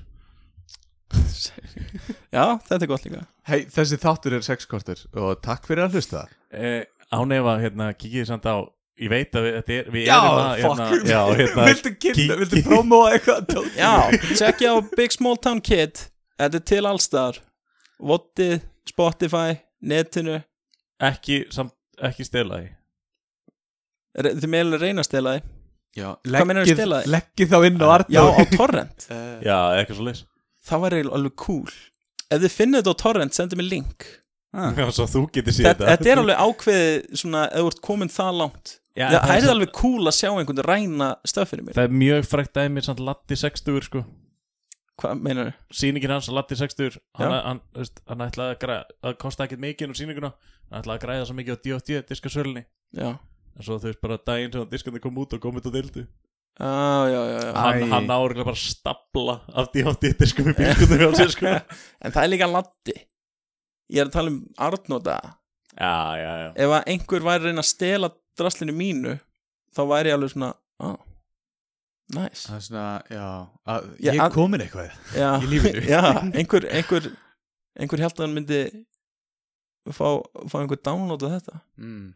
Já, þetta er gott líka. Hei, þessi þáttur er sexkortur og takk fyrir að hlusta. Eh, Ánefa, hérna, kikið samt á Ég veit að við, þetta er, við Já, erum að fuck. hérna, Já, hérna Viltu kynna, viltu promóa eitthvað? Já, tjekkja á Big Small Town Kid. Þetta er til allstar. Vottið, Spotify, netinu. Ekki, samt, ekki stela því. Re- Þið meðlega reyna stela því. Já, leggið, þá inn á Arnór. Já, á torrent. Já, eitthvað svo leys Það var eiginlega alveg cool Ef þið finnið þetta á torrent, sendið mér link. Ah. Já, svo þú getur síðan þetta, þetta. er alveg ákveðið svona, ef þú ert komin það langt. Já, Það það er er alveg cool að sjá einhvern ræna stöffinu mér. Það er mjög frækt dæmi samt Latti 60 sko. Hvað meinar þau? Sýningin hans Latti 60 hann, hann, veist, hann ætlaði að græða Það kosti ekkert mikið um sýninguna. Hann ætlaði að græða svo mikið á D.O.D. diskasölunni Já, En svo þú veist bara daginn sem diskandi kom út og komið til dildu já, já, já, já. Hann, hann áriðlega bara stapla af D.O.D. diskum í sko En það er líka Latti Ég er að tala um Arnóta Já, já, já Ef að einhver væri að reyna að stela draslinu mínu Þá væri ég alveg svona ah, Nice Það er svona, já að, Já, Ég er komin eitthvað Já, í lífinu. já einhver, einhver Einhver held að hann myndi fá, fá einhver download af þetta mm.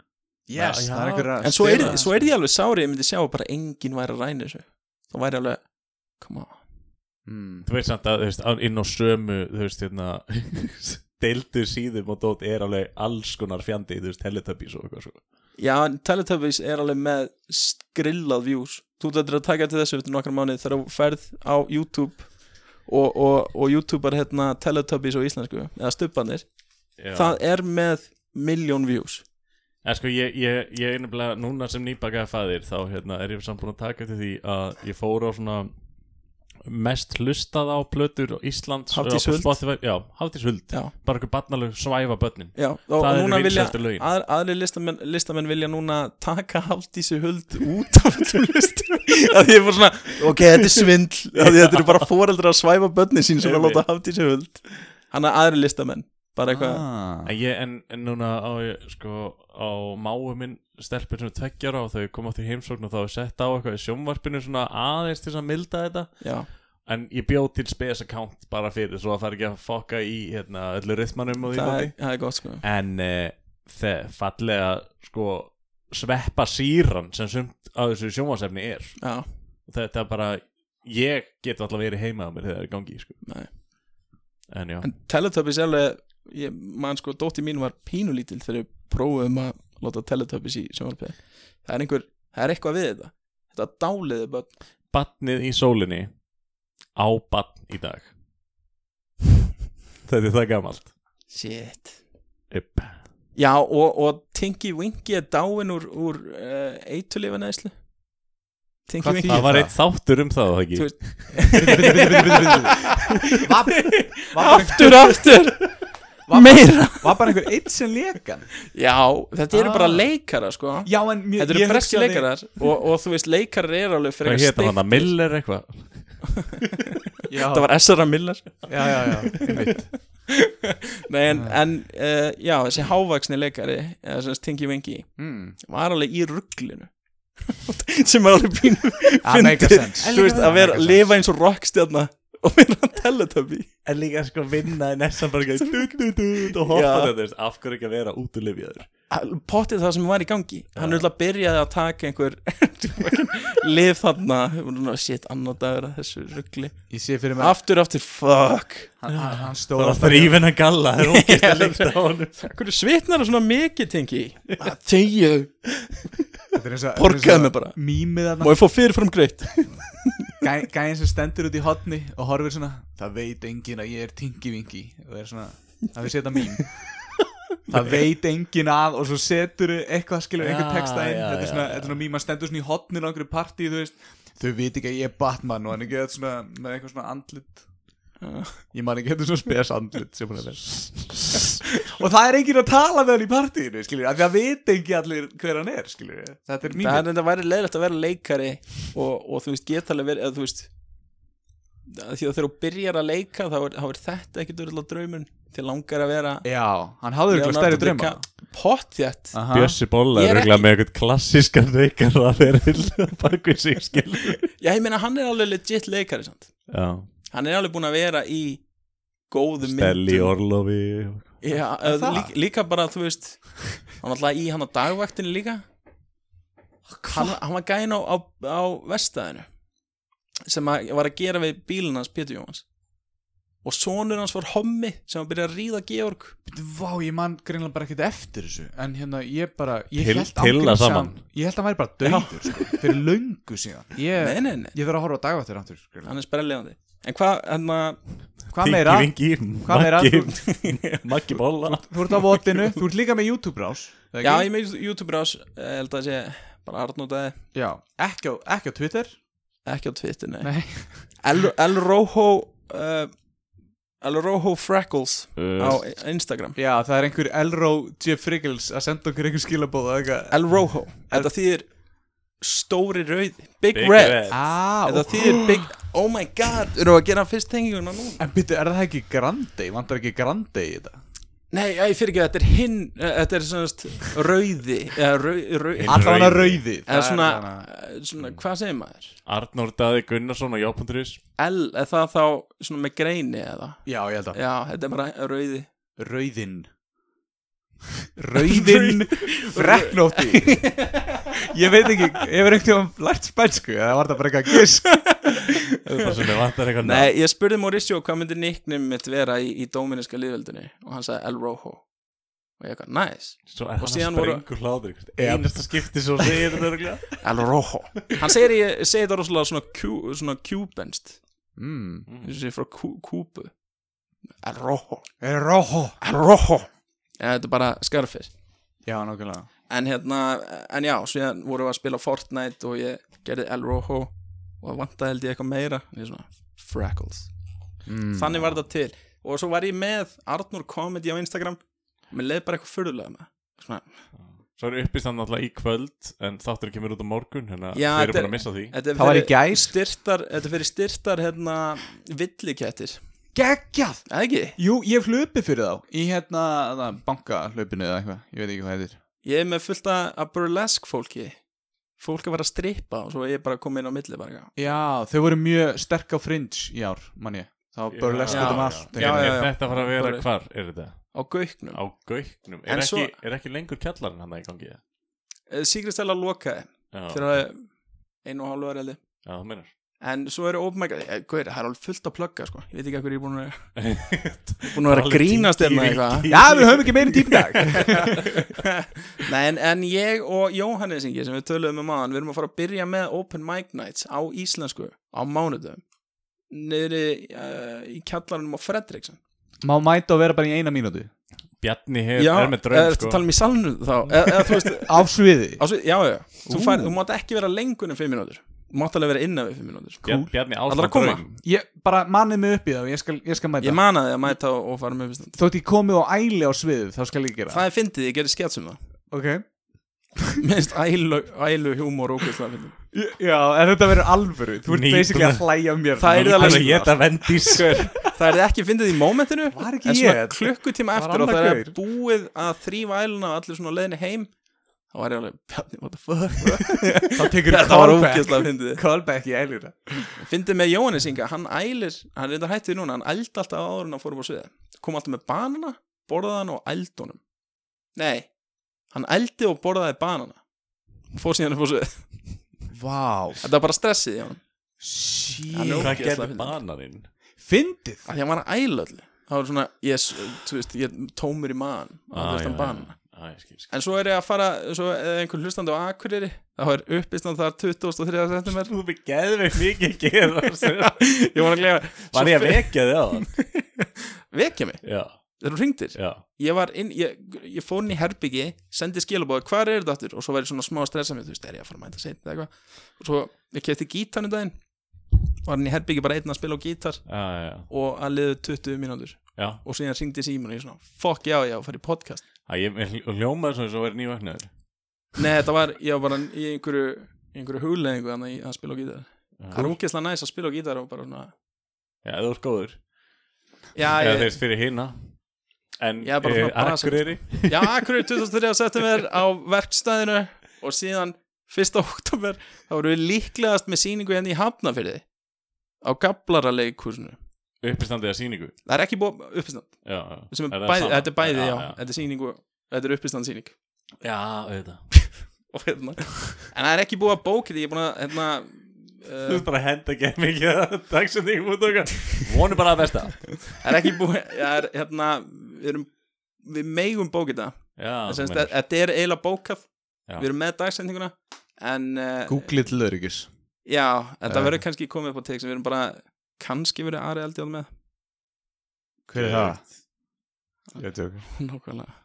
Já, Yes, já. það er En svo er, svo er ég alveg sári Ég myndi sjá að bara enginn væri að ræna þessu Þá væri alveg, come on mm. Þú veist samt að, þú veist, inn á sömu, þú veist, hérna deildu síðum og dót er alveg alls konar fjandi, þú veist, Teletubbies og eitthvað sko. Já, Teletubbies er alveg með skrillað views Þú þetta að taka til þessu eftir nokkar mánuð þegar þú ferð á YouTube og, og, og YouTuber hérna Teletubbies á íslensku eða stubbanir, Já. það er með miljón views En sko, ég, ég, ég er nefnilega, núna sem nýbakaði fæðir, þá hérna, er ég samt búin að taka til því að ég fór á svona mest hlustað á plötur á Íslands Hafdís á Huld. Spotify, Já, Hafdís Huld. Já, Bara eitthvað barnalög svæfa börnin. Já og, Það núna vilja að, aðri listamenn, listamenn vilja núna taka Hafdísi Huld út af öllum listum að ég er bara svona, ok, þetta er svindl. Þetta eru bara foreldrar að svæfa börni sín sem að láta Hafdísi Huld. Hann er aðri listamenn, bara eitthvað ah. En, ég, en, en núna á sko, á máu minn stelpur sem er tveggjára og þau koma áttur í heimsókn og þá er sett á eitthvað í sjónvarpinu svona aðeins til að milda þetta. Já, En ég bjóð til space account bara fyrir svo að fara ekki að fokka í hérna, öllu rithmanum og því það það er gott sko. En uh, þeir fallega sko sveppa síran sem sumt á þessu sjónvarsefni er. Já, og þetta er bara ég get alltaf verið heima á mér þegar það er gangi sko. Nei. En já, en Teletubbies er alveg ég, man sko, dótti mín var pínulítil þegar við prófum að láta Teletubbies í sjónvarpið. Það er einhver, það er eitthvað við þetta. Þetta dáliði börn. Batnið í sólinni á batn í dag. Þetta er það gamalt. Shit. Upp. Já, og, og Tinky Winky er dáin úr, úr uh, Winky. þýðir Það var það? eitt þáttur um það, það ekki? Bara Aftur, aftur Var- Meira Var bara einhver eitt sem lekan Já, þetta eru Ah. bara leikara sko Já, en mér, Þetta eru ég breski hugsaði- leikarar og, og þú veist, leikarar eru alveg fyrir Hvað hétt hann að Miller eitthvað? Já, Þetta var S.R.A. Miller já, já, já, einmitt Nei, en, en uh, já, þessi hávaksni leikari eða sem Tinky Winky mm. var alveg í rugglinu sem er alveg pínu That makes fyndið. sense. þú veist, að vera, lifa eins og rockstjarna og vera að teletubby En líka sko vinna í du, og hoppa þetta, af hverju ekki að vera út úr lifjaður pottið það sem var í gangi hann er alltaf byrjaði að taka einhver lif þarna. Shit, annar dagur að þessu ruggli Ég sé fyrir mig aftur, aftur, fuck. Hann, hann, hann Það stóð að galla, það er ógæst að líkta á honum. Hverju svitnar það svona mikið, tengi? Þegju, Þetta er eins og- Porkaðu eins og mig bara. Má ég fá fyrirfram greitt? Gæ- Gæinn sem stendur út í hotni og horfir svona Það veit enginn að ég er tingi-vingi Og er svona Það við setja mým Það veit enginn að Og svo setur eitthvað skilur einhver texta inn. Þetta er svona, þetta er svona mým Hann stendur svona í hotninu á einhverju partí Þú veist. Þau veit ekki að ég er Batman Og hann er ekki svona með eitthvað svona andlit. Ég man ekki, er svona spes andlit sem hann er Og það er enginn að tala með hann í partíinu Skilur, af því að veit ekki allir hver hann er Skilur, þetta er það mýmið er þetta væri leiðilegt að vera leikari og, og þú veist, geta alveg verið eða þú veist því að þegar þú byrjar að leika þá er, þá er þetta ekkert örgulega draumun til langar að vera Já, hann hafði eitthvað stærri drauma. Pottjætt. Bjössi Bolla er er ekki- með eitthvað klassískan reikar að vera bakvið sig skilur já, ég meina hann er alveg legit? Já, hann er alveg búin að vera í góðum Stelli myndum Orlofi já, Er það? líka, líka bara þú veist hann var alltaf í hann á dagvaktinu líka. Hann, hann var gæn á, á, á vestæðinu sem að, var að gera við bílinn hans Pétur Jóhans og sonur hans var hommi sem var að byrja að ríða Georg Vá, ég man greinlega bara ekkert eftir þessu En hérna, ég bara ég Til- hann- held að hann væri bara döður sko, Fyrir löngu síðan Ég, nei, nei, nei, ég þarf að horfa á dagvættir aftur greinilega. hann er sprelliðandi en hvað, hérna Hvað meira? Hvað meira? Maggi Bolla Þú ert á votinu, þú ert líka með YouTube-rás það já, ekki? ég með YouTube-rás ég held að það sé bara Arnótaði já. Ekki, á, ekki á Twitter ekki á Twitter, nei, Nei. El, El Rojo uh, El Rojo Freckles á uh, Instagram Já, það er einhver Elro G. Friggles að senda okkur einhver skilabóð og eitthvað El Rojo, þetta þýðir stóri rauð Big, Big Red, Red. ah, þetta þýðir Big Oh my god, eru að gera fyrst tenginguna nú En byrju, er það ekki Grandi? Vantar ekki Grandi í þetta? Nei, ég fyrir ekki, þetta er hinn eh, þetta er svona rauði Allavega rauði. eða það er svona, svona hvað segir maður? Arnór Daði Gunnarsson og Jópundurís L, er það þá svona með greini eða? Já, ég held að. Já, þetta er bara rauði. Rauðinn. Rauðinn Freknótti Ég veit ekki, ég verið einhvern tíma lært spænsku eða var það bara eitthvað gisk Það bara svona vantar eitthvað Nei, ég spurði Mauricio hvað myndi nicknum mitt vera í, í dóminiska liðveldinni og hann sagði El Rojo. Og ég eitthvað, nice. Svo er Og síðan voru- Einasta skipti svo segir þetta. El Rojo. Hann segir, þetta rosalega svona, kjú, svona kjúbenst mm. þessi frá Kú- Kúbu. El Rojo. Er rojo. El Rojo. Ja, Þetta er bara Scarface. Já, nákvæmlega. En hérna, en já, síðan vorum við að spila Fortnite og ég gerði El Rojo og vantaði held ég eitthvað meira. Ég svona, Freckles. Mm. Þannig var þetta til. Og svo var ég með Arnur Comedy á Instagram. Mér leið bara eitthvað furðulega með svona, Svo er uppistand alltaf í kvöld En þáttur kemur út á morgun Hérna Já, við erum þetta er- búin að missa því. Þetta er Það var í gær. styrtar Þetta er fyrir styrtar hérna villikettir. Geggjað! Eða ekki? Jú, ég hef hlupið fyrir þá Í hérna, það, bankahlaupinu eða eitthvað Ég veit ekki hvað heitir. Ég er með fullt af burlesque fólki Fólk að vera að strippa og svo er ég bara komið inn á milli bara eitthvað. Já, þau voru mjög sterk á fringe í ár, mann ég Það var burlesque Já, út um já, allt já, Er já. þetta að fara að vera Bara- hvar? Er þetta? á gauknum Á gauknum En Er, svo- ekki, er ekki lengur kjallarinn hann í gangi? Sigrid Stella lokaði Já, fyrir einu og hálfu ári held ég. já það meinar En svo eru open mic eh, Guður, það? Er alveg fullt að plugga sko. Ég veit ekki hvað ég er búin að vera Búin að vera að grínast hérna eitthvað. Já, við höfum ekki meiri tíma í dag. Nei, en, en ég og Jóhannes Ingi sem við töluðum um aðan, við erum að fara að byrja með Open Mic Nights á íslensku á mánudum niðri uh, í kjallarunum á Fredriksson. Má mæta og vera bara í eina mínútu? Bjarni hef, Já, er með draum ertu sko. að tala um í salnu þá? Eða, eða, Á sviði? Já, já, þú, þú mátt ekki vera lengur en 5 mínútur Þú mátt alveg vera innan við 5 mínútur. Bjarni, Bjarni Ætlarðu ástand að koma? Ég bara mannið mig upp í það og ég skal, ég skal mæta. Ég manaði að mæta og, og fara með uppstand Þótt ég komið á æli á sviðið, þá skal ég gera Það er fyndið, ég gerði skets um það. Ok. Minnst ælu, ælu humor og ógeðslega fyndin Já, en þetta verður alvöru. Þú ert Nýbúin basically að að- hlæja mér. Það er Nýbúin alveg- að ég þetta vendís það er ekki fyndið í mómentinu Var ekki en svona ég? klukkutíma Var eftir og annar það er gaur? búið að þrýfa æluna og allir svona á leiðinni heim þá var ég alveg, Bjarni, what the fuck? Þá tekur callback. Callback í eilur fyndið með Jóhannes Inga, hann ælir hann reyndar hættið núna, hann ældi alltaf áður en hann fór upp á sviði kom alltaf með banana, borðaði hann og ældi honum. Nei, hann ældi og borðaði banana. Og fór síðan upp á sviði Vá. Þetta var bara stressið er Hvað gerði fyndið. banarinn? Fyndið? Að því hann var að æla öllu. Það var svona, ég, þú veist, ég tómur í maðan og það Ah, þurfti hann banana já, ég skil, skil. En svo er ég að fara, svo er einhver hlustandi á Akureyri Það er uppistand þar 23. september Þú byrð geðveik mikið Ég var að glega Var ég að vekja þig á þann? Vekja mig, Já, þeir eru hringtir já Ég var inn, ég, ég fór inn í herbyggi Sendi skilabóð, hvað er þetta aftur? Og svo var ég svona smá að stressa mig, þú veist, er ég að fara að mæta seint eða eitthvað Og svo, ég kefti gítarn um daginn Var inn í herbyggi bara einn að spila á gítar Já, Og að liðu 20 mínútur. Já. Og síðan hringdi símun og ég svona, fuck já, já, fara í podcast. Ég hljómaði svona eins og verið nývagnar Nei, þetta var, ég var bara í einhverju einhverju hugleðingu þannig að spila á gítar. Það er ógeðslega næs að spila á gítar og bara svona Já, þú ert góður. Já, ég, þeir fyrir hina. En eh, Akureyri? Já akkurat 23. september á verkstæðinu og síðan 1. oktober þá voru við líklegast með sýningu henni í Hafnafyrði á Gablara leikhúsinu Uppistandið að sýningu? Það er ekki búið uppistand Já, já. Sem Er er bæði, þetta er bæði, já, Já, já. þetta er sýningu þetta er uppistand sýning Já, auðvitað. Hérna. En það er ekki búið að þetta, ég er búin að hérna Þú uh, veist bara að henda ekki mikið dagsendingum út okkar Vonu bara að besta. Það er ekki búið er hérna við, erum, við megum Já, Það þetta er eiginlega bókað. Já. við erum með dagsendinguna en uh, Google til öryggis Já, þetta Já. verður kannski komið upp á teik sem við erum bara kannski verið Ari Eldjáð með. Hver er það? Ég veit ekki. Nákvæmlega.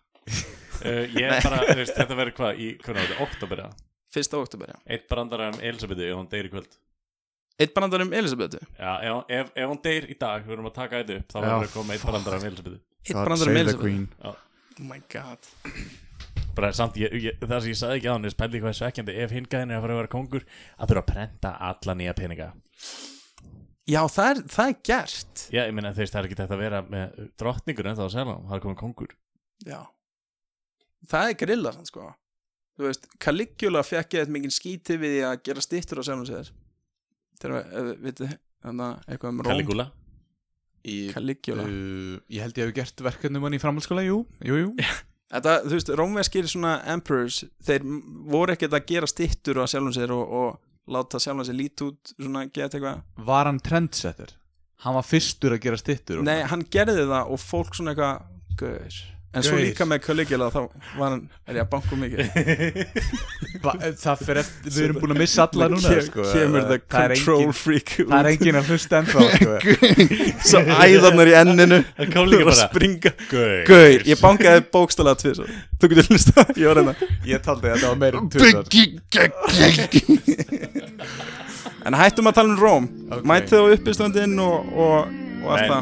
Uh, Ég er bara, þú veist, þetta verður hvað í, hvernig á þetta, oktober eða? Fyrsta oktober, já. Eitt brandara um Elisabethu ef hún deyr í kvöld. Eitt brandar um Elisabetu Já, ef, ef, ef hún deyr í dag, við erum að taka þetta upp þá verður að koma eitt brandara um Elisabethu Eitt brandar um Elisabetu Já. Oh my god Bara samt, ég, ég, það sem ég sagði ekki á hann er spældi hvað er svekkjandi. Ef hinn gæðin er að fara að vera kongur að þurfa að prenta alla nýja peninga. Já, það er, það er gert. Já, ég meina, þú veist, það er ekki þetta að vera með drottningur en þá að segja hann, það er komið kongur. Já. Það er grilla, sann sko. Þú veist, Caligula fekk ég eitthvað mikið skíti við því að gera stýttur á sjálfum sér. Þegar að eitthvað um Caligula? Caligula. Uh, Ég held ég hef gert verkefnum hann í framhaldsskóla, jú, jú, jú. Þetta, þú veist, rómverskir svona emperors, þeir voru ekkert að gera stittur á sjálfum sér og, og láta sjálfum sér lít út, svona geta eitthvað. Var hann trendsetter? Hann var fyrstur að gera stittur Nei, hann gerði það og fólk svona eitthvað, gaur. En svo líka með Caligula, þá var hann, er ég að banka mikið. Va- Það fyrir eftir, við erum búin að missa alla núna sko. Kemur Það control freak Það er engin að hlusta ennþá sko. Svo æðarnar í enninu Það og springa. Gaur, ég bankaði bókstala tvið. Þú getur hlusta, ég var hérna. Ég taldi að þetta var meira um tvisar En hættum að tala um Róm. Mætið á uppistöndin og allt það.